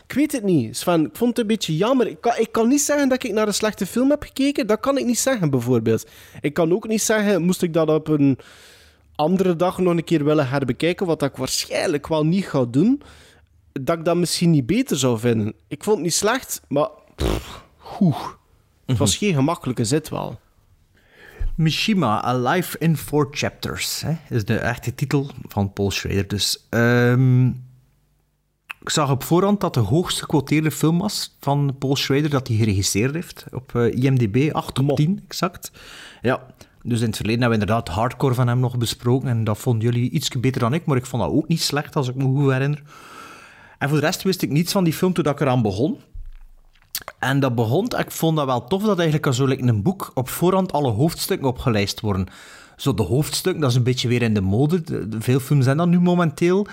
Ik weet het niet, Sven. Ik vond het een beetje jammer. Ik kan, ik kan niet zeggen dat ik naar een slechte film heb gekeken. Dat kan ik niet zeggen, bijvoorbeeld. Ik kan ook niet zeggen, moest ik dat op een andere dag nog een keer willen herbekijken, wat ik waarschijnlijk wel niet ga doen, dat ik dat misschien niet beter zou vinden. Ik vond het niet slecht, maar... pff. Het was geen gemakkelijke zit wel. Mishima, Alive in Four Chapters. Hè, is de echte titel van Paul Schrader. Dus, ehm, ik zag op voorhand dat de hoogst gequoteerde film was van Paul Schrader dat hij geregisseerd heeft. Op eh, IMDb 8 op 10, exact. Ja, dus in het verleden hebben we inderdaad hardcore van hem nog besproken. En dat vonden jullie iets beter dan ik, maar ik vond dat ook niet slecht, als ik me goed herinner. En voor de rest wist ik niets van die film toen ik eraan begon. En dat begon, ik vond dat wel tof dat eigenlijk zo like, in een boek op voorhand alle hoofdstukken opgelijst worden. Zo de hoofdstukken, dat is een beetje weer in de mode. De- de- veel films zijn dat nu momenteel.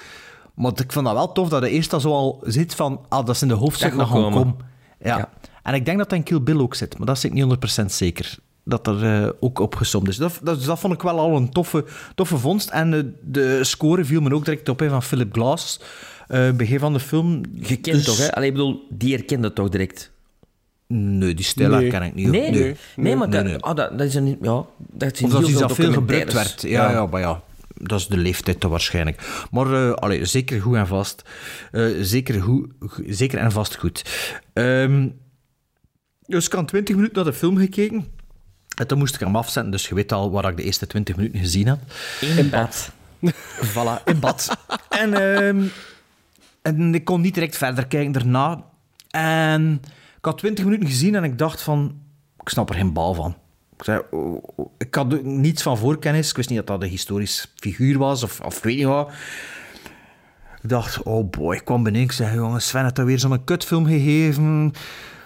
Maar ik vond dat wel tof dat je eerst al zo al zit van, ah, dat zijn de hoofdstukken gaan komen. Ja. En ik denk dat dat in Kill Bill ook zit, maar dat is ik niet 100% zeker. Dat er eh, ook opgesomd is. Dat, dat, dus dat vond ik wel al een toffe, toffe vondst. En eh, de score viel me ook direct op hè, van Philip Glass. Eh begin van de film. Je kent toch, hè? Allee, ik bedoel, die herkende toch direct? Nee, die stijl Nee. herken ik niet. Nee, nee, nee, maar nee, dat, nee. ah, dat, dat is een... Ja, dat is in Of dat heel dat veel gebruikt werd. Ja, ja. maar ja, dat is de leeftijd toch waarschijnlijk. Maar eh, allee, zeker goed en vast. Eh, zeker, goed, go- zeker en vast goed. Ehm, dus ik had 20 minuten naar de film gekeken. En toen moest ik hem afzetten, dus je weet al waar ik de eerste 20 minuten gezien had. In bad. Voilà, in bad. en, ehm, en ik kon niet direct verder kijken daarna. En ik had 20 minuten gezien en ik dacht van... Ik snap er geen bal van. Ik, zei, oh, oh, ik had niets van voorkennis. Ik wist niet dat dat een historisch figuur was of, of weet niet wat. Ik dacht, oh boy, ik kwam beneden. Ik zei, jongens, Sven heeft daar weer zo'n kutfilm gegeven...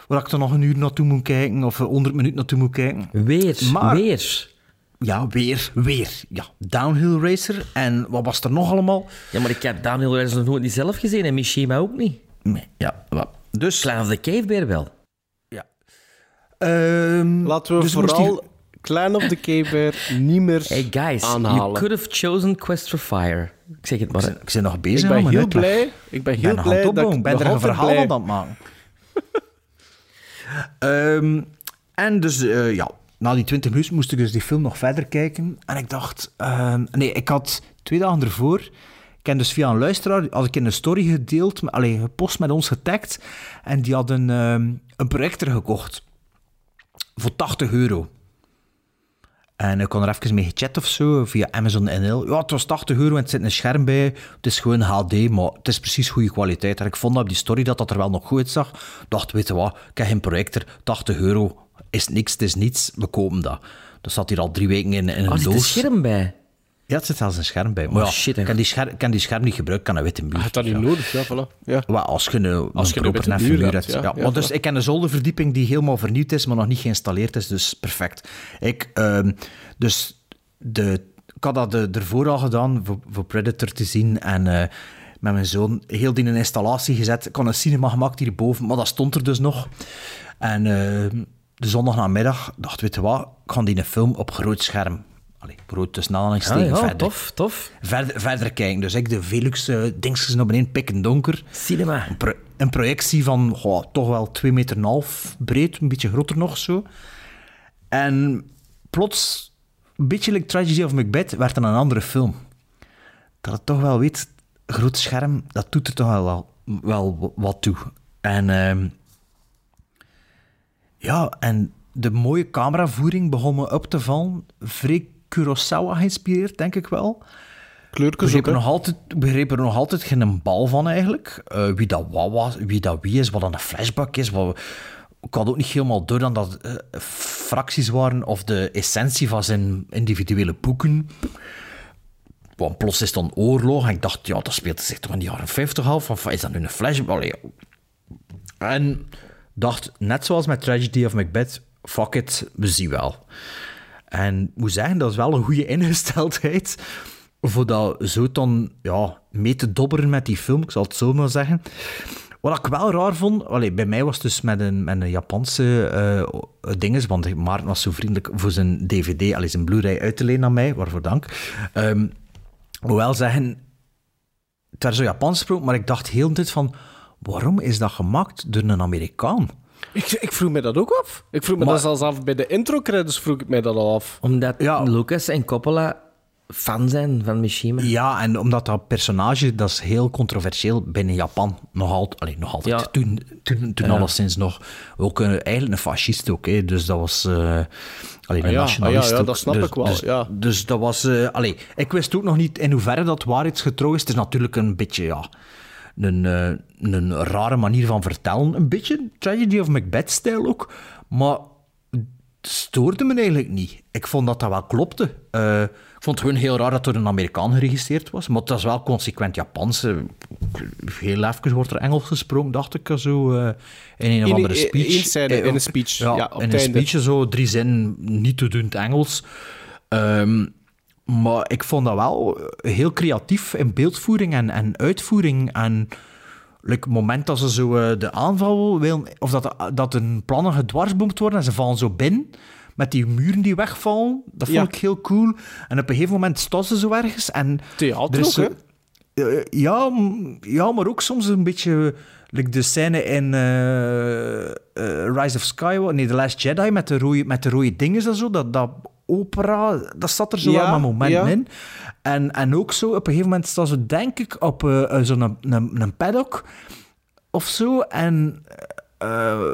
Waar ik er nog een uur naartoe moet kijken of 100 minuten naartoe moet kijken. Weer, Maar- weer. Ja, weer, weer. Ja, Downhill Racer. En wat was er nog allemaal? Ja, maar ik heb Daniel Wijs nog nooit niet zelf gezien en Mishima ook niet. Nee, ja. wat. Dus... Clan of the Cave Bear wel. Ehm, Laten we dus vooral die- Clan of the Cave Bear niet meer Hey guys, aanhalen. you could have chosen Quest for Fire. Ik zeg het maar. Ik ben nog bezig Ik ben heel blij. Ik ben heel blij dat ik ben er een verhaal blij- van aan het maken. Ehm, en dus, eh, ja, na die 20 minuten moest ik dus die film nog verder kijken. En ik dacht, ehm, nee, ik had twee dagen ervoor, ik heb dus via een luisteraar, had ik in een story gedeeld, met- allee, gepost met ons getagd. En die had een, ehm, een projector gekocht. Voor 80 euro. En ik kon er even mee gechat of zo, via Amazon NL. Ja, het was 80 euro en het zit een scherm bij. Het is gewoon HD, maar het is precies goede kwaliteit. En ik vond op die story dat dat er wel nog goed. Ik dacht, weet je wat, ik heb geen projector, 80 euro is niks, het is niets, we kopen dat. Dat zat hier al drie weken in, in een Oh, er zit een doos. scherm bij. Ja, het zit zelfs een scherm bij. Maar Oh, ja, shit, kan die, scherm, kan die scherm niet gebruiken, kan een witte muur. Je hebt dat niet nodig, ja, voilà. Ja. Wel, als je een, Als een je een witte muur muur hebt, ja. Ja, Ja, maar dus voilà. ik ken een zolderverdieping die helemaal vernieuwd is, maar nog niet geïnstalleerd is. Dus perfect. Ik, ehm, dus de, ik had dat ervoor al gedaan voor, voor Predator te zien. En eh, met mijn zoon heel die in een installatie gezet. Ik had een cinema gemaakt hierboven, maar dat stond er dus nog. En eh, de zondagnamiddag dacht, weet je wat, ik ga die een film op groot scherm. Allee, groot tussen aanhalingstekens Ah, ja, verder. tof, tof. Verder, verder kijken. Dus ik de Velux eh dingetjes naar beneden, pikken donker. Cinema. Een, pro- een projectie van goh, toch wel 2,5 meter en half breed, een beetje groter nog zo. En plots, een beetje like Tragedy of Macbeth, werd het een andere film. Dat het toch wel weet, groot scherm, dat doet er toch wel, wel, wat toe. En ehm, ja, en de mooie cameravoering begon me op te vallen. Vrij Kurosawa geïnspireerd, denk ik wel. Kleurtjes begreep er, nog altijd, begreep er nog altijd geen bal van eigenlijk. Eh, wie dat wat was, wie dat wie is, wat dan een flashback is. Wat, ik had ook niet helemaal door dan dat eh, fracties waren of de essentie van zijn individuele boeken. Want plots is dan oorlog en ik dacht, ja, dat speelt zich toch in de jaren 50 af? Of is dat nu een flashback? Allee, en dacht, net zoals met Tragedy of Macbeth, fuck it, we zien wel. En moet zeggen, dat is wel een goede ingesteldheid voor dat zo dan ja, mee te dobberen met die film, ik zal het zo maar zeggen. Wat ik wel raar vond, allee, bij mij was het dus met een, met een Japanse eh dinges, want Maarten was zo vriendelijk voor zijn DVD, allee, zijn Blu-ray uit te lenen aan mij, waarvoor dank. Ehm, ik moet wel zeggen, het werd zo Japans gesproken, maar ik dacht heel de tijd van, waarom is dat gemaakt door een Amerikaan? Ik, ik vroeg me dat ook af. Ik vroeg me Maar- dat zelfs af bij de intro-credits vroeg ik mij dat al af. Omdat Lucas en Coppola fan zijn van Mishima. Ja, en omdat dat personage, dat is heel controversieel binnen Japan. Nog altijd, allee, nog altijd. Ja. Toen, toen, toen Ja. alleszins nog. Ook eh, eigenlijk een fascist ook, hè. dus dat was... eh allee, een Ah ja, nationalist ah ja, dat snap dus, ik wel, Dus, ja. dus dat was... eh allee, ik wist ook nog niet in hoeverre dat waarheidsgetrouw is. Het is natuurlijk een beetje, ja... Een, eh, een rare manier van vertellen. Een beetje Tragedy of Macbeth-stijl ook. Maar stoorde me eigenlijk niet. Ik vond dat dat wel klopte. Eh, ik vond het gewoon heel raar dat door een Amerikaan geregisseerd was. Maar het was wel consequent Japans. Heel even wordt er Engels gesproken, dacht ik. Zo, eh, in een of In- andere speech. in een speech, ja, op in een speech, zo drie zinnen, niet te doen het Engels. Ehm, maar ik vond dat wel heel creatief in beeldvoering en, en uitvoering. En like, het moment dat ze zo eh, de aanval willen, of dat, dat een plannen gedwarsboomd worden en ze vallen zo binnen met die muren die wegvallen, dat vond Ja. ik heel cool. En op een gegeven moment staan ze zo ergens en... Theater er ook, zo- eh, ja, ja, maar ook soms een beetje... Like de scène in eh, eh, Rise of Skywalker, nee, The Last Jedi, met de rode, met de rode dingen en zo, dat, dat opera, dat zat er zo Ja, wel momenten ja. in. En, en ook zo, op een gegeven moment staan ze, denk ik, op eh, eh, zo'n een, een, een paddock of zo. En eh,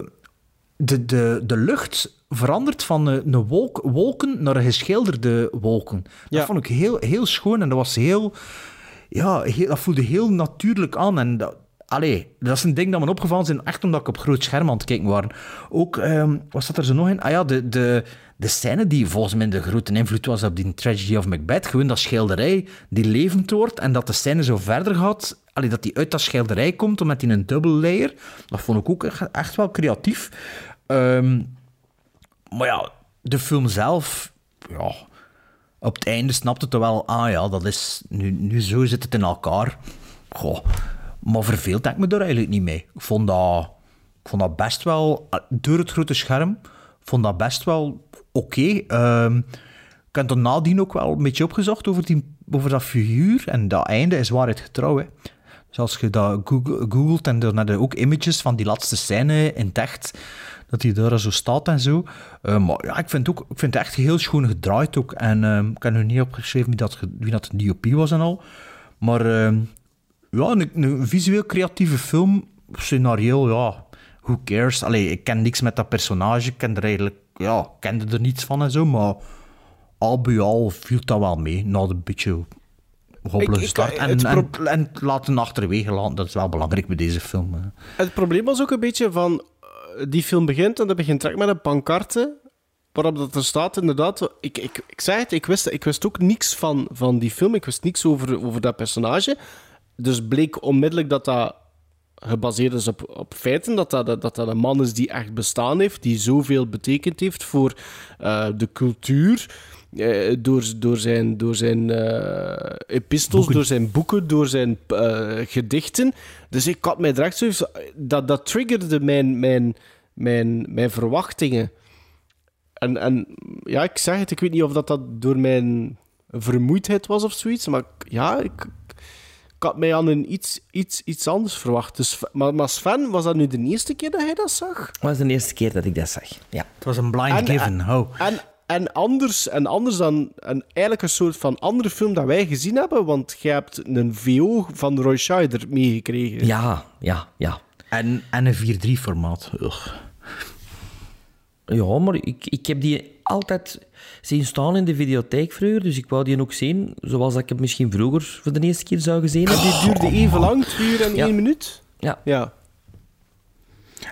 de, de, de lucht verandert van een, een wolk, wolken naar een geschilderde wolken. Dat Ja. vond ik heel, heel schoon en dat was heel... Ja, heel, dat voelde heel natuurlijk aan. En dat, allee, dat is een ding dat me opgevallen is, echt omdat ik op groot scherm aan het kijken was. Ook, ehm wat zat er zo nog in? Ah ja, de, de, de scène die volgens mij de grote invloed was op die Tragedy of Macbeth. Gewoon dat schilderij die levend wordt en dat de scène zo verder gaat. Allee, dat die uit dat schilderij komt, met die een double layer. Dat vond ik ook echt, wel creatief. Ehm, maar ja, de film zelf, ja, op het einde snapte het wel, ah ja, dat is, nu, nu zo zit het in elkaar. Goh, maar verveeld denk ik me daar eigenlijk niet mee. Ik vond dat, vond dat best wel, door het grote scherm, vond dat best wel oké. Ehm, ik heb er nadien ook wel een beetje opgezocht over, die, over dat figuur. En dat einde is waarheid getrouw. Hè. Dus als je dat goog- googelt en dan heb ook images van die laatste scène in het dat hij daar zo staat en zo. Eh, maar ja, ik vind, ook, ik vind het echt heel schoon gedraaid ook. En ehm, ik heb nu niet opgeschreven wie dat, wie dat DOP was en al. Maar ehm, ja, een, een visueel creatieve film, scenario, ja, who cares? Allee, ik ken niks met dat personage, ik ken er eigenlijk, ja, ik kende er niets van en zo, maar al bij al viel dat wel mee, na een beetje ik- start. En, en, en laten achterwege laten, dat is wel belangrijk bij deze film. hè. Het probleem was ook een beetje van... eh, Die film begint en dat begint direct met een pancarte. waarop dat er staat, inderdaad. Ik, ik, ik zei het, ik wist, ik wist ook niks van, van die film. Ik wist niks over, over dat personage. Dus bleek onmiddellijk dat dat gebaseerd is op, op feiten. Dat dat, dat dat een man is die echt bestaan heeft, die zoveel betekend heeft voor eh, de cultuur. eh, door, door zijn, door zijn eh, epistels, door zijn boeken, door zijn gedichten. Dus ik had mij direct zoiets... Dat, dat triggerde mijn, mijn, mijn, mijn verwachtingen. En, en ja, ik zeg het, ik weet niet of dat, dat door mijn vermoeidheid was of zoiets, maar ja, ik, ik had mij aan een iets, iets, iets anders verwacht. Dus, maar, maar Sven, was dat nu de eerste keer dat hij dat zag? Dat was de eerste keer dat ik dat zag. Ja. Het was een blind En- given. Oh. En, en, anders, en anders dan en eigenlijk een soort van andere film dat wij gezien hebben, want jij hebt een VO van Roy Scheider meegekregen. Ja, ja, ja. En, en een 4-3-formaat. Ja, maar ik, ik heb die altijd zien staan in de videotheek vroeger, dus ik wou die ook zien, zoals ik het misschien vroeger voor de eerste keer zou gezien hebben. Die duurde even lang, twee uur en Ja. één minuut. Ja. Ja.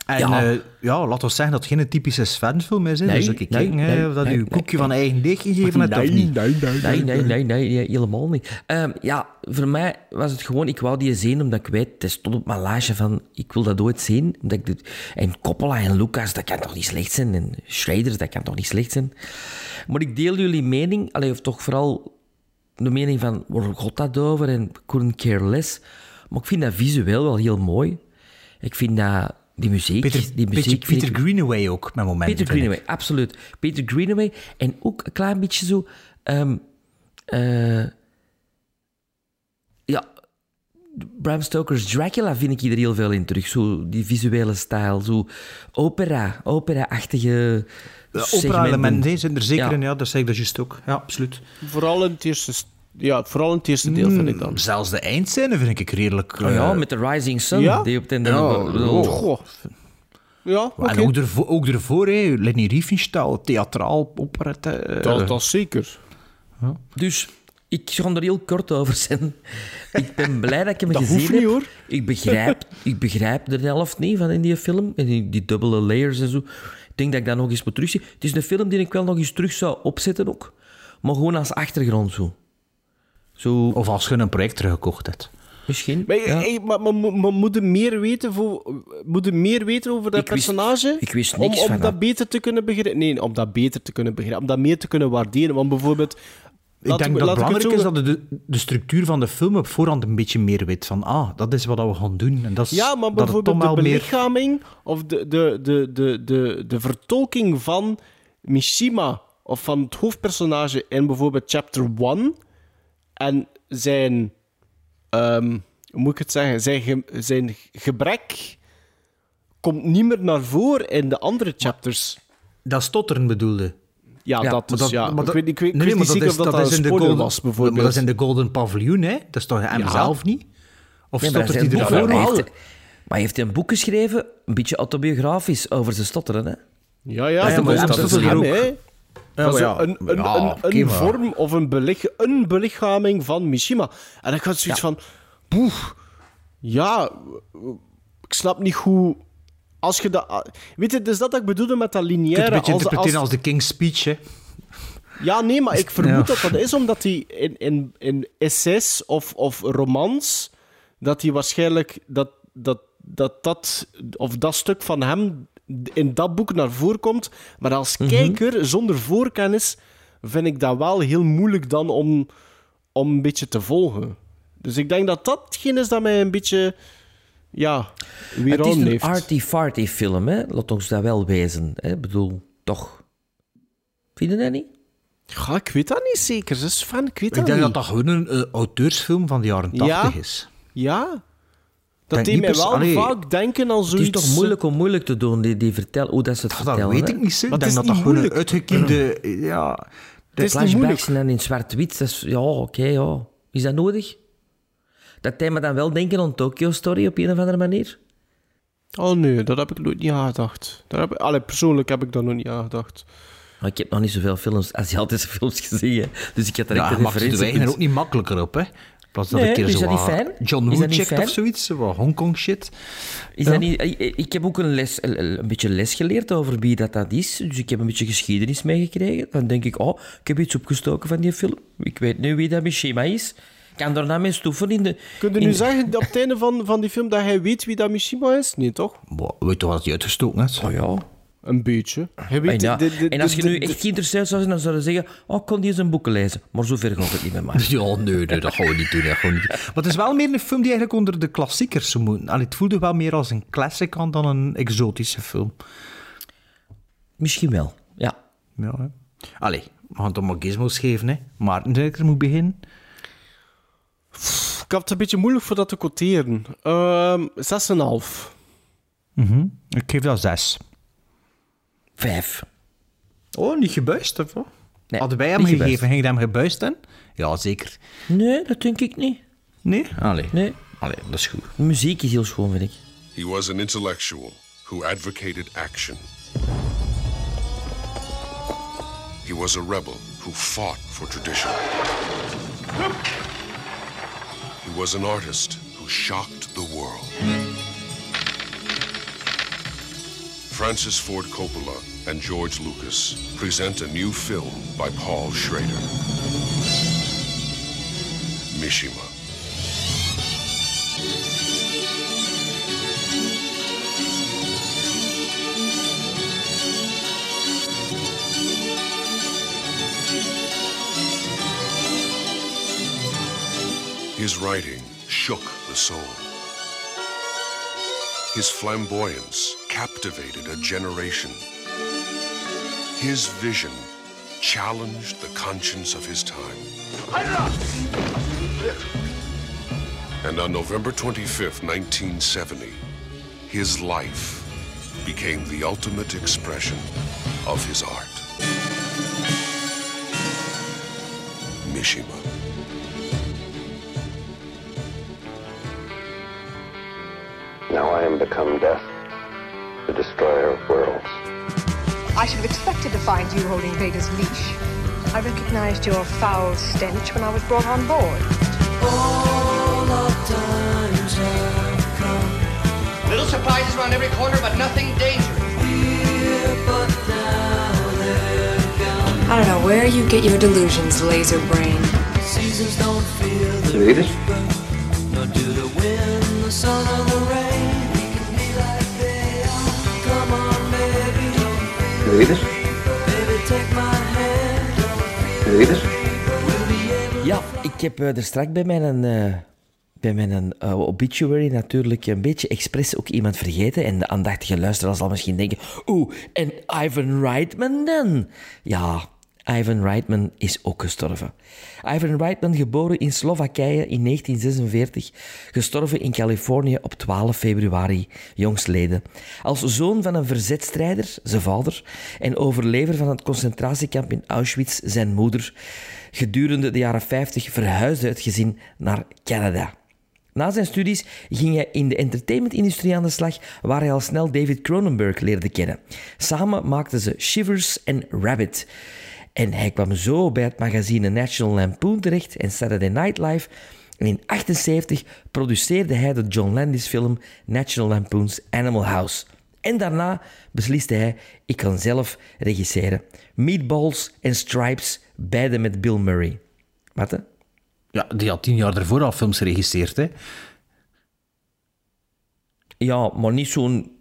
En Ja. ja. ja, laat ons zeggen dat het geen typische Sven-film is. Hè. Nee, dus ik nee, kijk hè, nee, of dat nee, u een koekje van eigen deeg gegeven hebt of niet. nee, nee, Nee, nee, helemaal niet. Ehm, ja, voor mij was het gewoon, ik wou die zien omdat ik weet, het stond op mijn lijstje van, ik wil dat ooit zien. Omdat ik dit, en Coppola en Lucas, dat kan toch niet slecht zijn? En Schrader, dat kan toch niet slecht zijn? Maar ik deel jullie mening, allee, of toch vooral de mening van, waar gaat dat over? En couldn't care less. Maar ik vind dat visueel wel heel mooi. Ik vind dat, die muziek... Peter, die muziek Peter Greenaway ook, met momenten. Peter. Greenaway, absoluut. Peter Greenaway. En ook een klein beetje zo... ehm, eh, ja, Bram Stoker's Dracula vind ik hier heel veel in terug. Zo die visuele stijl, zo opera, opera-achtige Ja, segmenten. Opera-elementen zijn er zeker Ja. in, ja, dat zeg ik dat juist ook. Ja, absoluut. Vooral in het eerste, st- ja, vooral in het eerste deel, vind ik dan. Mm, Zelfs de eindscène vind ik redelijk... Oh ja, eh, met de Rising Sun, ja? die op het einde... Ja, oh. Goh. Ja, oké. En ook ervoor, ook ervoor hè, Leni Riefenstahl, theatraal, operette. eh, Dat, dat is zeker. Dus ik ga er heel kort over zijn. Ik ben blij dat ik hem Dat gezien hoeft niet, heb. hoor. Ik begrijp, ik begrijp de helft niet van in die film. En die, die dubbele layers en zo. Ik denk dat ik dat nog eens moet terugzien. Het is een film die ik wel nog eens terug zou opzetten ook. Maar gewoon als achtergrond zo. Zo, Of als je een project teruggekocht hebt. misschien. Maar, ja. hey, maar, maar, maar, maar moet je meer weten, voor, moet je meer weten over dat Ik wist- personage? ik wist om, niks om van dat dat. beter te kunnen begrijpen. Nee, om dat beter te kunnen begrijpen. Om dat meer te kunnen waarderen. Want bijvoorbeeld... Ik denk we- dat het belangrijk is dat je de, de structuur van de film op voorhand een beetje meer weet. Van, ah, dat is wat we gaan doen. En dat is, Ja, maar bijvoorbeeld de meer... belichaming of de, de, de, de, de, de vertolking van Mishima of van het hoofdpersonage in bijvoorbeeld chapter 1 en zijn, ehm, hoe moet ik het zeggen, zijn, ge- zijn gebrek komt niet meer naar voren in de andere chapters. Dat stotteren bedoelde. Ja, Ja, dat Maar is, ja. maar ik weet, ik weet, ik nee, weet maar niet zeker of dat, dat, is een in de Golden, was, Maar bijvoorbeeld. dat is in de Golden Paviljoen, hè? Dat is toch hem Ja. zelf niet? Of Nee, maar stottert hij ervoor? boek- hij heeft, maar hij heeft een boek geschreven, een beetje autobiografisch, over zijn stotteren. Hè? Ja, ja, ja, dat, maar is, hem dat is hem. Ja, maar een, een, ja, een, vorm of een, belich, een belichaming van Mishima. En dan gaat zoiets van... Poeh, ja, ik snap niet hoe... Als je dat... Weet je, dus dat ik bedoelde met dat Je kunt het lineaire... een beetje als, interpreteren als, de King's Speech, hè? ja, nee, maar ik vermoed dat dat is omdat hij in, in, in essays of, of romans... Dat hij waarschijnlijk... Dat, dat, dat dat... Of dat stuk van hem in dat boek naar voren komt. Maar als kijker, zonder voorkennis... Vind ik dat wel heel moeilijk dan om, om een beetje te volgen. Dus ik denk dat dat hetgeen is dat mij een beetje... Ja, weer Het is een arty-farty film, hè? laat ons dat wel wezen. hè? Ik bedoel, toch. Vind je dat niet? Ja, ik weet dat niet zeker. Ze fan, ik weet Ik dat denk niet. dat dat gewoon een eh, auteursfilm van de jaren Ja. 80 is. Ja. Dat deed niet mij wel Allee, vaak denken aan Het zoiets... is toch moeilijk om moeilijk te doen, die, die vertel, hoe dat ze het Dat vertellen. weet hè? ik niet, zeg. Maar Ik het denk is dat dat niet gewoon een uitgekiende... Ja, Het is niet Flashbacks en in zwart-wit, dat is... Ja, oké, ja. Is dat nodig? Dat deed me dan wel denken aan Tokyo Story op een of andere manier. Oh nee, dat heb ik nooit niet aan gedacht. Daar heb ik... Allee, persoonlijk heb ik daar nog niet aan gedacht. Maar ik heb nog niet zoveel films, Aziatische films gezien, hè. dus ik had er ja echt een het de er ook niet makkelijker op, hè? Plaats dat Nee, een keer is zo dat niet wat fijn? John Is Woo dat niet checkt fijn? of zoiets, zo wat Hongkong shit. Is Ja. dat niet, ik, ik heb ook een, les, een, een beetje les geleerd over wie dat, dat is. Dus ik heb een beetje geschiedenis meegekregen. Dan denk ik, oh, ik heb iets opgestoken van die film. Ik weet nu wie dat Mishima is. Ik kan daarna mee stoeven in de... Kun je in- nu zeggen op het einde van, van die film dat hij weet wie dat Mishima is? Nee, toch? Boah, weet je toch wat hij uitgestoken is? Oh ja. Een beetje. En, weet ja, de- de- en als je nu echt geïnteresseerd zou zijn, dan zou je zeggen... Oh, ik kon die eens een boeken lezen. Maar zover gaat het niet met mij. Ja, nee, nee, dat gaan we niet doen. Dat gaan we niet doen. Maar het is wel meer een film die eigenlijk onder de klassiekers zou moeten. Allee, het voelde wel meer als een classic aan dan een exotische film. Misschien wel, ja. Ja, hè. Allee, we gaan toch maar gizmos geven, hè. Maarten Dijker moet beginnen. Ik had het een beetje moeilijk voor dat te quoteren. Ehm 6,5. Mhm. Ik geef dat zes. Vijf. Oh, niet gebuist, of wat? Nee, Hadden wij hem gegeven, gebuist. ging je hem gebuist in? Ja, zeker. Nee, dat denk ik niet. Nee? Allee. Nee. Allee, dat is goed. De muziek is heel schoon, vind ik. He was an intellectual who advocated action. He was a rebel who fought for tradition. He was an artist who shocked the world. Francis Ford Coppola and George Lucas present a new film by Paul Schrader. Mishima. His writing shook the soul. His flamboyance captivated a generation. His vision challenged the conscience of his time. And on November 25th, 1970, his life became the ultimate expression of his art. Mishima. Now I am become death, the destroyer of worlds. I should have expected to find you holding Vader's leash. I recognized your foul stench when I was brought on board. All our times have come. Little surprises around every corner, but nothing dangerous. Here, but now they're gone. I don't know where you get your delusions, laser brain. Seasons don't feel the Read it. nor do the wind, the sun, or the rain. It. Ja, ik heb eh, er straks bij mijn, eh, bij mijn eh, obituary natuurlijk een beetje expres ook iemand vergeten. En de aandachtige luisteraar zal misschien denken... Oeh, en Ivan Reitman dan? Ja, Ivan Reitman is ook gestorven. Ivan Reitman, geboren in Slowakije in 1946, gestorven in Californië op 12 februari, jongstleden. Als zoon van een verzetstrijder, zijn vader, en overlever van het concentratiekamp in Auschwitz, zijn moeder. Gedurende de jaren 50 verhuisde het gezin naar Canada. Na zijn studies ging hij in de entertainmentindustrie aan de slag, waar hij al snel David Cronenberg leerde kennen. Samen maakten ze Shivers en Rabbit. En hij kwam zo bij het magazine National Lampoon terecht en Saturday Night Live. En in 1978 produceerde hij de John Landis film National Lampoon's Animal House. En daarna besliste hij, ik kan zelf regisseren. Meatballs en Stripes, beide met Bill Murray. Wat hè? Ja, die had tien jaar ervoor al films geregisseerd, hè. Ja, maar niet zo'n...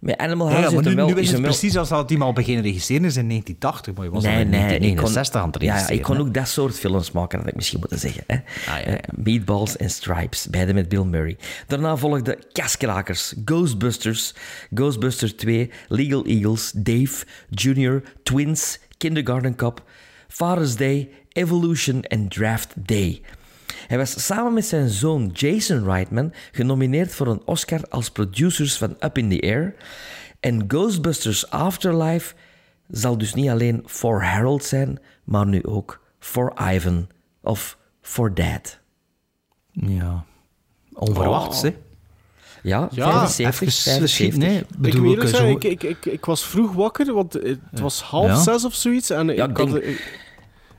Met Animal Ja, House ja, maar nu, wel... nu is het wel- precies als dat hij al beginnen regisseren is in 1980, maar je was al in 1969 aan het ja, regisseren. ik kon hè. ook dat soort films maken, had ik misschien moeten zeggen. Hè? ja, Eh, Meatballs en Stripes, beide met Bill Murray. Daarna volgden Kaskrakers, Ghostbusters, Ghostbusters 2, Legal Eagles, Dave, Junior, Twins, Kindergarten Cop, Father's Day, Evolution en Draft Day. Hij was samen met zijn zoon Jason Reitman genomineerd voor een Oscar als producers van Up in the Air. En Ghostbusters Afterlife zal dus niet alleen For Harold zijn, maar nu ook For Ivan of For Dad. Ja. Onverwachts, Oh. hè. Ja, Ja, 75, even 75. schieten, hè. Ik Bedoel, ik eerlijk zo- ik, ik, ik, ik was vroeg wakker, want het was half Ja. zes of zoiets. En Ja, ik, ik had, denk- ik,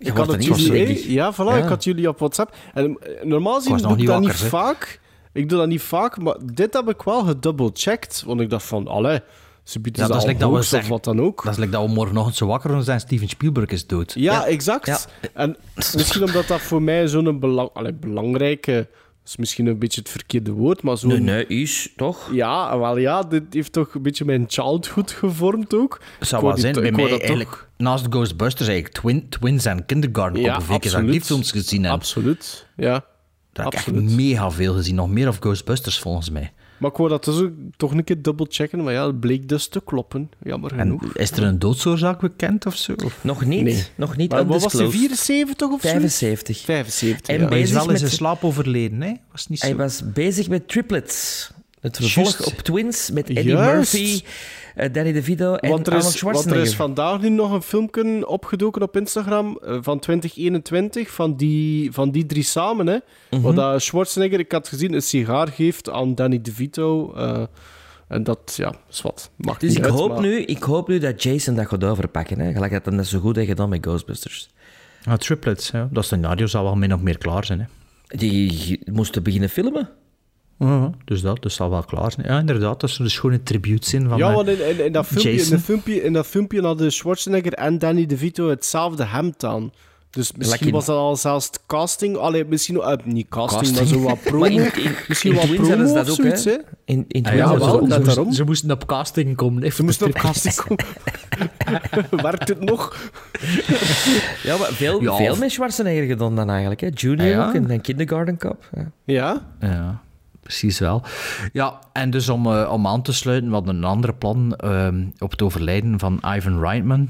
ik had het jullie, ja, voilà, Ja. ik had jullie op WhatsApp. En eh, normaal gezien doe nog ik niet dat niet vaak. Ik doe dat niet vaak, maar dit heb ik wel gedouble-checked. Want ik dacht van, allee, ze biedt Ja, dat is like dat we zeggen. wat dan ook. Dat is like dat we morgenochtend zo wakker zijn Steven Spielberg is dood. Ja, exact. En misschien omdat dat voor mij zo'n belang, allee, belangrijke... is misschien een beetje het verkeerde woord, maar zo'n... Nee, nee, is toch? Ja, wel ja, dit heeft toch een beetje mijn childhood gevormd ook. Het zou wel zijn. Bij mij eigenlijk, toch- naast Ghostbusters eigenlijk twin, Twins en Kindergarten Ja, op een week die films gezien heb. Absoluut, ja. Daar heb ik echt mega veel gezien. Nog meer of Ghostbusters volgens mij. Maar ik wou dat dus ook toch een keer dubbelchecken, maar ja, het bleek dus te kloppen. Jammer En genoeg. is er een doodsoorzaak bekend of zo? Of? Nog niet. Nee. Nog niet Maar wat was hij, undisclosed. 74 of zo? 75. 75, En ja. Hij is bezig wel in zijn met- slaap overleden, hè? Was niet zo? Hij was bezig met triplets. Het vervolg op Twins met Eddie Juist. Murphy, Danny DeVito en Want er, Arnold is, want er Schwarzenegger. is vandaag nu nog een filmpje opgedoken op Instagram eh, van 2021 van die, van die drie samen. Hè. Waar dat Schwarzenegger, ik had gezien, een sigaar geeft aan Danny DeVito. eh, en dat, ja, is wat. Mag Dus niet ik uit, hoop, maar- nu, ik hoop nu dat Jason dat gaat overpakken. Hè. Gelijk dat hij net zo goed heeft gedaan met Ghostbusters. Ah, triplets, ja. Dat scenario zal wel min of meer klaar zijn, hè? Die moesten beginnen filmen. Ja, dus dat, dus zal wel klaar zijn. Ja, inderdaad, dat is dus gewoon een tribute zijn van Ja, eh, want in, in, in dat filmpje, in, dat filmpje, in dat filmpje hadden Schwarzenegger en Danny DeVito hetzelfde hemd aan. Dus misschien was dat al zelfs casting. Allee, misschien eh, niet casting, Casting. maar zo wat promo. Maar in, in, misschien in wat promo ze of dat ook, zoiets, hè. In, in Ah, ja, ze wel, daarom. Ze moesten op casting komen. Ze moesten op casting komen. Werkt het nog? Ja, maar veel, Ja, veel of- met Schwarzenegger gedaan dan eigenlijk. Hè. Junior Ah, ja. ook en dan Kindergarten Cup. Ja. Ja? Ja, precies wel. Ja, en dus om, eh, om aan te sluiten, we hadden een andere plan ehm, op het overlijden van Ivan Reitman.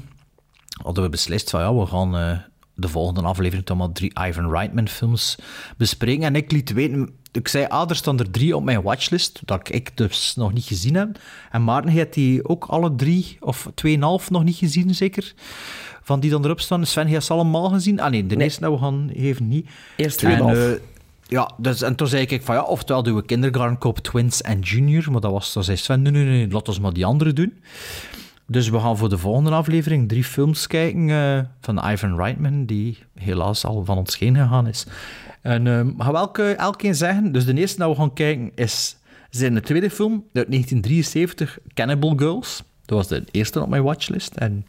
Hadden we beslist van ja, we gaan eh, de volgende aflevering toch maar drie Ivan Reitman films bespreken. En ik liet weten, ik zei, ah, er staan er drie op mijn watchlist, dat ik dus nog niet gezien heb. En Maarten heeft die ook alle drie, of tweeënhalf nog niet gezien zeker, van die dan erop staan. Sven, heeft ze allemaal gezien? Ah nee, de Nee. eerste dat we gaan even niet. Eerst En, 2,5. Ja, dus, en toen zei ik van ja, oftewel doen we Kindergarten Cop, Twins en Junior. Maar dat was, dan zei Sven, nee, nee, nee, laat ons maar die andere doen. Dus we gaan voor de volgende aflevering drie films kijken eh, van Ivan Reitman, die helaas al van ons heen gegaan is. En eh, gaan we elke, elke zeggen, dus de eerste dat we gaan kijken is zijn de tweede film uit 1973, Cannibal Girls. Dat was de eerste op mijn watchlist. En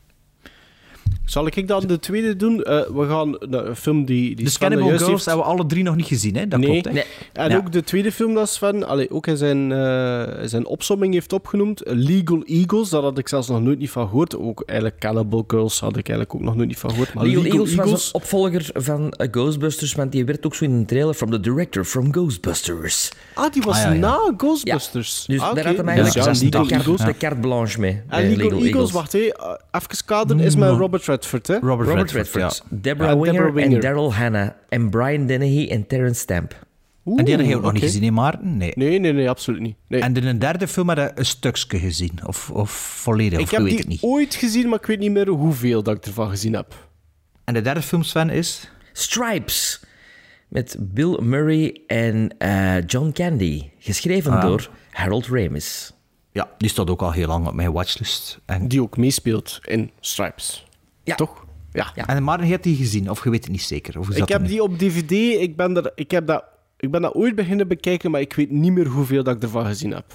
Zal ik dan de tweede doen? Eh, we gaan een film die, die dus Sven Cannibal juist Girls heeft- hebben we alle drie nog niet gezien, hè? Dat Nee. klopt, hè? Nee. En Ja. ook de tweede film dat Sven allee, ook in zijn, eh, zijn opsomming heeft opgenoemd, Legal Eagles, daar had ik zelfs nog nooit niet van gehoord. Ook eigenlijk Cannibal Girls had ik eigenlijk ook nog nooit niet van gehoord. Maar Legal, Legal, Eagles, Eagles, was een opvolger van eh, Ghostbusters, want die werd ook zo in een trailer from the director from Ghostbusters. ah, die was Ah, ja, ja. na Ghostbusters. Dus Ah, daar had Dus eigenlijk ja, de, Legal carte- Eagles. de carte blanche mee. En Legal, Legal Eagles, Eagles. wacht, hé, even kaderen, is met Robert Redford, hè? Robert, Robert Redford, Redford, ja. Deborah, Winger Deborah en. Daryl Hannah en Brian Dennehy en Terrence Stamp. En die heb je ook nog niet gezien, hè, Maarten? Nee. Nee, nee, nee, absoluut niet. Nee. En in een derde film had je een stukje gezien? Of, of volledig? ik of heb weet die het niet? ooit gezien, maar ik weet niet meer hoeveel dat ik ervan gezien heb. En de derde film, Sven, is... Stripes. Met Bill Murray en eh, John Candy. Geschreven Ah. door Harold Ramis. Ja, die staat ook al heel lang op mijn watchlist. En, Die ook meespeelt in Stripes. Ja. Toch? Ja. Ja. en Maarten heeft die gezien? Of je weet het niet zeker? Of hoe zat Ik heb nu? die op DVD, ik ben, er, ik, heb dat, ik ben dat ooit beginnen bekijken, maar ik weet niet meer hoeveel dat ik ervan gezien heb.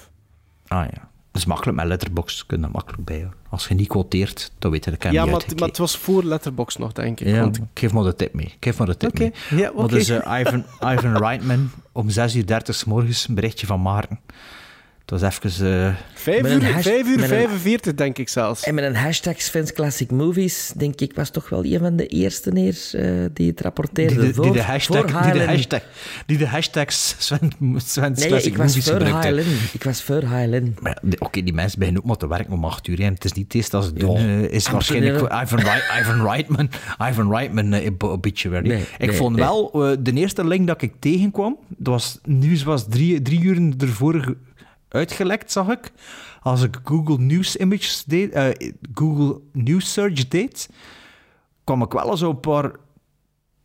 Ah ja. Dat is makkelijk met Letterboxd. Kun je dat makkelijk bij. Als je niet quoteert, dan weet je dat ik hem ja, niet maar, het- maar het was voor Letterbox nog, denk ik. Ja, want, ik geef maar de tip mee. Ik geef maar de tip Oké, mee. ja, Maar oké. dus eh, Ivan, Ivan Reitman, om 6 uur 30 's morgens, een berichtje van Maarten. Het was even... eh, 5 Met een uur, hash- 5 uur met een- 45, denk ik zelfs. En met een hashtag Sven's Classic Movies, denk ik, was toch wel een van de eerste neer eh, die het rapporteerde. die, de, voor, die, de hashtag, voor die, de hashtag, die de hashtags Sven, Sven's Nee, Classic ik was Movies voor gebruikte. Highland. Ik was voor Highland. Oké, die mensen beginnen ook maar te werken om acht uur. En het is niet het eerste als het Ja, doen. eh, is waarschijnlijk Ivan, Wright, Ivan Reitman. Ivan Reitman uh, obituary. Nee, ik nee, vond nee. wel, de eerste link dat ik tegenkwam, dat was, nieuws was drie, drie uur ervoor uitgelekt, zag ik. Als ik Google News Images deed, eh, Google News Search deed, kwam ik wel eens op een paar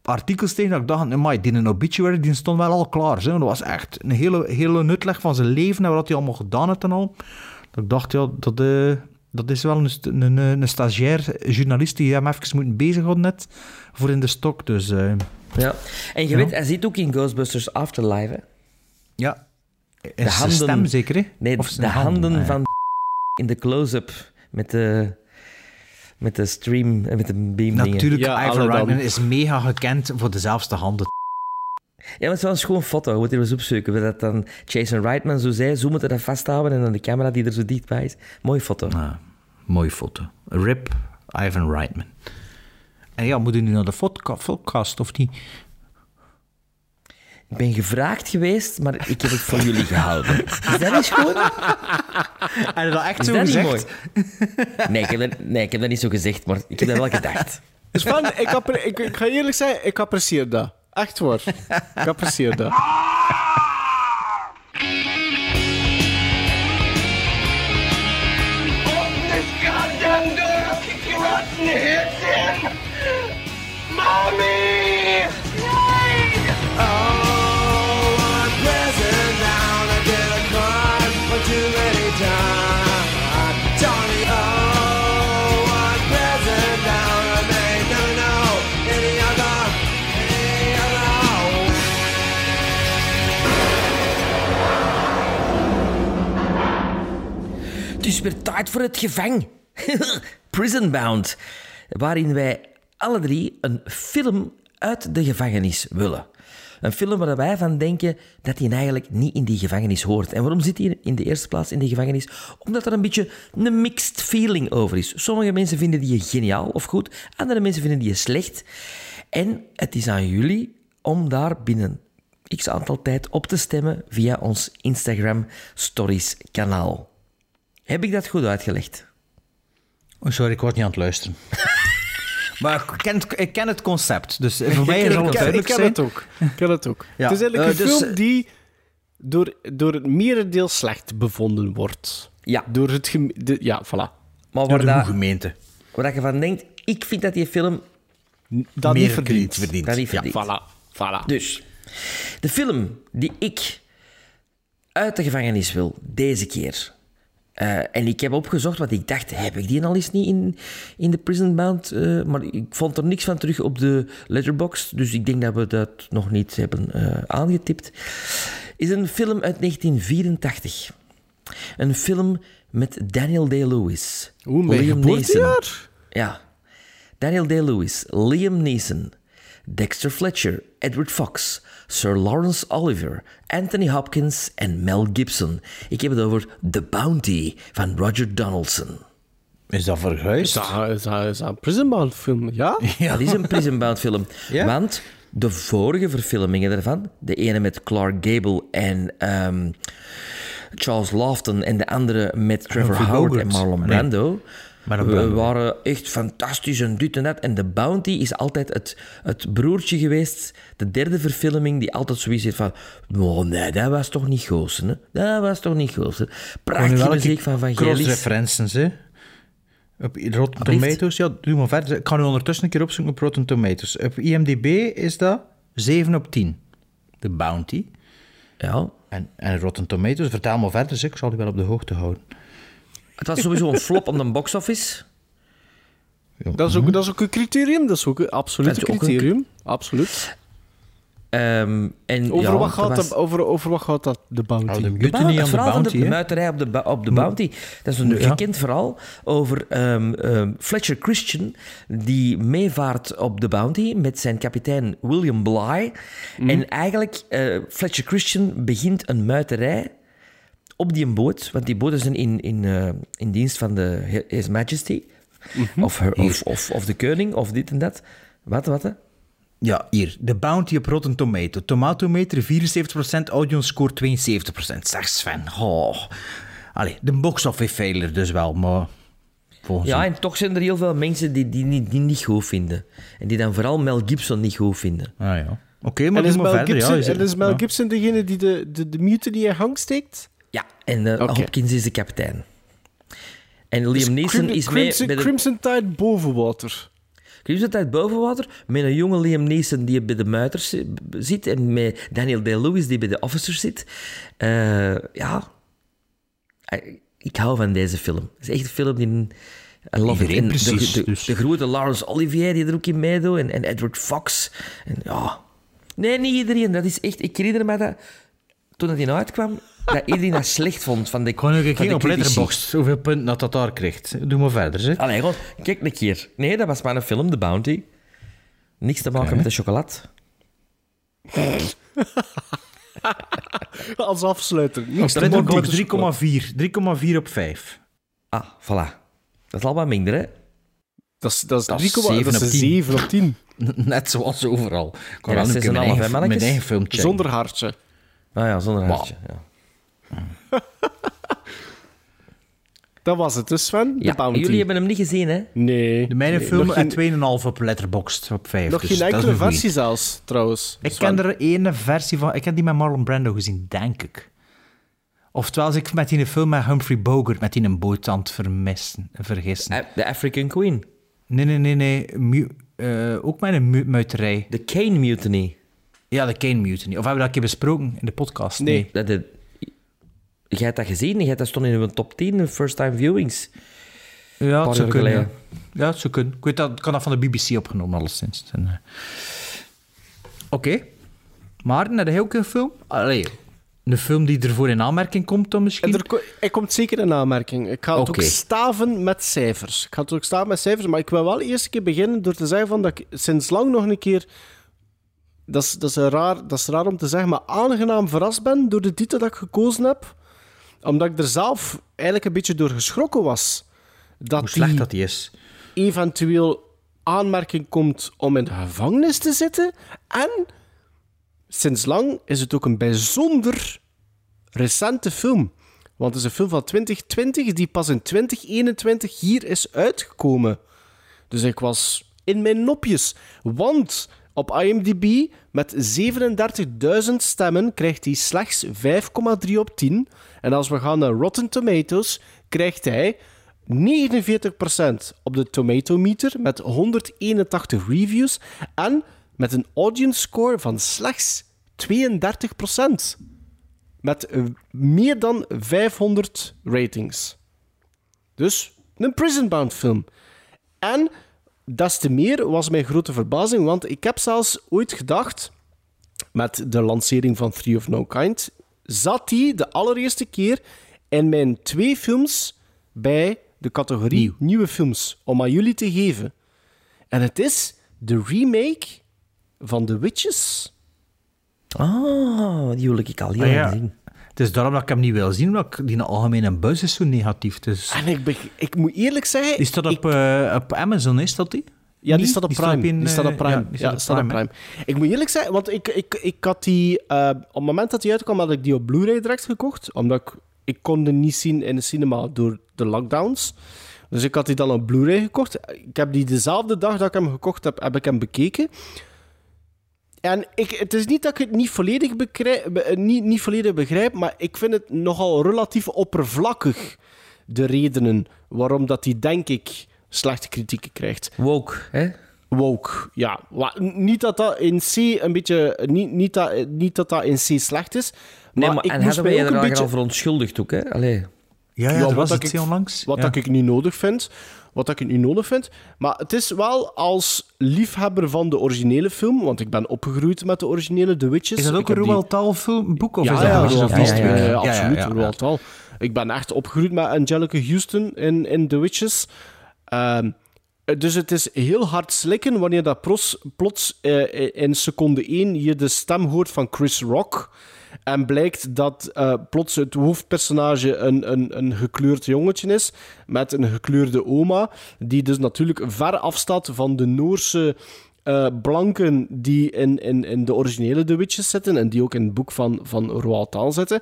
artikels tegen dat ik dacht, maar die een obituary die stond wel al klaar. Zo. Dat was echt een hele, hele uitleg van zijn leven en wat hij allemaal gedaan had en al. Dat ik dacht, ja, dat, eh, Dat is wel een, een, een, stagiair journalist die hem even moet bezighouden net voor in de stok. Dus eh, Ja. En je Ja. weet, hij zit ook in Ghostbusters Afterlife. Hè? ja, is zijn stem zeker, hè? Nee, Of de handen, handen, ah, ja. van in de close-up met de, met de stream en met de beam dingen. Natuurlijk, Ja, Ivan. Reitman is mega gekend voor dezelfde handen. Ja, maar het is wel een schoon foto. Je moet er eens opzoeken. Dat dan Jason Reitman zo zei, zo moeten dat vasthouden en dan de camera die er zo dichtbij is. Mooie foto. Ah, mooie foto. Rip Ivan Reitman. En ja, moet je nu naar de podcast of niet? Ik ben gevraagd geweest, maar ik heb het voor jullie gehouden. Is dat niet schoon? Heb je dat echt Is zo dat niet gezegd? mooi? Nee ik, heb dat, nee, ik heb dat niet zo gezegd, maar ik heb dat wel gedacht. Dus van, ik, ik, ik ga eerlijk zijn, ik apprecieer dat. Echt hoor. Ik apprecieer dat. Is weer tijd voor het gevang. Prisonbound. Waarin wij alle drie een film uit de gevangenis willen. Een film waar wij van denken dat hij eigenlijk niet in die gevangenis hoort. En waarom zit hij in de eerste plaats in die gevangenis? Omdat er een beetje een mixed feeling over is. Sommige mensen vinden die geniaal of goed, andere mensen vinden die slecht. En het is aan jullie om daar binnen x aantal tijd op te stemmen via ons Instagram Stories kanaal. Heb ik dat goed uitgelegd? Oh, sorry, ik word niet aan het luisteren. maar ik ken, het, ik ken het concept, dus voor mij ik, is ken- het ik, ken- ik het ook. Ik ken het ook. Ja, Het is eigenlijk eh, een dus, film eh, die door, door het merendeel slecht bevonden wordt. Ja. Door het... de- ja, voilà. Maar Door de dat, gemeente. waar dat je van denkt, ik vind dat die film Dat Meer niet verdient. verdient. dat niet Ja, verdient. Voilà. Voilà. Dus, de film die ik uit de gevangenis wil, deze keer. Eh, en ik heb opgezocht, want ik dacht, heb ik die al eens niet in, in de Prison Bound? eh, maar ik vond er niks van terug op de letterbox, dus ik denk dat we dat nog niet hebben eh, aangetipt. Is een film uit 1984. Een film met Daniel Day-Lewis. Oeh, mijn Liam geboortejaar? Ja. Daniel Day-Lewis, Liam Neeson, Dexter Fletcher, Edward Fox, Sir Lawrence Oliver, Anthony Hopkins en Mel Gibson. Ik heb het over The Bounty van Roger Donaldson. Is dat verguisd? Is dat, is dat, is dat een Prison Bound film? Ja? Dat is een Prison Bound film. Ja? Want de vorige verfilmingen daarvan, de ene met Clark Gable en ehm, Charles Lofton en de andere met Trevor Humphrey Howard Bogart. en Marlon Nee. We waren echt fantastisch en dit en dat. En The Bounty is altijd het, het broertje geweest, de derde verfilming, die altijd zoiets heeft van oh nee, dat was toch niet Goosen, hè? Dat was toch niet Goosen. Prachtige muziek van Vangelis. Cross-references, hè? Op Rotten Alsjeblieft. Tomatoes, ja, doe maar verder. Ik ga nu ondertussen een keer opzoeken op Rotten Tomatoes. Op IMDb is dat 7 op 10. De Bounty. Ja, En, en Rotten Tomatoes, vertel maar verder, ik zal die wel op de hoogte houden. Het was sowieso een flop op de box-office. Dat is, ook, dat is ook een criterium. Dat is ook een absoluut een- criterium. Absoluut. Ehm, en, Over, ja, wat gaat was- dat, over, over wat gaat dat, de bounty? Oh, de De mutiny bou- aan het de verhaal van Bounty, de muiterij op de, op de Bounty. Dat is een Ja. gekend verhaal over ehm, ehm, Fletcher Christian, die meevaart op de Bounty met zijn kapitein William Bly. Mhm. En eigenlijk, eh, Fletcher Christian begint een muiterij op die boot, want die boot is een in, in, eh, in dienst van de His Majesty, Mhm. of, her- of, of, of de koning, of dit en dat. Wat, wat? hè? Ja, hier. De Bounty op Rotten Tomato. Tomatometer 74%, audience score 72%. Zeg Sven. Oh. Allee, de box-office failure dus wel, maar... Volgens Ja, en toch zijn er heel veel mensen die die, niet- die niet goed vinden. En die dan vooral Mel Gibson niet goed vinden. Ah ja. Oké, maar En is Mel, verder. Gibson, ja, is en is Mel ja. Gibson degene die de, de, de mutiny in gang steekt? Ja, en eh. Hopkins is de kapitein. En Liam Dus Neeson Crim- is mee Crimson, bij de... Crimson Tide boven water. Crimson Tide boven water, met een jonge Liam Neeson die bij de muiters zi- zit en met Daniel Day-Lewis die bij de officers zit. Eh, ja, Eh, Ik hou van deze film. Het is echt een film die... I love it. Iedereen En precies, De, de, dus. de grote Laurence Olivier die er ook in meedoet. En, en Edward Fox. En ja... Nee, niet iedereen. Dat is echt... Ik herinner me dat... Toen het in uitkwam, dat iedereen dat slecht vond van de Gewoon keer de op. Letterboxd. Hoeveel punten dat dat daar krijgt. Doe maar verder, zeg. Allee, gewoon, kijk een keer. Nee, dat was maar een film, The Bounty. Niks te maken met de chocolade. Als afsluiter. Niks Op te maken met Letterboxd de 3,4. 3,4 op 5. Ah, voilà. Dat is al wat minder, hè? Dat is, dat is, Dat 3, is dat is 7 op een 10. 7 op 10. Net zoals overal. Ik Ja, dat is een mijn eigen, mijn. Zonder hartje. Ah ja, zonder hartje. Ja. Dat was het dus, Sven. De Ja, Bounty. jullie hebben hem niet gezien, hè? Nee. De mijne Nee, film en geen, 2,5 op Letterboxd op 5. nog dus geen dat enkele versie zelfs, trouwens. Ik Sven. ken er één versie van. Ik heb die met Marlon Brando gezien, denk ik. Oftewel, als ik met die film met Humphrey Bogart met die een boot aan het vermissen, vergissen. Eh, De African Queen. Nee, nee, nee, nee. Mu- eh, ook met een mu- muiterij. The Kane Mutiny. Ja, de Kane Mutiny. Of hebben we dat een keer besproken in de podcast? Nee. Dat de... Jij hebt dat gezien? Jij hebt dat stond in uw top 10 de first time viewings. Ja, het zou kunnen. Ja. geleden. ja, het zou kunnen. Ik weet dat, ik kan dat van de BBC opgenomen, alleszins. En, eh, Oké. Maar, naar de heel een film? Allee, een film die ervoor in aanmerking komt dan misschien? En er, hij komt zeker in aanmerking. Ik ga het ook staven met cijfers. Ik ga het ook staven met cijfers, maar ik wil wel eerst een keer beginnen door te zeggen van dat ik sinds lang nog een keer... Dat is, dat, is een raar, dat is raar om te zeggen, maar aangenaam verrast ben door de titel dat ik gekozen heb. Omdat ik er zelf eigenlijk een beetje door geschrokken was. Dat Hoe slecht die dat die is. eventueel aanmerking komt om in de gevangenis te zitten. En sinds lang is het ook een bijzonder recente film. Want het is een film van 2020 die pas in 2021 hier is uitgekomen. Dus ik was in mijn nopjes. Want op IMDb met 37.000 stemmen krijgt hij slechts 5,3 op 10. En als we gaan naar Rotten Tomatoes, krijgt hij 49% op de Tomatometer met 181 reviews en met een audience score van slechts 32%. Met eh, meer dan 500 ratings. Dus een Prisonbound film. En des te meer was mijn grote verbazing, want ik heb zelfs ooit gedacht, met de lancering van Three of No Kind, zat die de allereerste keer in mijn twee films bij de categorie nieuwe films, om aan jullie te geven. En het is de remake van The Witches. Ah, die wil ik al Ah, lang ja. zien. Het is daarom dat ik hem niet wil zien, omdat ik- die algemene buzz is zo negatief. Dus... En ik, ik moet eerlijk zeggen... Die staat op, eh, op Amazon, is dat die? Ja, die staat op Prime. die staat op Prime. ja, die staat op. Prime. Ik moet eerlijk zeggen, want ik, ik, ik had die... eh, op het moment dat die uitkwam, had ik die op Blu-ray direct gekocht. Omdat ik... Ik kon die niet zien in de cinema door de lockdowns. Dus ik had die dan op Blu-ray gekocht. Ik heb die dezelfde dag dat ik hem gekocht heb, heb ik hem bekeken. En ik, het is niet dat ik het niet volledig, begrijp, be- eh, niet, niet volledig begrijp, maar ik vind het nogal relatief oppervlakkig, de redenen waarom dat die, denk ik, slechte kritieken krijgt. Woke, hè? Woke, ja. Niet dat dat in C een beetje... Niet, niet, dat, niet dat dat in C slecht is, Nee, maar, maar, ik en mij wij er beetje... al verontschuldigd ook, hè? Allee. Ja, ja, Ja, wat was dat iets ik- heel langs. Wat ja. dat ik niet nodig vind. Wat dat ik niet nodig vind. Maar het is wel als liefhebber van de originele film, want ik ben opgegroeid met de originele The Witches. Is dat Ik ook een Roald Dahl film, boek? Of ja, is dat ja, Roald Dahl, ja, absoluut. Roald Dahl. Ik ben echt opgegroeid met Angelica Houston in, in The Witches. Ehm, dus het is heel hard slikken wanneer dat pros, plots eh, in seconde 1 je de stem hoort van Chris Rock. En blijkt dat eh, plots het hoofdpersonage een, een, een gekleurd jongetje is. Met een gekleurde oma. Die dus natuurlijk ver afstaat van de Noorse eh, blanken die in, in, in de originele The Witches zitten. En die ook in het boek van, van Roald Dahl zitten.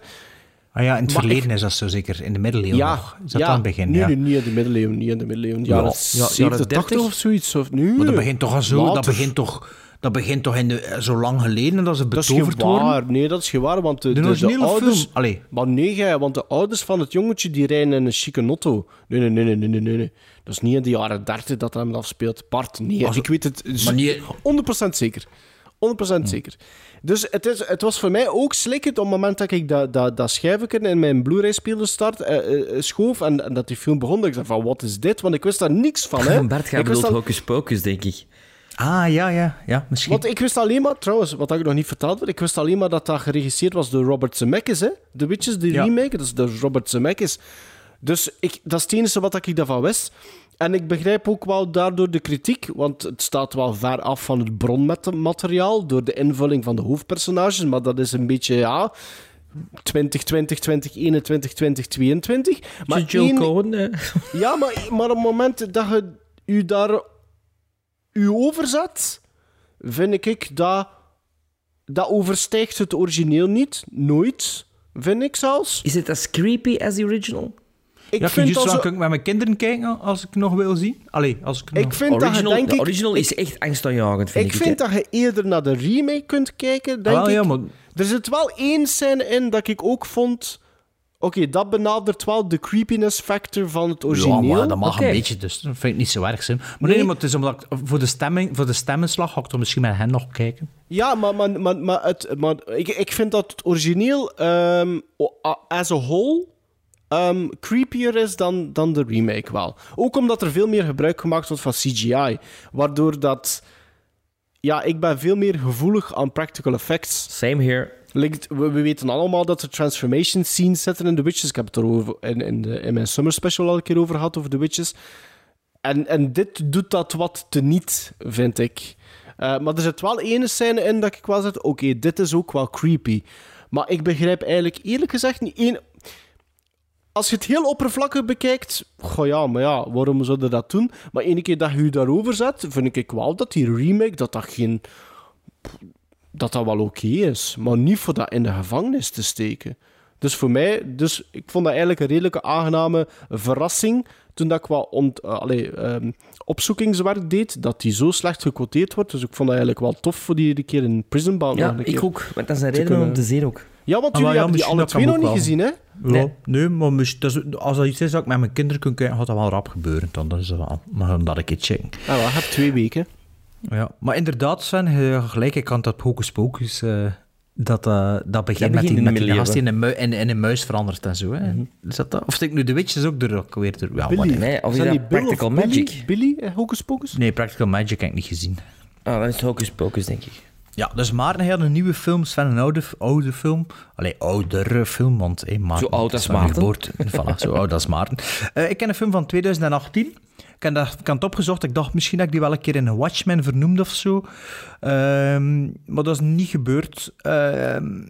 Ah ja, in het Maar verleden ik- is dat zo zeker. In de middeleeuwen Ja, nog. Is dat ja. aan het begin? Nee, ja. nee, niet in de middeleeuwen. Niet in de middeleeuwen. Ja, ja, jaren 70, 80 30 of zoiets. Of, nu? Maar dat begint toch al zo... Dat begint toch, dat begint toch in de, zo lang geleden dat ze Dat is betoverd geen worden? Nee, dat is geen waar, want de, De de, de originele ouders... film... Allee, Maar nee, gij, want de ouders van het jongetje die rijden in een chique auto. Nee, nee, nee, nee, nee, nee, nee, nee. Dat is niet in de jaren 30 dat hem afspeelt. Bart, nee. Als- ik weet het z- Maar niet- 100% zeker. 100% zeker. Dus het, is, het was voor mij ook slikkend op het moment dat ik dat, dat, dat schijfje in mijn Blu-ray-speler start, eh, eh, schoof en, en dat die film begon. dat Ik dacht van, wat is dit? Want ik wist daar niks van. Hè. Bart gaat al- Hocus Pocus, denk ik. Ah, ja, ja, ja, misschien. Want ik wist alleen maar, trouwens, wat ik nog niet verteld heb, ik wist alleen maar dat dat geregisseerd was door Robert Zemeckis, hè? The Witches, de Ja. remake, dat is door Robert Zemeckis. Dus ik, dat is het enige wat ik daarvan wist. En ik begrijp ook wel daardoor de kritiek, want het staat wel ver af van het bronmateriaal door de invulling van de hoofdpersonages, maar dat is een beetje, ja... 2020, 2021, 2022. Maar Joe één- Cohen, ja, maar, maar op het moment dat je u daar u overzet, vind ik dat dat overstijgt het origineel niet. Nooit, vind ik zelfs. Is het as creepy as the original? Ik ja, vind dat dan zo- kan ik met mijn kinderen kijken als ik nog wil zien. Allee, als ik, Ik nog... vind dat je, original, denk de ik... original is echt angstaanjagend, vind ik. ik vind dat je eerder naar de remake kunt kijken, denk Ah, ik. ja, maar- Er zit wel één scène in dat ik ook vond... Oké, dat benadert wel de creepiness factor van het origineel. Ja, maar dat mag een beetje, dus dat vind ik niet zo erg. Sim. Maar Nee. nee, maar het is omdat ik, voor, de stemming, voor de stemmenslag ga ik toch misschien met hen nog kijken. Ja, maar, maar, maar, maar, het, maar ik, ik vind dat het origineel ehm, a- as a whole ehm, creepier is dan, dan de remake wel. Ook omdat er veel meer gebruik gemaakt wordt van CGI. Waardoor dat... Ja, ik ben veel meer gevoelig aan practical effects. Same here. We, we weten allemaal dat er transformation scenes zitten in The Witches. Ik heb het er in, de, mijn summer special al een keer over gehad, over The Witches. En, en dit doet dat wat teniet, vind ik. Eh, maar er zit wel ene scène in dat ik wel zeg... Oké, dit is ook wel creepy. Maar ik begrijp eigenlijk eerlijk gezegd niet één... Als je het heel oppervlakkig bekijkt... Goh ja, maar ja, waarom zouden dat doen? Maar ene keer dat je je daarover zet, vind ik wel dat die remake... Dat dat geen dat dat wel oké is, maar niet voor dat in de gevangenis te steken. Dus voor mij, dus ik vond dat eigenlijk een redelijke aangename verrassing toen dat ik wat ont, eh, allee, ehm, opzoekingswerk deed, dat die zo slecht gequoteerd wordt. Dus ik vond dat eigenlijk wel tof voor die keer in Prison Bound Ja, ik ook. Want dat is een reden om te zien ook. Ja, want Ah, jullie ja, hebben die alle twee nog niet wel. gezien, hè? Ja, Nee. nee, maar als dat iets is dat ik met mijn kinderen kan kijken, gaat dat wel rap gebeuren. Dan, dan is dat wel. Maar dan dat ik het checken. Ah, wel, je hebt twee weken. Ja, maar inderdaad, Sven, je hebt gelijk, ik kan dat hocus pocus... eh, dat, eh, dat begint begint met die, met die gast die in een, mui- in, in een muis verandert en zo. Hè. Is dat dat? Of stik nu de witches ook er ook weer... Er, ja, Billy. Nee, of Is is dat Bill Practical Billy? Magic? Billy, eh, Hocus Pocus? Nee, Practical Magic heb ik niet gezien. Ah, dat is Hocus Pocus, denk ik. Ja, dus Maarten had een nieuwe film, Sven een oude, oude film. Allee, oudere film, want hey, Maarten, Zo oud als van Maarten. geboorte. Voilà, zo oud als Maarten. Eh, ik ken een film van 2018. Ik heb, dat, het opgezocht. Ik dacht misschien dat ik die wel een keer in een Watchmen vernoemd of zo. Ehm, maar dat is niet gebeurd. Ehm,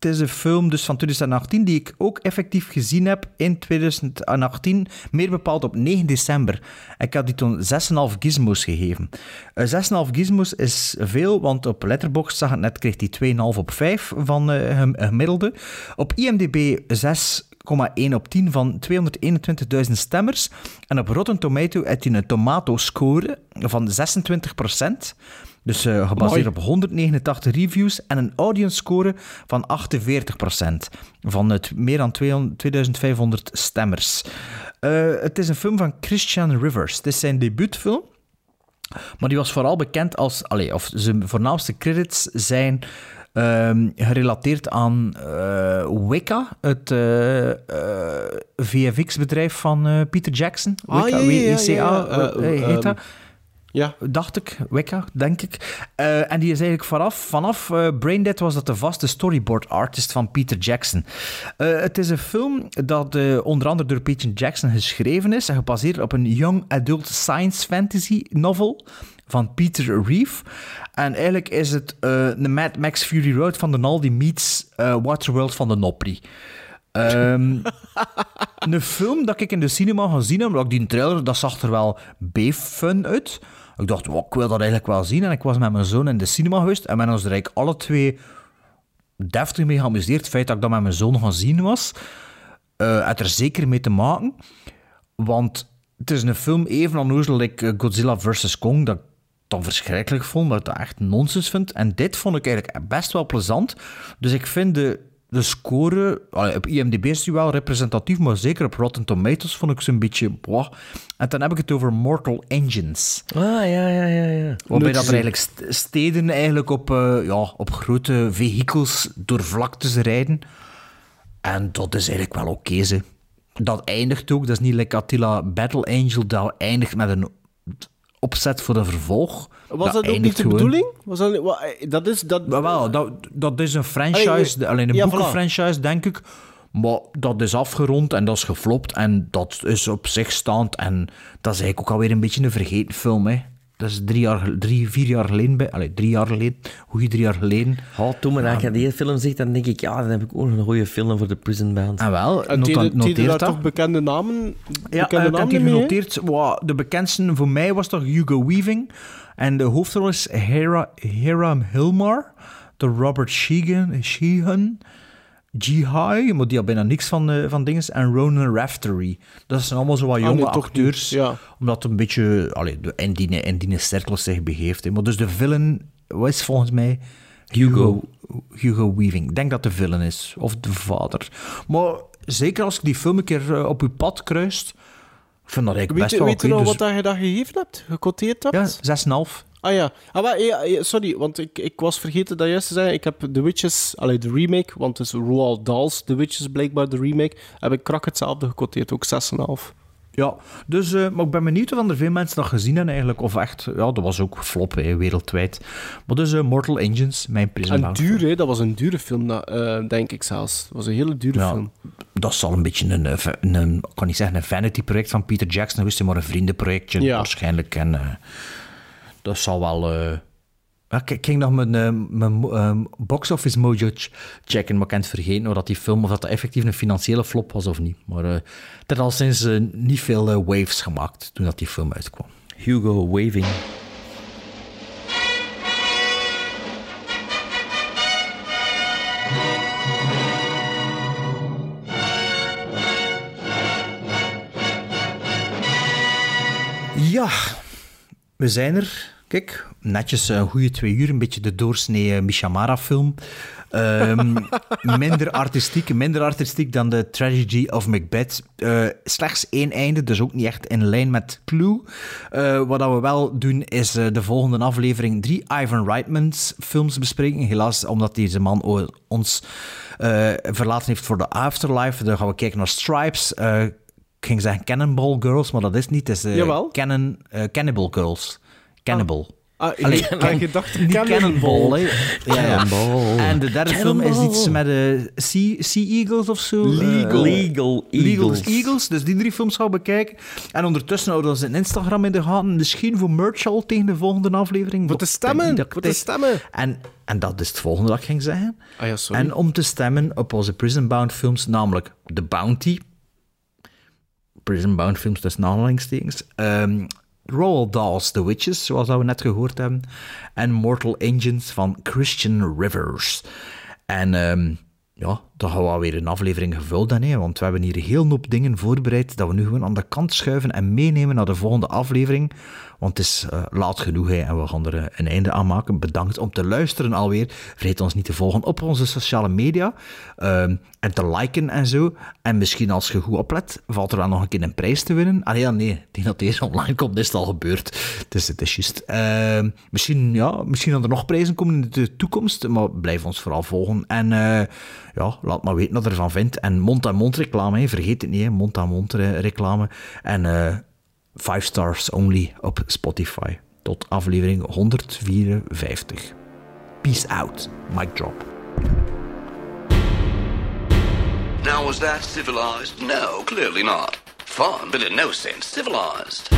het is een film dus van 2018 die ik ook effectief gezien heb in 2018, meer bepaald op 9 december. Ik had die toen 6,5 gizmos gegeven. Eh, 6,5 gizmos is veel, want op Letterboxd zag het net, kreeg die 2,5 op 5 van eh, gem- gemiddelde. Op IMDb 6,1 op 10 van 221.000 stemmers. En op Rotten Tomato heeft hij een tomato-score van 26%. Dus eh, gebaseerd op 189 reviews en een audience score van 48% van het meer dan 200 2500 stemmers. Eh, het is een film van Christian Rivers. Het is zijn debuutfilm. Maar die was vooral bekend als... Allee, of zijn voornaamste credits zijn ehm, gerelateerd aan eh, Wicca, het eh, eh, VFX-bedrijf van Peter Jackson. Ah, Wicca, ja, ja, ja, W-I-C-A, ja, ja. Eh, heet ehm, dat. Ja. Dacht ik, Wicca, denk ik. En die is eigenlijk vanaf, vanaf eh, Braindead was dat de vaste storyboard artist van Peter Jackson. Het is een film dat onder andere door Peter Jackson geschreven is en gebaseerd op een young adult science fantasy novel van Peter Reeve. En eigenlijk is het eh een Mad Max Fury Road van de Naldi meets eh, Waterworld van de Nopri. Ehm, een film dat ik in de cinema gezien heb, die trailer, dat zag er wel B-fun uit. Ik dacht, wow, ik wil dat eigenlijk wel zien. En ik was met mijn zoon in de cinema geweest en hebben ons er eigenlijk alle twee deftig mee geamuseerd. Het feit dat ik dat met mijn zoon gaan zien was, eh had er zeker mee te maken. Want het is een film even onnozel like eh, Godzilla vs. Kong, dat dan verschrikkelijk vond, ik dat echt nonsens vind. En dit vond ik eigenlijk best wel plezant. Dus ik vind de de score, allee, op IMDb is die wel representatief, maar zeker op Rotten Tomatoes vond ik ze een beetje... boah. En dan heb ik het over Mortal Engines. Ah, ja, ja, ja. ja. Waarbij dat er eigenlijk st- steden eigenlijk op, eh, ja, op grote vehikels door vlaktes rijden. En dat is eigenlijk wel oké, ze. Dat eindigt ook, dat is niet like Attila Battle Angel, dat eindigt met een opzet voor een vervolg. Was dat, ook niet de gewoon- bedoeling? Was dat, eh, dat is... Dat, Maar wel, dat, dat is een franchise, Allee, alleen een Ja, boekenfranchise, denk ik. Maar dat is afgerond en dat is geflopt en dat is op zich staand. En dat is eigenlijk ook alweer een beetje een vergeten film, hè. Dat is drie, jaar, drie vier jaar geleden. Bij, allee, drie jaar geleden. Goeie drie jaar geleden. Oh, toen maar als je die film zegt, dan denk ik, ja, dan heb ik ook nog een goede film voor de Prison Bound. En wel, En daar dat. toch bekende namen? Ja, bekende ik heb namen hè? genoteerd. Wow, de bekendste voor mij was toch Hugo Weaving. En de hoofdrol is Hera, Hiram Hilmar. De Robert Sheehan. Sheehan Jihai, maar die had bijna niks van, eh, van dingen. En Ronan Raftery. Dat zijn allemaal zo wat Ah, jonge nee, toch acteurs. Ja. Omdat het een beetje allee, de, in, die, in die cirkel zich begeeft. hè. Maar dus de villain was volgens mij Hugo, Hugo Weaving. Ik denk dat de villain is. Of de vader. Maar zeker als ik die film een keer eh, op uw pad kruist, ik vind dat eigenlijk Weet best je, wel weet je nog Dus- wat dat je dat gegeven hebt? Gecoteerd hebt? Ja, 6,5. Ah ja. Ah, maar, ja, sorry, want ik, ik was vergeten dat juist te zeggen. Ik heb The Witches, allee, de remake, want het is Roald Dahl's The Witches blijkbaar de remake, heb ik krak hetzelfde gecoteerd, ook 6,5. Ja, dus, eh, maar ik ben benieuwd of er veel mensen dat gezien hebben eigenlijk. Of echt, ja, dat was ook flop hè, wereldwijd. Maar dus eh, Mortal Engines, mijn Prison En Bound. duur, hè? dat was een dure film, dat, eh, denk ik zelfs. Dat was een hele dure Ja, film. dat zal een beetje een, een, kan niet zeggen een vanity-project van Peter Jackson, wist je, maar een vriendenprojectje Ja. waarschijnlijk. En dat zal wel... eh, ik ik ging nog mijn, eh, mijn eh, box office mojo ch- checken, maar ik heb het vergeten of dat die film of dat, dat effectief een financiële flop was of niet. Maar eh er had al sinds eh, niet veel eh, waves gemaakt toen dat die film uitkwam. Hugo Waving. Ja, we zijn er. Kijk, netjes een goede twee uur, een beetje de doorsnee eh, Mishamara-film. Ehm, minder artistiek, minder artistiek dan de Tragedy of Macbeth. Eh, slechts één einde, dus ook niet echt in lijn met Clue. Eh, wat dat we wel doen, is eh, de volgende aflevering drie Ivan Reitmans films bespreken. Helaas, omdat deze man ons eh, verlaten heeft voor de Afterlife. Dan gaan we kijken naar Stripes. Ik ging zeggen Cannonball Girls, maar dat is niet. Het is eh, Jawel. Cannon, eh, Cannibal Girls. Cannibal. Ah, ik Allee, had can- gedacht niet Cannonball. Cannonball, hè. Ja, ja. Cannonball. En de derde film is iets met de sea, sea Eagles of zo. Legal. Legal Legal Eagles. Eagles. Dus die drie films gaan we bekijken. En ondertussen houden we zijn Instagram in de gaten. Misschien voor merch al tegen de volgende aflevering. Voor te Ik stemmen, ik voor te stemmen. En, en dat is het volgende dat ik ging zeggen. Ah ja, sorry. En om te stemmen op onze Prison Bound films, namelijk The Bounty. Prison Bound films, tussen aanhalingstekens. Ehm Roald Dahl's The Witches, zoals we net gehoord hebben. En Mortal Engines van Christian Rivers. En ehm, ja, dan gaan we weer een aflevering gevuld hè, want we hebben hier een heel hoop dingen voorbereid dat we nu gewoon aan de kant schuiven en meenemen naar de volgende aflevering. Want het is eh, laat genoeg hè, en we gaan er eh, een einde aan maken. Bedankt om te luisteren alweer. Vergeet ons niet te volgen op onze sociale media ehm, en te liken en zo. En misschien als je goed oplet, valt er wel nog een keer een prijs te winnen. Ah ja, nee, die dat deze online komt, is het al gebeurd. Dus het is juist. Ehm, misschien, ja, misschien dat er nog prijzen komen in de toekomst, maar blijf ons vooral volgen. En eh, ja, laat maar weten wat je ervan vindt. En mond-aan-mond reclame, vergeet het niet, mond-aan-mond eh, reclame. En eh 5 stars only op Spotify. Tot aflevering 154. Peace out. Mic drop. Now, was that civilized? No, clearly not. Fun, but in no sense civilized.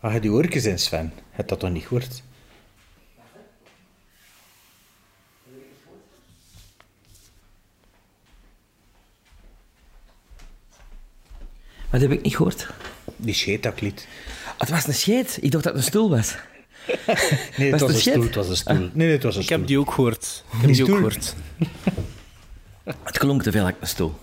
Ah, je die oortjes in, Sven. Het dat toch niet gehoord? Wat heb ik niet gehoord? Die scheetaklied. Het was een scheet. Ik dacht dat het een stoel was. Nee, het was het een een stoel. scheet? Het was een stoel. Ah. Nee, nee, het was een Ik stoel. heb die ook gehoord. Ik heb die ook stoel? gehoord. Het klonk te veel like een stoel.